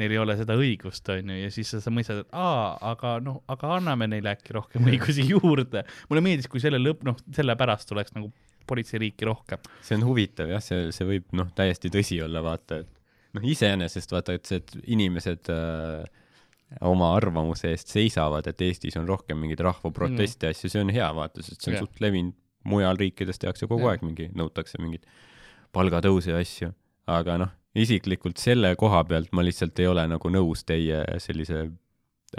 neil ei ole seda õigust, on ju, ja siis sa, sa mõistad, et aa, aga noh, aga anname neile äkki rohkem õigusi juurde. mulle meeldis, kui selle lõpp, noh, sellepärast oleks nagu politseiriiki rohkem. see on huvitav jah, see, see võib noh, täiesti tõsi olla, vaata, et noh, iseenesest vaata, et see, et inimesed äh, oma arvamuse eest seisavad, et Eestis on rohkem mingeid rahvaproteste ja asju, see on hea, vaata, sest see on Jah. suht levinud, mujal riikides tehakse kogu Jah. aeg mingi, nõutakse mingeid palgatõuse ja asju, aga noh, isiklikult selle koha pealt ma lihtsalt ei ole nagu nõus teie sellise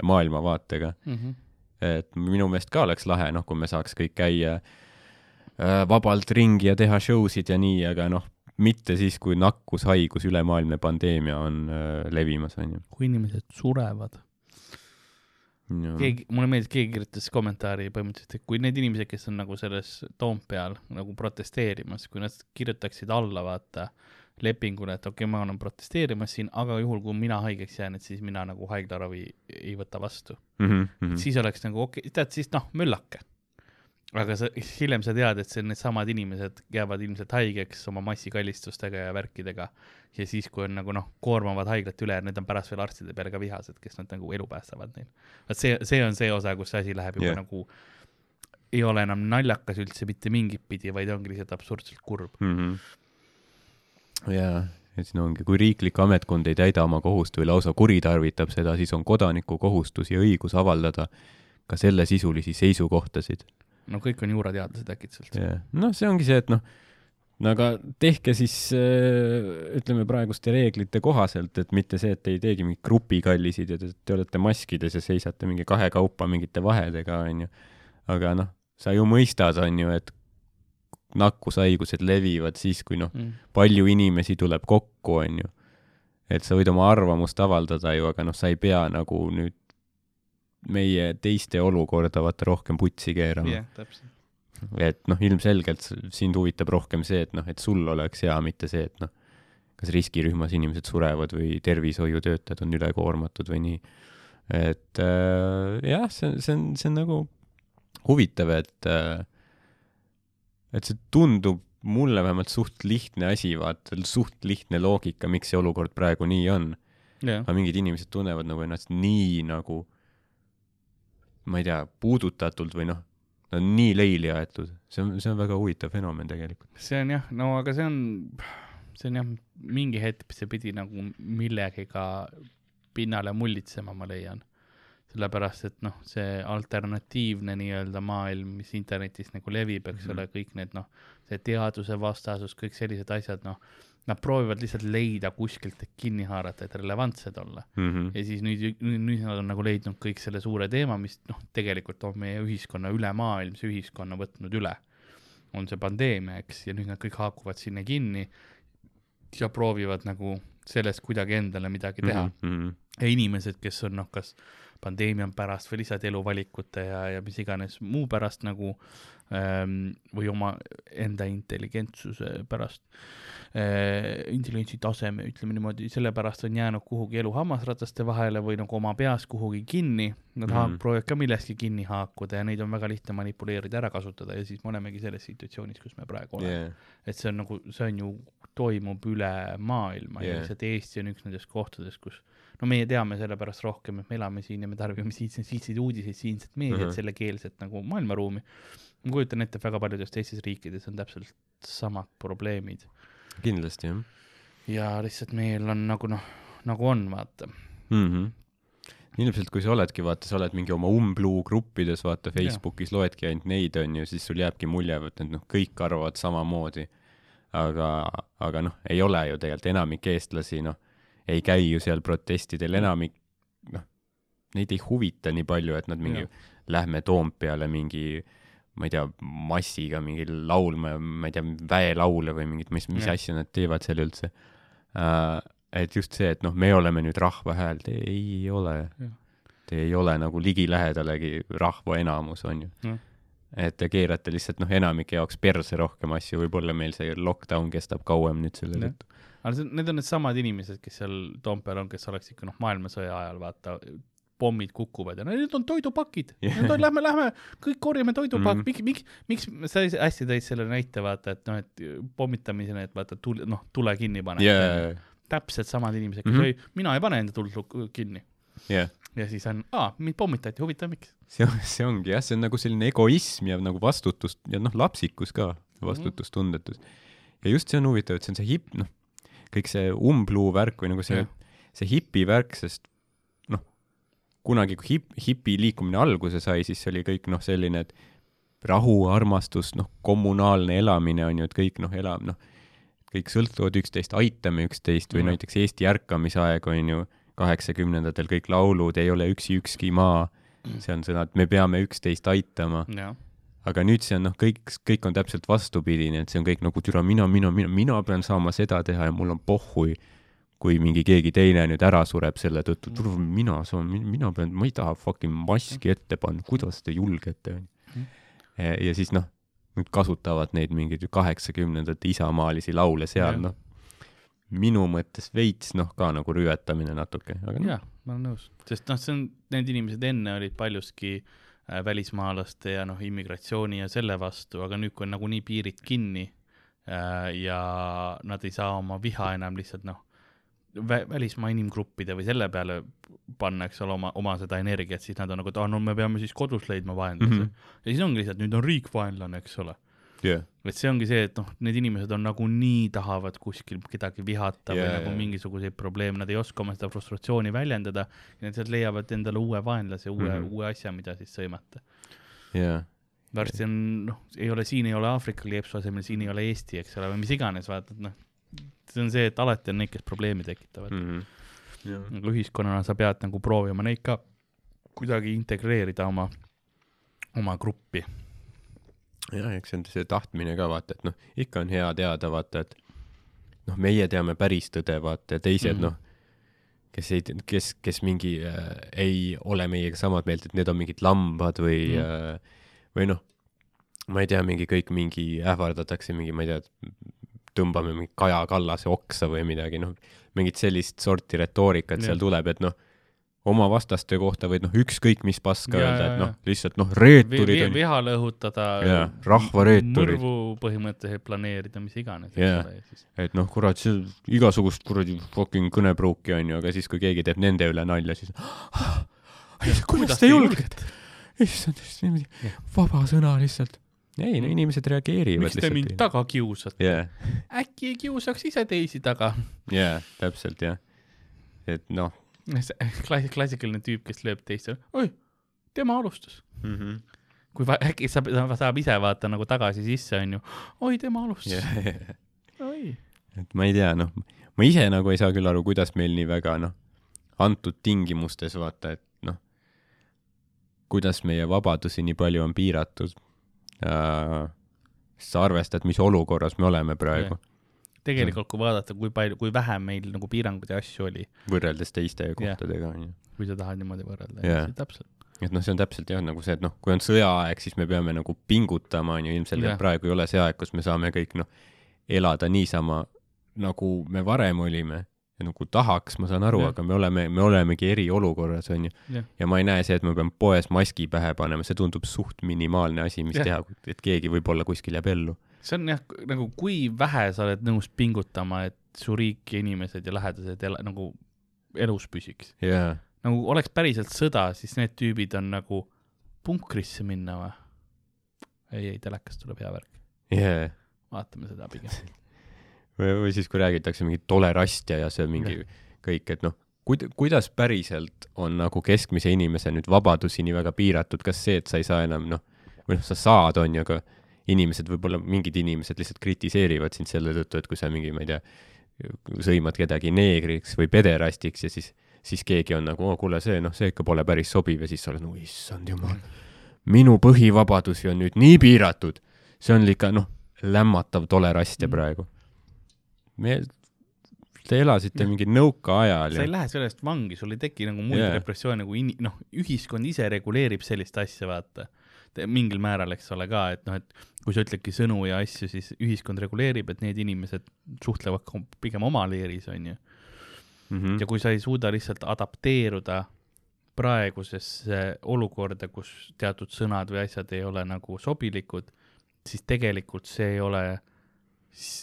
maailmavaatega, Mm -hmm. et minu meelest ka oleks lahe, noh, kui me saaks kõik käia äh, vabalt ringi ja teha show sid ja nii, aga noh, mitte siis, kui nakkushaigus, ülemaailmne pandeemia on äh, levimas, onju. kui inimesed surevad. keegi, mulle meeldis, keegi kirjutas kommentaari põhimõtteliselt, et kui need inimesed, kes on nagu selles Toompeal nagu protesteerimas, kui nad kirjutaksid alla, vaata, lepingule, et okei okay,, ma olen protesteerimas siin, aga juhul, kui mina haigeks jään, et siis mina nagu haiglaravi ei võta vastu Mm mm.. -hmm. siis oleks nagu okei okay,, tead siis noh, möllake. Aga sa hiljem sa tead, et see needsamad inimesed jäävad ilmselt haigeks oma massikallistustega ja värkidega ja siis, kui on nagu noh, koormavad haiglat üle ja need on pärast veel arstide peale ka vihased, kes nad nagu elu päästavad neil. vot see, see on see osa, kus see asi läheb juba yeah. nagu, ei ole enam naljakas üldse mitte mingit pidi, vaid ongi lihtsalt absurdselt kurb. mm. -hmm. jaa, et siin ongi, kui riiklik ametkond ei täida oma kohust või lausa kuritarvitab seda, siis on kodaniku kohustus ja õigus avaldada ka sellesisulisi seisukohtasid. No kõik on juurateadlased äkitselt. jah, noh, see ongi see, et noh, no aga tehke siis äh, ütleme praeguste reeglite kohaselt, et mitte see, et te ei teegi mingeid grupikallisid ja te, te olete maskides ja seisate mingi kahekaupa mingite vahedega, onju. aga noh, sa ju mõistad, onju, et nakkushaigused levivad siis, kui noh, Mm. palju inimesi tuleb kokku, onju. et sa võid oma arvamust avaldada ju, aga noh, sa ei pea nagu nüüd meie teiste olukorda vaata rohkem putsi keerama jah, täpselt. et noh, ilmselgelt sind huvitab rohkem see, et noh, et sul oleks hea, mitte see, et noh, kas riskirühmas inimesed surevad või tervishoiutöötajad on ülekoormatud või nii. et äh, jah, see, see on, see on nagu huvitav, et äh, et see tundub mulle vähemalt suht lihtne asi, vaata, suht lihtne loogika, miks see olukord praegu nii on. jah, aga mingid inimesed tunnevad nagu ennast nii nagu, ma ei tea, puudutatult või noh, nad on nii leili aetud, see on, see on väga huvitav fenomen tegelikult. see on jah, no aga see on, see on jah, mingi hetk see pidi nagu millegiga pinnale mullitsema, ma leian. sellepärast, et noh, see alternatiivne nii-öelda maailm, mis internetis nagu levib, eks Mhm. ole, kõik need noh, see teaduse vastasus, kõik sellised asjad, noh, nad proovivad lihtsalt leida kuskilt, et kinni haarata, et relevantsed olla. Mm -hmm. ja siis nüüd, nüüd, nüüd nad on nagu leidnud kõik selle suure teema, mis noh, tegelikult on meie ühiskonna ülemaailmse ühiskonna võtnud üle. on see pandeemia, eks, ja nüüd nad kõik haakuvad sinna kinni ja proovivad nagu sellest kuidagi endale midagi teha mm. Mm -hmm. -hmm. ja inimesed, kes on noh, kas pandeemia pärast või lihtsalt eluvalikute ja, ja mis iganes muu pärast nagu ähm, või oma enda intelligentsuse pärast äh,, intelligentsi taseme, ütleme niimoodi, sellepärast on jäänud kuhugi elu hammasrataste vahele või nagu oma peas kuhugi kinni. Nad mm. -hmm. proovivad ka milleski kinni haakuda ja neid on väga lihtne manipuleerida, ära kasutada ja siis me olemegi selles situatsioonis, kus me praegu oleme yeah.. Et see on nagu, see on ju, toimub üle maailma yeah. ja lihtsalt Eesti on üks nendest kohtadest, kus no meie teame sellepärast rohkem, et me elame siin ja me tarbime siitseid, siitseid uudiseid, siinset meediat uh Mhm. -huh., sellekeelset nagu maailmaruumi. ma kujutan ette, et väga paljudes teistes riikides on täpselt samad probleemid kindlasti jah ja lihtsalt meil on nagu noh, nagu on, vaata. mm. -hmm. ilmselt, kui sa oledki, vaata, sa oled mingi oma umbluu gruppides, vaata Facebookis loedki ainult neid, onju, siis sul jääbki mulje, et noh, kõik arvavad samamoodi. aga, aga noh, ei ole ju tegelikult enamik eestlasi, noh, ei käi ju seal protestidel, enamik, noh, neid ei huvita nii palju, et nad mingi lähme Toompeale mingi ma ei tea, massiga mingi laulma, ma ei tea, väelaule või mingit, mis, mis Jah. asja nad teevad seal üldse uh,. et just see, et noh, me oleme nüüd rahva hääl, te ei ole. Te ei ole nagu ligilähedalegi rahva enamus, on ju et te keerate lihtsalt noh, enamike jaoks perse rohkem asju, võib-olla meil see lockdown kestab kauem nüüd selle tõttu. Aga see, need on needsamad inimesed, kes seal Toompeal on, kes oleks ikka noh, maailmasõja ajal vaata, pommid kukuvad ja no need on toidupakid yeah., lähme, lähme, kõik korjame toidupakki Mhm. mm, -hmm. miks, miks, miks sa hästi tõid selle näite, vaata, et noh, et pommitamisena, et vaata tule, noh, tule kinni pane jaa, täpselt samad inimesed, kes Mhm. mm -hmm. mina ei pane enda tuld kinni jah. ja siis on, aa, mind pommitati, huvitav, miks? see see ongi jah, see on nagu selline egoism ja nagu vastutus ja noh, lapsikus ka, vastutustundetus. ja just see on huvitav, et see on see hip, noh, kõik see umbluu värk või nagu see see hipi värk, sest noh, kunagi, kui hip, hipi liikumine alguse sai, siis oli kõik noh, selline, et rahu, armastus, noh, kommunaalne elamine on ju, et kõik noh, elab noh, kõik sõltuvad üksteist, aitame üksteist või Jah. näiteks Eesti ärkamisaeg on ju, kaheksakümnendatel kõik laulud Ei ole üksi ükski maa, see on sõna, et me peame üksteist aitama, aga nüüd see on noh, kõik, kõik on täpselt vastupidine, et see on kõik nagu türa mina, mina, mina, mina pean saama seda teha ja mul on pohhui, kui mingi keegi teine nüüd ära sureb selle tõttu, türa mina saan, mina pean, ma ei taha fucking maski ette panna, kuidas te julgete, onju. ja siis noh, nüüd kasutavad neid mingeid kaheksakümnendate isamaalisi laule seal, noh, minu mõttes veits noh, ka nagu rüvetamine natuke, aga noh, jah, ma olen nõus, sest noh, see on, need inimesed enne olid paljuski äh, välismaalaste ja noh, immigratsiooni ja selle vastu, aga nüüd, kui on nagunii piirid kinni äh, ja nad ei saa oma viha enam lihtsalt noh, välismaa inimgruppide või selle peale panna, eks ole, oma, oma seda energiat, siis nad on nagu, et aa, no me peame siis kodus leidma vaenlase mm. -hmm. ja siis ongi lihtsalt, nüüd on riik vaenlane, eks ole jah, et see ongi see, et noh, need inimesed on nagunii tahavad kuskil kedagi vihata yeah, või nagu jaa. mingisuguseid probleeme, nad ei oska oma seda frustratsiooni väljendada ja nad sealt leiavad endale uue vaenlase, uue mm. -hmm. uue asja, mida siis sõimata. jah, varsti on, noh, ei ole, siin ei ole Aafrika kleepsu asemel, siin ei ole Eesti, eks ole, või mis iganes, vaata, et noh, see on see, et alati on neid, kes probleemi tekitavad mm. Mhm. -hmm. aga ühiskonnana sa pead nagu proovima neid ka kuidagi integreerida oma, oma gruppi. jah, eks see on see tahtmine ka vaata, et noh, ikka on hea teada vaata, et noh, meie teame päris tõde vaata ja teised mm. -hmm. noh, kes ei, kes, kes mingi äh, ei ole meiega samad meelt, et need on mingid lambad või mm. -hmm. äh, või noh, ma ei tea, mingi kõik mingi ähvardatakse mingi, ma ei tea, tõmbame mingi Kaja Kallase oksa või midagi, noh, mingit sellist sorti retoorikat Jah. seal tuleb, et noh, oma vastaste kohta võid noh, ükskõik mis paska Jaa, öelda, et noh lihtsalt noh, Vi, reeturid vi, on vihale õhutada. Jaa, rahvareeturid. mõrvu põhimõtteliselt planeerida, mis iganes Jaa. ja et noh, kurat, see igasugust kuradi fucking kõnepruuki on ju, aga siis, kui keegi teeb nende üle nalja, siis kuidas te julgete? issand, niimoodi vaba sõna lihtsalt. ei, no inimesed reageerivad miks te mind taga kiusate jaa, äkki kiusaks ise teisi taga? jaa, täpselt jah. et noh klass-, klassikaline tüüp, kes lööb teist, oi, tema alustas. mm. -hmm. kui äkki saab, saab ise vaata nagu tagasi sisse, onju, oi, tema alustas Yeah. oi. et ma ei tea, noh, ma ise nagu ei saa küll aru, kuidas meil nii väga noh, antud tingimustes vaata, et noh, kuidas meie vabadusi nii palju on piiratud äh,. sa arvestad, mis olukorras me oleme praegu Jah. tegelikult, kui vaadata, kui palju, kui vähe meil nagu piiranguid ja asju oli, võrreldes teiste kohtadega onju. kui sa tahad niimoodi võrrelda Jah. yeah., täpselt. et noh, see on täpselt jah, nagu see, et noh, kui on sõjaaeg, siis me peame nagu pingutama onju, ilmselgelt Jah. praegu ei ole see aeg, kus me saame kõik noh, elada niisama nagu me varem olime ja nagu tahaks, ma saan aru, Jah. aga me oleme, me olemegi eriolukorras onju. jah, ja ma ei näe see, et ma pean poes maski pähe panema, see tundub suht minimaalne asi, mis Jah. teha, et keegi võib-olla kuskil jääb ellu. See on jah, nagu kui vähe sa oled nõus pingutama, et su riik ja inimesed ja lähedased ela, nagu elus püsiks. jaa, nagu oleks päriselt sõda, siis need tüübid on nagu punkrisse minna või? ei, ei telekast tuleb hea värk, jaa. vaatame seda pigem. või, või siis, kui räägitakse mingi tolerastia ja see mingi kõik, et noh, kuid-, kuidas päriselt on nagu keskmise inimese nüüd vabadusi nii väga piiratud, kas see, et sa ei saa enam noh, või noh, sa saad, on ju, aga inimesed võib-olla, mingid inimesed lihtsalt kritiseerivad sind selle tõttu, et kui sa mingi, ma ei tea, sõimad kedagi neegriks või pederastiks ja siis, siis keegi on nagu, kuule, see noh, see ikka pole päris sobiv ja siis sa oled nagu, issand jumal, minu põhivabadusi on nüüd nii piiratud. see on ikka noh, lämmatav tolerastia Mm. praegu. me, te elasite mingi nõukaajal sa ei ja lähe sellest vangi, sul ei teki nagu muid yeah. repressioone kui in-, noh, ühiskond ise reguleerib sellist asja, vaata. mingil määral, eks ole ka, et noh, et kui sa ütledki sõnu ja asju, siis ühiskond reguleerib, et need inimesed suhtlevad pigem oma leeris, onju. mm ja kui sa ei suuda lihtsalt adapteeruda praegusesse olukorda, kus teatud sõnad või asjad ei ole nagu sobilikud, siis tegelikult see ei ole,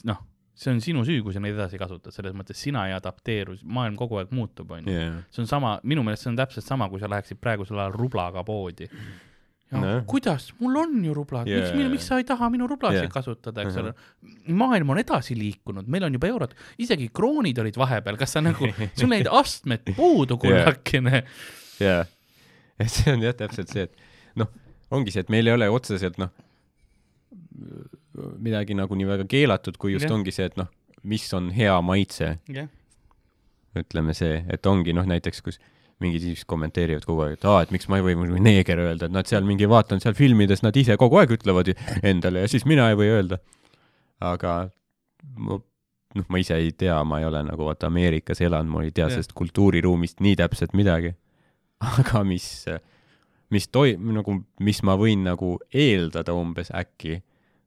noh, see on sinu süü, kui sa neid edasi kasutad, selles mõttes sina ei adapteeru, maailm kogu aeg muutub, onju. see on sama, minu meelest see on täpselt sama, kui sa läheksid praegusel ajal rublaga poodi. ja Nojah. No. kuidas, mul on ju rublad yeah., Jaa. miks, miks sa ei taha minu rublasid Jaa. yeah. kasutada, eks ole. maailm on edasi liikunud, meil on juba eurod, isegi kroonid olid vahepeal, kas sa nagu, sul neid astmed puudu kullakene jaa, et see on jah täpselt see, et noh, ongi see, et meil ei ole otseselt noh, midagi nagu nii väga keelatud, kui just Jah. ongi see, et noh, mis on hea maitse, jah, ütleme see, et ongi noh, näiteks kus mingid inimesed kommenteerivad kogu aeg, et aa, et miks ma ei või muidugi neeger öelda, et nad seal mingi, vaatan seal filmides, nad ise kogu aeg ütlevad endale ja siis mina ei või öelda. aga ma, noh, ma ise ei tea, ma ei ole nagu vaata Ameerikas elanud, ma ei tea Jah. sellest kultuuriruumist nii täpselt midagi. aga mis, mis toi-, nagu, mis ma võin nagu eeldada umbes äkki,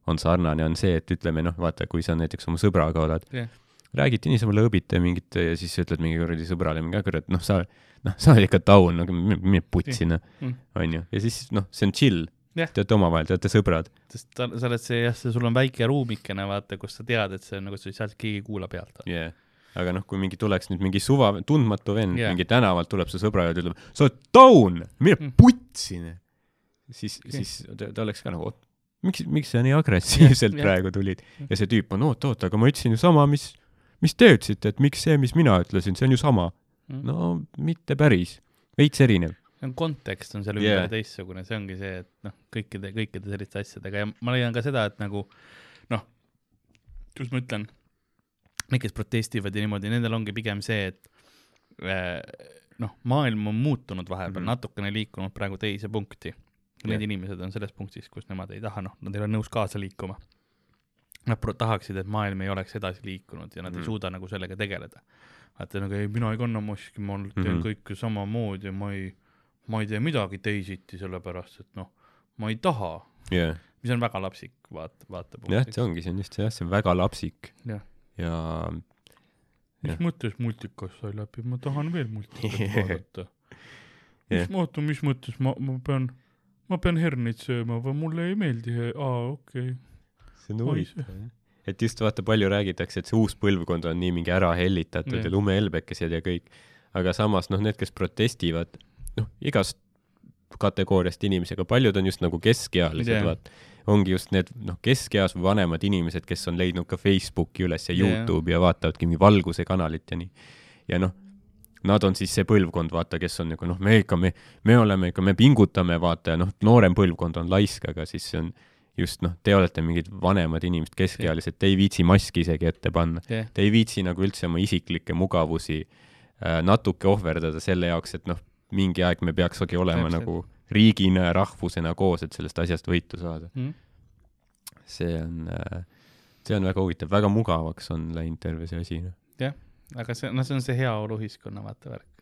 on sarnane, on see, et ütleme noh, vaata, kui sa näiteks oma sõbraga oled Jah. Räägite niisama lõõbite mingit ja siis ütled mingi kuradi sõbrale mingi, kurat, noh, sa, noh, sa oled ikka taun, nagu mine putsi, noh Mm., onju. ja siis noh, see on chill Jah.. te olete omavahel, te olete sõbrad. sest ta, sa oled see jah, sul on väike ruumikene, vaata, kus sa tead, et see on nagu sotsiaalselt keegi ei kuula pealt. Yeah. aga noh, kui mingi tuleks nüüd mingi suva, tundmatu vend Jah. yeah. mingi tänavalt tuleb su sõbra juurde, ütleb, sa oled taun, mine Mm. putsi, noh. siis Jah. siis ta, ta oleks ka nagu, miks, miks sa nii agressiivselt Jah, jah. praegu tulid ja see tüüp on, oot, oot, aga ma ütlesin ju sama, mis, mis te ütlesite, et miks see, mis mina ütlesin, see on ju sama. Mm. no mitte päris, veits erinev. see on kontekst on seal yeah. teistsugune, see ongi see, et noh, kõikide, kõikide selliste asjadega ja ma leian ka seda, et nagu noh, kuidas ma ütlen, need, kes protestivad ja niimoodi, nendel ongi pigem see, et äh, noh, maailm on muutunud vahepeal mm. -hmm. natukene liikunud praegu teise punkti. Need Jah. inimesed on selles punktis, kus nemad ei taha, noh, nad ei ole nõus kaasa liikuma. Nad tahaksid, et maailm ei oleks edasi liikunud ja nad mm ei suuda nagu sellega tegeleda. vaata nagu ei, mina ei kanna maski, ma teen mm. -hmm. kõike samamoodi ja ma ei, ma ei tee midagi teisiti, sellepärast et noh, ma ei taha, jah, mis on väga lapsik vaata, vaatepunkt. jah, see ongi, see on just see jah, see on väga lapsik Jah. ja mis jah. mõttes multikas sai läbi, ma tahan veel multikat vaadata. mis Jah., oota, mis mõttes ma, ma pean, ma pean herneid sööma või mulle ei meeldi, aa okei okay.. See on huvitav jah. et just vaata, palju räägitakse, et see uus põlvkond on nii mingi ära hellitatud Jah. ja lumehelbekesed ja kõik, aga samas noh, need, kes protestivad, noh, igast kategooriast inimesi, aga paljud on just nagu keskealised yeah., vaat ongi just need noh, keskeas või vanemad inimesed, kes on leidnud ka Facebooki üles ja. Youtube'i ja vaatavadki mingi Valguse kanalit ja nii. ja noh, nad on siis see põlvkond, vaata, kes on nagu noh, me ikka, me, me oleme ikka, me pingutame, vaata ja noh, noorem põlvkond on laisk, aga siis see on just noh, te olete mingid vanemad inimesed, keskealised, te ei viitsi maski isegi ette panna. jah, Te ei viitsi nagu üldse oma isiklikke mugavusi äh, natuke ohverdada selle jaoks, et noh, mingi aeg me peakski olema Täpselt. nagu riigina ja rahvusena koos, et sellest asjast võitu saada. Mhm. see on äh,, see on väga huvitav, väga mugavaks on läinud terve see asi, noh. aga see, noh, see on see heaoluühiskonna vaata värk.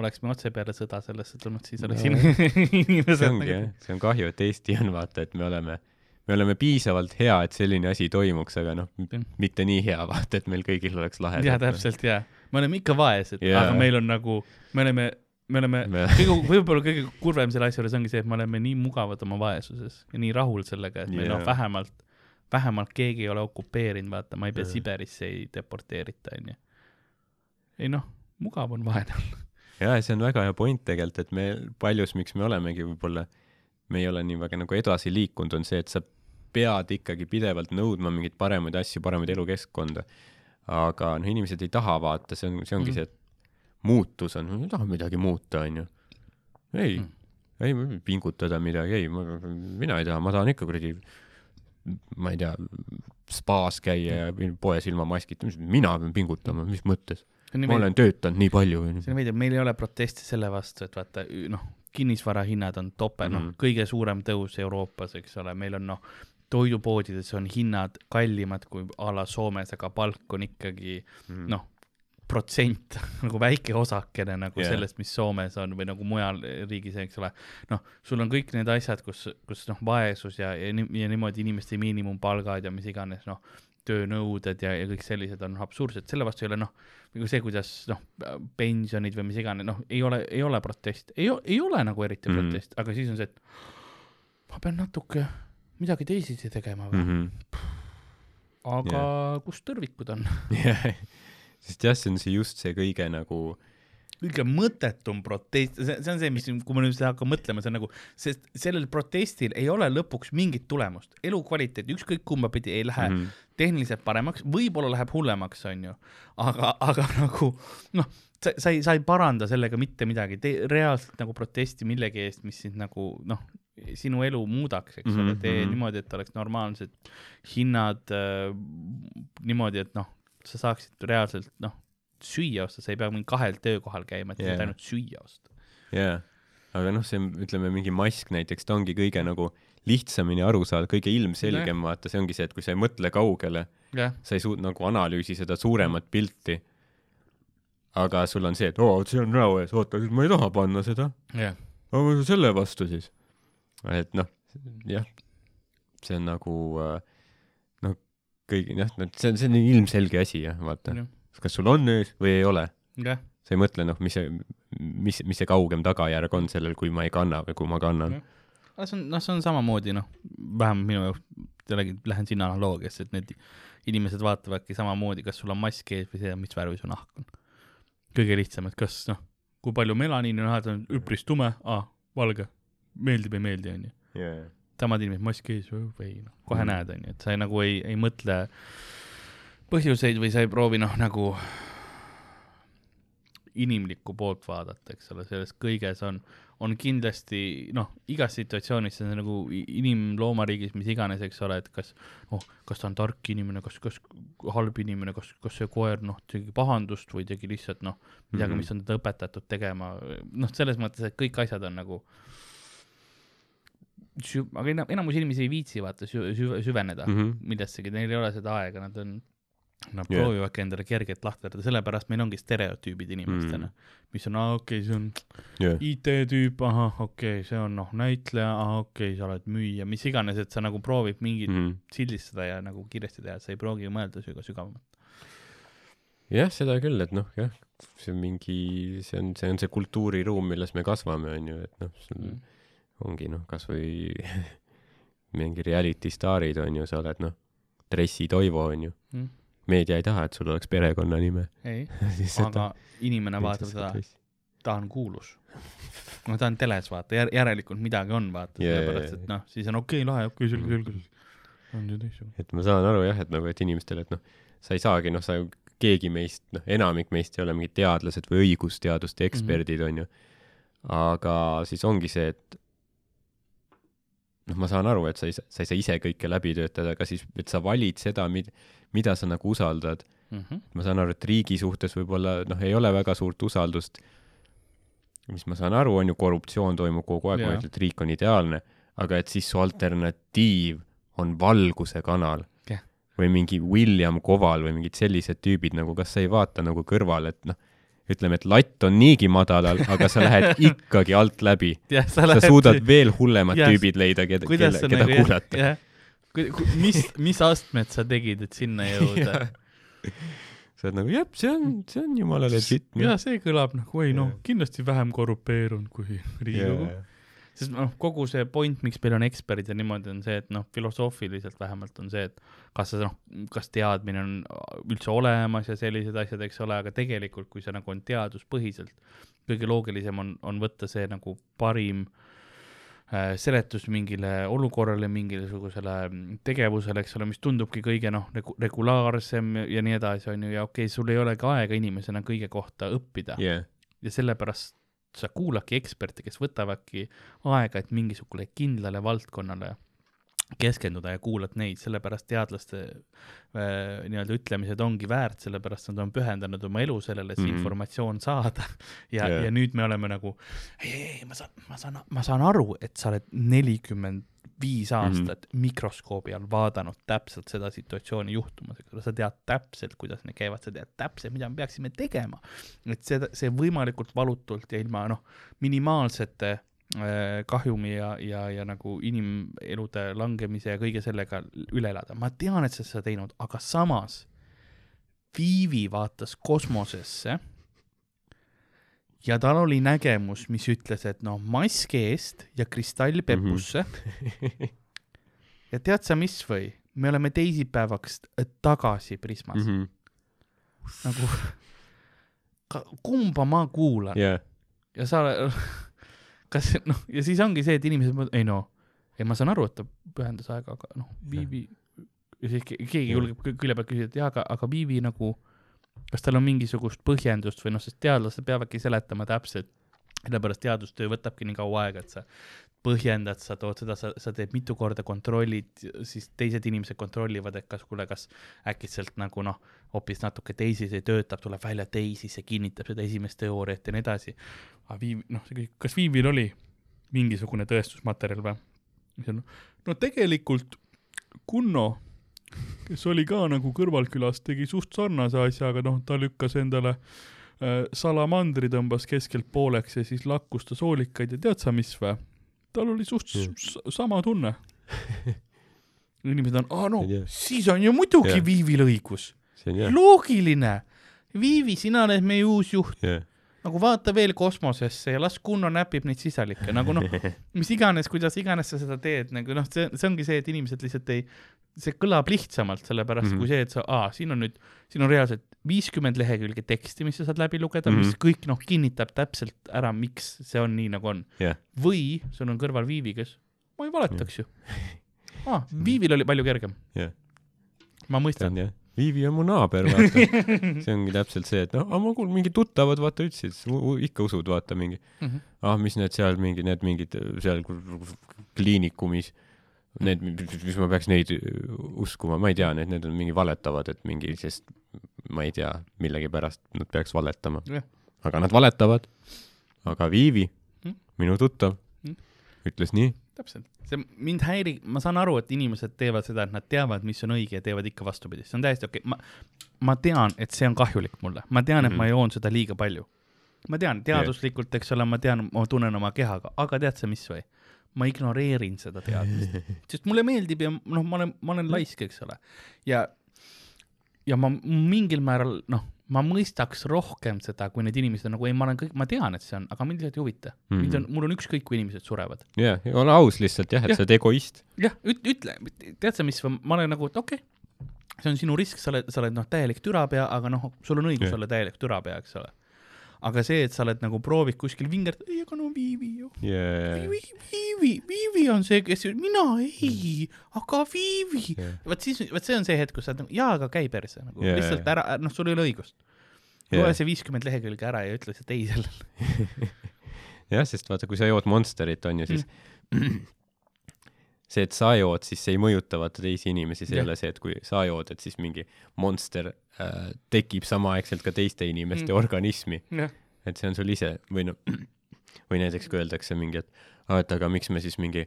Oleks me otse peale sõda sellesse tulnud, siis oleks No, no, see inimesed ongi jah, see on kahju, et Eesti on vaata, et me oleme, me oleme piisavalt hea, et selline asi toimuks, aga noh mitte nii hea vaata, et meil kõigil oleks lahe. jaa, täpselt jaa. me oleme ikka vaesed yeah., aga meil on nagu, me oleme, me oleme Me- kõige, võib-olla kõige kurvem selle asja juures ongi see, et me oleme nii mugavad oma vaesuses ja nii rahul sellega, et meil Jaa. noh, vähemalt, vähemalt keegi ei ole okupeerinud, vaata, ma ei pea Jaa. Siberisse ei deporteerita, onju. ei noh, mugav on olla. jaa, see on väga hea point tegelikult, et me paljus, miks me olemegi võib-olla, me ei ole nii väga nagu edasi liikunud, on see, et sa pead ikkagi pidevalt nõudma mingeid paremaid asju, paremaid elukeskkonda. aga noh, inimesed ei taha vaata, see on, see ongi mm. see, et muutus on, ma ei taha midagi muuta, onju. ei Mm. ei pingutada midagi, ei, mina ei taha, ma tahan ikka kuradi, ma ei tea, spaas käia ja poes ilma maskita, mina pean pingutama, mis mõttes? ma olen töötanud nii palju. see on veider, meil ei ole protesti selle vastu, et vaata, noh, kinnisvarahinnad on topel, noh Mhm., kõige suurem tõus Euroopas, eks ole, meil on noh, toidupoodides on hinnad kallimad kui a la Soomes, aga palk on ikkagi Mm. noh, protsent nagu väike osakene nagu yeah. sellest, mis Soomes on või nagu mujal riigis, eks ole. noh, sul on kõik need asjad, kus, kus noh, vaesus ja, ja, ja niimoodi inimeste miinimumpalgad ja mis iganes noh, töönõuded ja, ja kõik sellised on absurdsed, selle vastu ei ole noh, nagu see, kuidas noh, pensionid või mis iganes, noh, ei ole, ei ole protest, ei, ei ole nagu eriti Mhm. protest, aga siis on see, et ma pean natuke midagi teisiti tegema või mm, -hmm. -hmm. aga yeah. kus tõrvikud on? jah, sest jah, see on see just see kõige nagu kõige mõttetum protest, see, see on see, mis, kui ma nüüd seda hakkan mõtlema, see on nagu, sest sellel protestil ei ole lõpuks mingit tulemust, elukvaliteet ükskõik kumba pidi ei lähe mm Mhm. -hmm. tehniliselt paremaks, võib-olla läheb hullemaks, onju, aga, aga nagu noh, sa, sa ei, sa ei paranda sellega mitte midagi, tee reaalselt nagu protesti millegi eest, mis sind nagu noh, sinu elu muudaks, eks mm -hmm. ole, tee Mhm. niimoodi, et oleks normaalsed hinnad äh, niimoodi, et noh, sa saaksid reaalselt noh, süüa osta, sa ei pea mingi kahel töökohal käima, et yeah. ainult süüa osta. jaa, aga noh, see ütleme mingi mask näiteks, ta ongi kõige nagu lihtsamini aru saada, kõige ilmselgem, vaata, see ongi see, et kui sa ei mõtle kaugele, jah, sa ei suut- nagu analüüsi seda suuremat pilti. aga sul on see, et oo, see on näo ees, oota, ma ei taha panna seda, jah, aga selle vastu siis. et noh, jah, see on nagu äh, kõigi jah, no see on, see on ilmselge asi jah, vaata, kas sul on ees või ei ole, sa ei mõtle noh, mis see, mis, mis see kaugem tagajärg on sellel, kui ma ei kanna või kui ma kannan. aga see on, noh, see on samamoodi, noh, vähemalt minu jaoks, jällegi lähen sinna analoogiasse, et need inimesed vaatavadki samamoodi, kas sul on mask ees või see, mis värvi su nahk on. kõige lihtsam, et kas, noh, kui palju melaniini on, ta on üpris tume, aa, valge, meeldib, ei meeldi, onju. Samad inimesed, mask ees või noh, kohe Mm. näed, onju, et sa ei, nagu ei, ei mõtle põhjuseid või sa ei proovi noh, nagu inimlikku poolt vaadata, eks ole, selles kõiges on, on kindlasti noh, igas situatsioonis see on nagu inimloomariigis, mis iganes, eks ole, et kas noh, kas ta on tark inimene, kas, kas halb inimene, kas, kas see koer noh, tegi pahandust või tegi lihtsalt noh, midagi mm. -hmm. mis on teda õpetatud tegema, noh, selles mõttes, et kõik asjad on nagu sü-, aga enam, enamus inimesi ei viitsi vaata sü-, süve-, süveneda mm. -hmm. millessegi, neil ei ole seda aega, nad on, nad yeah. proovivadki endale kergelt lahterdada, sellepärast meil ongi stereotüübid inimestena Mm. mm., mis on, aa okei okay,, see on jah, IT-tüüp, ahah, okei okay,, see on noh, näitleja, ahah, okei okay,, sa oled müüja, mis iganes, et sa nagu proovid mingit mm. Mhm. sildistada ja nagu kiiresti teha, sa ei proovi mõelda süga-, sügavamalt. jah, seda küll, et noh, jah, see on mingi, see on, see on see kultuuriruum, milles me kasvame, on ju, et noh, sul Mm. Ongi noh, kasvõi mingi reality staarid on ju, sa oled noh, Dressi Toivo on ju Mm. meedia ei taha, et sul oleks perekonnanime. ei, aga inimene vaatab seda, ta on kuulus. no ta on teles, vaata, järelikult midagi on, vaata yeah,, sellepärast et noh, siis on okei okay,, lahe, okei okay,, selge, selge. on see teistsugune. et ma saan aru jah, et nagu, et inimestele, et noh, sa ei saagi, noh, sa ju, keegi meist, noh, enamik meist ei ole mingid teadlased või õigusteaduste eksperdid mm, -hmm. on ju. aga siis ongi see, et noh, ma saan aru, et sa ei sa ei saa ise kõike läbi töötada, aga siis, et sa valid seda, mid-, mida sa nagu usaldad. Mm -hmm. ma saan aru, et riigi suhtes võib-olla noh, ei ole väga suurt usaldust. mis ma saan aru, on ju, korruptsioon toimub kogu aeg, ma ei ütle, et riik on ideaalne, aga et siis su alternatiiv on valguse kanal Jah. või mingi William Koval või mingid sellised tüübid nagu, kas sa ei vaata nagu kõrvale, et noh, ütleme, et latt on niigi madalal, aga sa lähed ikkagi alt läbi. sa sa lähed. suudad veel hullemad Jah, tüübid leida, keda, kelle, sa keda nagu kuulata. jah, mis, mis astmed sa tegid, et sinna jõuda? sa oled nagu, jah, see on, see on jumala legit. ja see kõlab nagu, ei noh kindlasti vähem korrupeerunud kui Riigikogu. Sest noh, kogu see point, miks meil on eksperdid ja niimoodi on see, et noh, filosoofiliselt vähemalt on see, et kas sa noh, kas teadmine on üldse olemas ja sellised asjad, eks ole, aga tegelikult, kui see nagu on teaduspõhiselt, kõige loogilisem on, on võtta see nagu parim äh, seletus mingile olukorrale, mingisugusele tegevusele, eks ole, mis tundubki kõige noh, regulaarsem ja, ja nii edasi, on ju, ja okei okay,, sul ei olegi aega inimesena kõige kohta õppida. Jah, ja sellepärast sa kuuladki eksperte, kes võtavadki aega, et mingisugusele kindlale valdkonnale keskenduda ja kuulad neid, sellepärast teadlaste äh, nii-öelda ütlemised ongi väärt, sellepärast nad on pühendanud oma elu sellele, et see Mhm. mm -hmm. informatsioon saada. ja yeah., ja nüüd me oleme nagu, ei, ei, ma saan, ma saan, ma saan aru, et sa oled nelikümmend viis aastat mm -hmm. mikroskoobi all vaadanud täpselt seda situatsiooni juhtumas, eks ole, sa tead täpselt, kuidas need käivad, sa tead täpselt, mida me peaksime tegema. et seda, see võimalikult valutult ja ilma noh, minimaalsete kahjumi ja, ja, ja nagu inimelude langemise ja kõige sellega üle elada. ma tean, et sa seda teinud, aga samas Viivi vaatas kosmosesse ja tal oli nägemus, mis ütles, et noh, mask eest ja kristall pepusse mm. -hmm. ja tead sa mis või, me oleme teisipäevaks tagasi Prismas mm. -hmm. nagu kumba ma kuulan jah, ja sa, kas noh, ja siis ongi see, et inimesed ei no, ei ma saan aru, et ta pühendas aega, aga noh, Viivi, ja siis ke- keegi julgeb kü- külje pealt küsida, et jaa, aga, aga Viivi nagu, kas tal on mingisugust põhjendust või noh, sest teadlased peavadki seletama täpselt, sellepärast teadustöö võtabki nii kaua aega, et sa põhjendad, sa tood seda, sa, sa teed mitu korda kontrollid, siis teised inimesed kontrollivad, et kas kuule, kas äkitselt nagu noh, hoopis natuke teises ei töötab, tuleb välja teisis ja kinnitab seda esimest teooriat ja nii edasi. aga Viiv, noh, kas Viivil oli mingisugune tõestusmaterjal või? no tegelikult Kunno, kes oli ka nagu kõrvalkülas, tegi suht sarnase asja, aga noh, ta lükkas endale äh, salamandri tõmbas keskelt pooleks ja siis lakkus ta soolikaid ja tead sa mis või? tal oli suht s- sama tunne. inimesed on, aa no tea. siis on ju muidugi Jah. Viivil õigus, loogiline. Viivi, sina oled meie uus juht, jah, nagu vaata veel kosmosesse ja las Kunno näpib neid sisalikke, nagu noh, mis iganes, kuidas iganes sa seda teed, nagu noh, see, see ongi see, et inimesed lihtsalt ei, see kõlab lihtsamalt, sellepärast mm. -hmm. kui see, et sa, aa, siin on nüüd, siin on reaalselt viiskümmend lehekülge teksti, mis sa saad läbi lugeda mm, -hmm. mis Mhm. kõik noh, kinnitab täpselt ära, miks see on nii, nagu on. jah, või sul on kõrval Viivi, kes, ma ei valetaks ju. aa, Viivil oli palju kergem. jah, ma mõistan on. jah. Viivi on mu naaber, vaata. see ongi täpselt see, et noh, aga ma kuulen, mingid tuttavad vaata ütlesid, ikka usud, vaata mingi, Mhm. ah, mis need seal mingi, need mingid seal kliinikumis, need, mis ma peaks neid uskuma, ma ei tea, need, need on mingi valetavad, et mingi, sest ma ei tea, millegipärast nad peaks valetama Jah.. aga nad valetavad. aga Viivi Mm., minu tuttav Mm., ütles nii, täpselt, see mind häirib, ma saan aru, et inimesed teevad seda, et nad teavad, mis on õige ja teevad ikka vastupidi, see on täiesti okei okay., ma, ma tean, et see on kahjulik mulle, ma tean, et Mhm. ma joon seda liiga palju. ma tean teaduslikult, eks ole, ma tean, ma tunnen oma kehaga, aga tead sa mis või? ma ignoreerin seda teadmist, sest mulle meeldib ja noh, ma olen, ma olen laisk, eks ole, ja ja ma mingil määral noh, ma mõistaks rohkem seda, kui need inimesed on nagu ei, ma olen kõik, ma tean, et see on, aga mind lihtsalt ei huvita mm. -hmm. mind on, mul on ükskõik, kui inimesed surevad. jah, ole aus lihtsalt jah, et Jah. sa oled egoist. jah, üt-, ütle, tead sa, mis, ma olen nagu, et okei okay,, see on sinu risk, sa oled, sa oled noh, täielik türapea, aga noh, sul on õigus yeah. olla täielik türapea, eks ole. Aga see, et sa oled nagu proovid kuskil vingerdada, ei, aga no Viivi ju, Yeah. Viivi, Viivi, Viivi on see, kes, mina ei, aga Viivi Yeah. vot siis, vot see on see hetk, kus sa oled nagu, jaa, aga käi perse nagu yeah., lihtsalt ära, noh, sul ei ole õigust. Loe see viiskümmend lehekülge ära ja ütle lihtsalt ei sellele. jah, sest vaata, kui sa jood Monsterit, on ju, siis see, et sa jood, siis see ei mõjuta vaata teisi inimesi, see ei ole see, et kui sa jood, et siis mingi Monster äh, tekib samaaegselt ka teiste inimeste Mm. mm. organismi, et see on sul ise. Või noh, või näiteks kui öeldakse mingi, et aa, et aga miks me siis mingi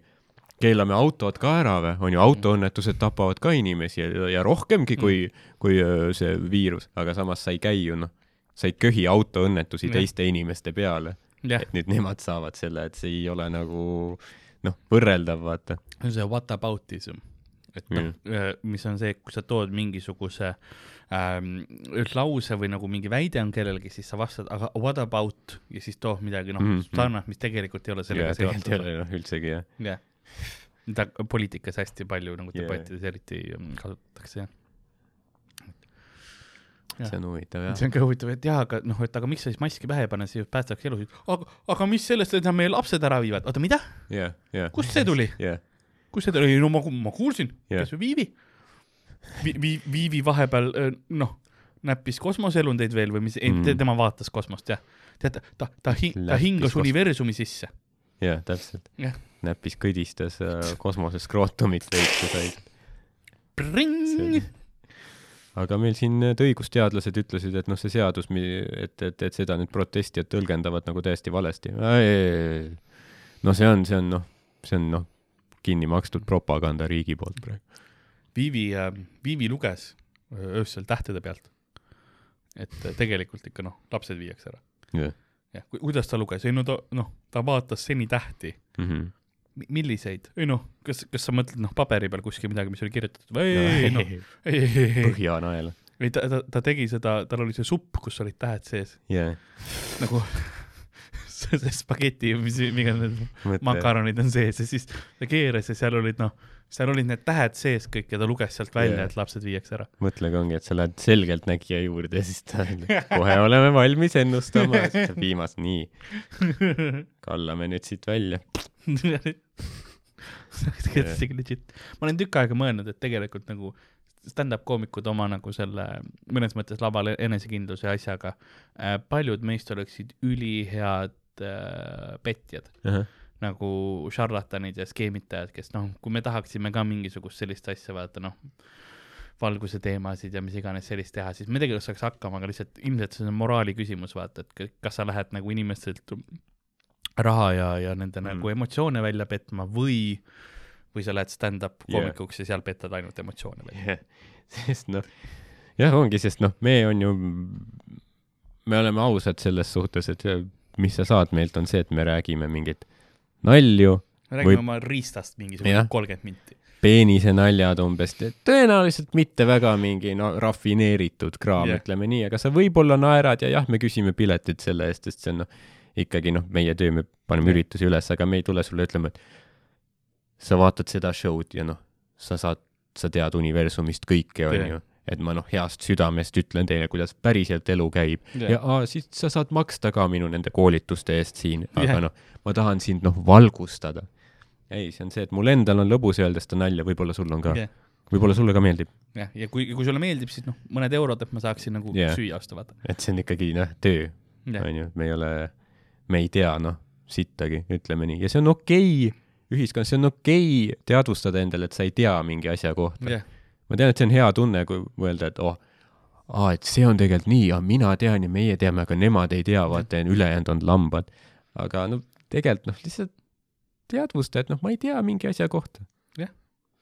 keelame autod ka ära või, on ju, autoõnnetused tapavad ka inimesi ja, ja rohkemgi kui, kui öö, see viirus, aga samas sa ei käi ju noh, sa ei köhi autoõnnetusi teiste inimeste peale. Et nüüd nemad saavad selle, et see ei ole nagu noh, võrreldav, vaata. see on see whataboutism, et noh, mis on see, kui sa tood mingisuguse ähm, lause või nagu mingi väide on kellelgi, siis sa vastad, aga what about ja siis toob midagi noh mm. -hmm. sarnast, mis tegelikult ei ole sellega ei seotud. ole noh, üldsegi jah. jah, mida poliitikas hästi palju nagu Jaa. debattides eriti mm, kasutatakse, jah. Jah. see on huvitav jah see. on ka huvitav, et jaa, aga noh, et aga miks sa siis maski pähe ei pane, ju päästaks elusid. aga, aga mis sellest, et nad meie lapsed ära viivad, oota, mida, jah, jah. kust see tuli? jah, kus see tuli, no ma, ma kuulsin Jah. kes Viivi Vi,. Vi, Viivi vahepeal öö, noh, näppis kosmoseelundeid veel või mis mm., tema vaatas kosmost jah. tead, ta, ta, ta, hi, ta hingas kos- universumi sisse. jah, täpselt Jah.. näppis, kõdistas äh, kosmoses skrootumit veits sai. Pring, aga meil siin need õigusteadlased ütlesid, et noh, see seadus, et, et, et seda nüüd protestijad tõlgendavad nagu täiesti valesti. no see on, see on noh, see on noh, kinni makstud propaganda riigi poolt praegu. Viivi äh,, Viivi luges öö, öösel tähtede pealt. et äh, tegelikult ikka noh, lapsed viiakse ära. jah. kuidas ta luges, ei no ta noh, ta vaatas seni tähti Mhm. milliseid, ei noh, kas, kas sa mõtled noh, paberi peal kuskil midagi, mis oli kirjutatud või? Ei, ei noh, ei, ei, ei, põhjanael. ei ta, ta, ta tegi seda, tal oli see supp, kus olid tähed sees, jah, nagu see, spageti, mis, mõtle. makaronid on sees ja siis ta keeras ja seal olid noh, seal olid need tähed sees kõik ja ta luges sealt välja yeah., et lapsed viiakse ära. mõtlega ongi, et sa lähed selgeltnägija juurde ja siis ta kohe oleme valmis ennustama, viimast nii, kallame nüüd siit välja. tegelikult isegi legit. ma olen tükk aega mõelnud, et tegelikult nagu stand-up koomikud oma nagu selle mõnes mõttes laval enesekindluse asjaga äh,, paljud meist oleksid ülihead äh, petjad ahah, nagu šarlatanid ja skeemitajad, kes noh, kui me tahaksime ka mingisugust sellist asja vaata noh, valguse teemasid ja mis iganes sellist teha, siis me tegelikult saaks hakkama, aga lihtsalt ilmselt see on moraali küsimus, vaata, et kas sa lähed nagu inimestelt raha ja, ja nende mm. Nagu emotsioone välja petma või, või sa lähed stand-up Yeah. koomikuks ja seal petad ainult emotsioone välja. sest noh, jah, ongi, sest noh, me on ju, me oleme ausad selles suhtes, et mis sa saad meilt, on see, et me räägime mingeid nalju, me räägime või... oma riistast mingisugune kolmkümmend minti. peenisenaljad umbes, tõenäoliselt mitte väga mingi no rafineeritud kraam yeah., ütleme nii, aga sa võib-olla naerad ja jah, me küsime piletit selle eest, sest see on noh, ikkagi noh, meie töö, me paneme Jah. üritusi üles, aga me ei tule sulle ütlema, et sa vaatad seda show'd ja noh, sa saad, sa tead universumist kõike, onju. Et ma noh, heast südamest ütlen teile, kuidas päriselt elu käib Jah. ja aa, siis sa saad maksta ka minu nende koolituste eest siin, aga Jah. noh, ma tahan sind noh valgustada. ei, see on see, et mul endal on lõbus öelda seda nalja, võib-olla sul on ka, jah, võib-olla sulle ka meeldib, ja kui, kui sulle meeldib, siis noh, mõned eurod, et ma saaksin nagu Jah. yeah. süüa osta, vaata. et see on ikkagi noh, töö, jah, onju, me ei ole, me ei tea noh, sittagi, ütleme nii, ja see on okei okay, ühiskonnas, see on okei okay teadvustada endale, et sa ei tea mingi asja kohta. jah, ma tean, et see on hea tunne, kui mõelda, et oh, aa, et see on tegelikult nii, mina tean ja meie teame, aga nemad ei tea, vaata ülejäänud on lambad. aga no tegelikult noh, lihtsalt teadvusta, et noh, ma ei tea mingi asja kohta. Jah.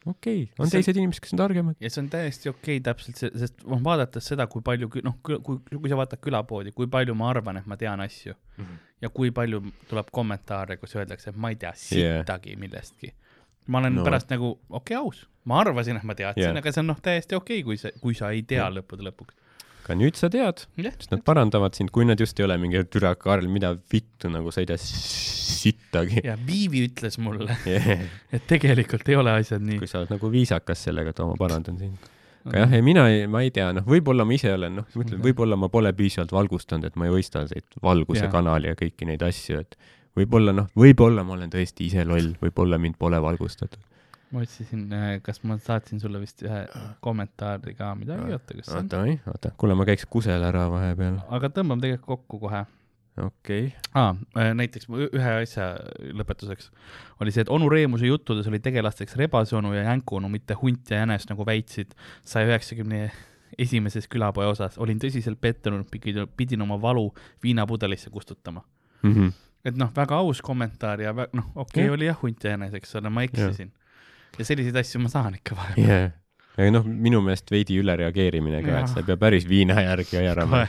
okei okay., on See- teised inimesed, kes on targemad. ja see on täiesti okei okay, täpselt see, sest noh, vaadates seda, kui palju, noh, kui, kui sa vaatad külapoodi, kui palju ma arvan, et ma tean asju ja kui palju tuleb kommentaare, kus öeldakse, et ma ei tea Yeah. sittagi millestki. Ma olen No. pärast nagu, okei okay,, aus, ma arvasin, et ma teadsin Yeah. yeah., aga see on noh, täiesti okei okay,, kui sa, kui sa ei tea yeah. lõppude lõpuks. aga nüüd sa tead, jah, sest nad parandavad sind, kui nad just ei ole mingi türa Karl, mida vittu nagu sa ei tea sittagi. ja Viivi ütles mulle, et tegelikult ei ole asjad nii kui. sa oled nagu viisakas sellega, et oo, ma parandan sind. aga jah, ei mina ma ei tea, noh, võib-olla ma ise olen, noh, ma ütlen, võib-olla ma pole piisavalt valgustanud, et ma ei mõista neid valguse Jaa. kanali ja kõiki neid asju, et võib-olla noh, võib-olla ma olen tõesti ise loll, võib-olla mind pole valgustatud. ma otsisin, kas ma saatsin sulle vist ühe kommentaari ka midagi, oota, kas see on, oota, oi, oota, kuule, ma käiks kusel ära vahepeal. aga tõmbame tegelikult kokku kohe okei okay.. aa, näiteks ma ü- ühe asja lõpetuseks oli see, et onu Reemuse juttudes oli tegelasteks rebasonu ja jänkunu, mitte hunt ja jänes, nagu väitsid saja üheksakümne esimeses külapoe osas. olin tõsiselt pettunud, pidin oma valu viinapudelisse kustutama. Mm -hmm. Et noh, väga aus kommentaar ja noh, okei okay, oli jah hunt ja jänes, eks ole, ma eksisin. ja selliseid asju ma saan ikka vahepeal yeah. aga noh, minu meelest veidi ülereageerimine ka, et sa ei pea päris viina järgi haarama,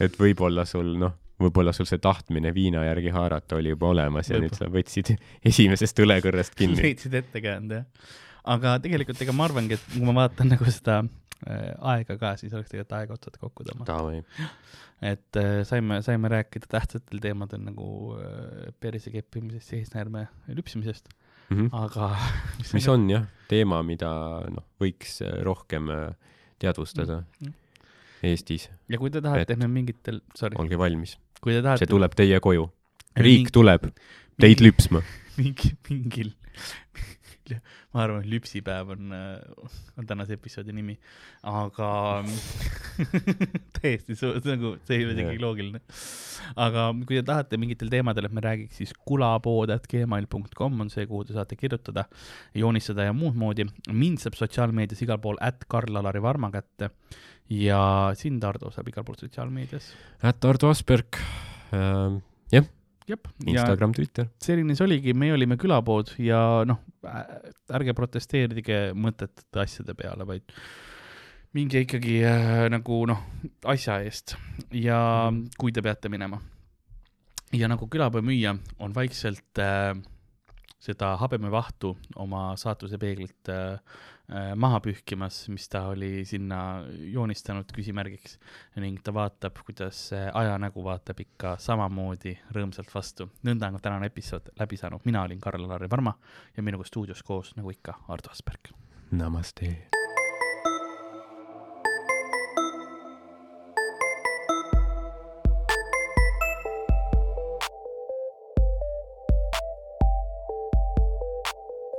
et võib-olla sul noh, võib-olla sul see tahtmine viina järgi haarata oli juba olemas ja nüüd sa võtsid esimesest õlekõrrest kinni. leidsid ettekäänd jah. aga tegelikult ega ma arvangi, et kui ma vaatan nagu seda äh, aega ka, siis oleks tegelikult aega otsad kokku tõmmata. Et äh, saime, saime rääkida tähtsatel teemadel nagu äh, perse keppimisest, seisnäärme lüpsimisest, aga Mhm. mis on jah, teema, mida noh, võiks äh, rohkem teadvustada Mm. Eestis, ja kui te tahate, me mingitel, sorry, olge valmis, kui te tahate see tuleb teie koju, riik tuleb teid lüpsma. mingi, mingil, ma arvan, lüpsipäev on, on tänase episoodi nimi, aga täiesti su- nagu see ei ole isegi Jah. loogiline. aga kui te tahate mingitel teemadel, et me räägiks, siis kulapood.gmail.com on see, kuhu te saate kirjutada, joonistada ja muud moodi. mind saab sotsiaalmeedias igal pool, at Karl-Alari Varma kätte ja sind, Ardo, saab igal pool sotsiaalmeedias. Ätt Ardo Asperg äh,, jah, jep, Instagram, Twitter. selline see oligi, meie olime külapood ja noh, ärge protesteerige mõttetute asjade peale, vaid minge ikkagi äh, nagu noh, asja eest ja kui te peate minema. ja nagu külapoe müüja on vaikselt äh, seda habemevahtu oma saatuse peeglilt äh, äh, maha pühkimas, mis ta oli sinna joonistanud küsimärgiks ning ta vaatab, kuidas ajanägu vaatab ikka samamoodi rõõmsalt vastu. nõnda on tänane episood läbi saanud, mina olin Karl-Lari Varma ja minuga stuudios koos, nagu ikka, Ardo Asperg. Namaste.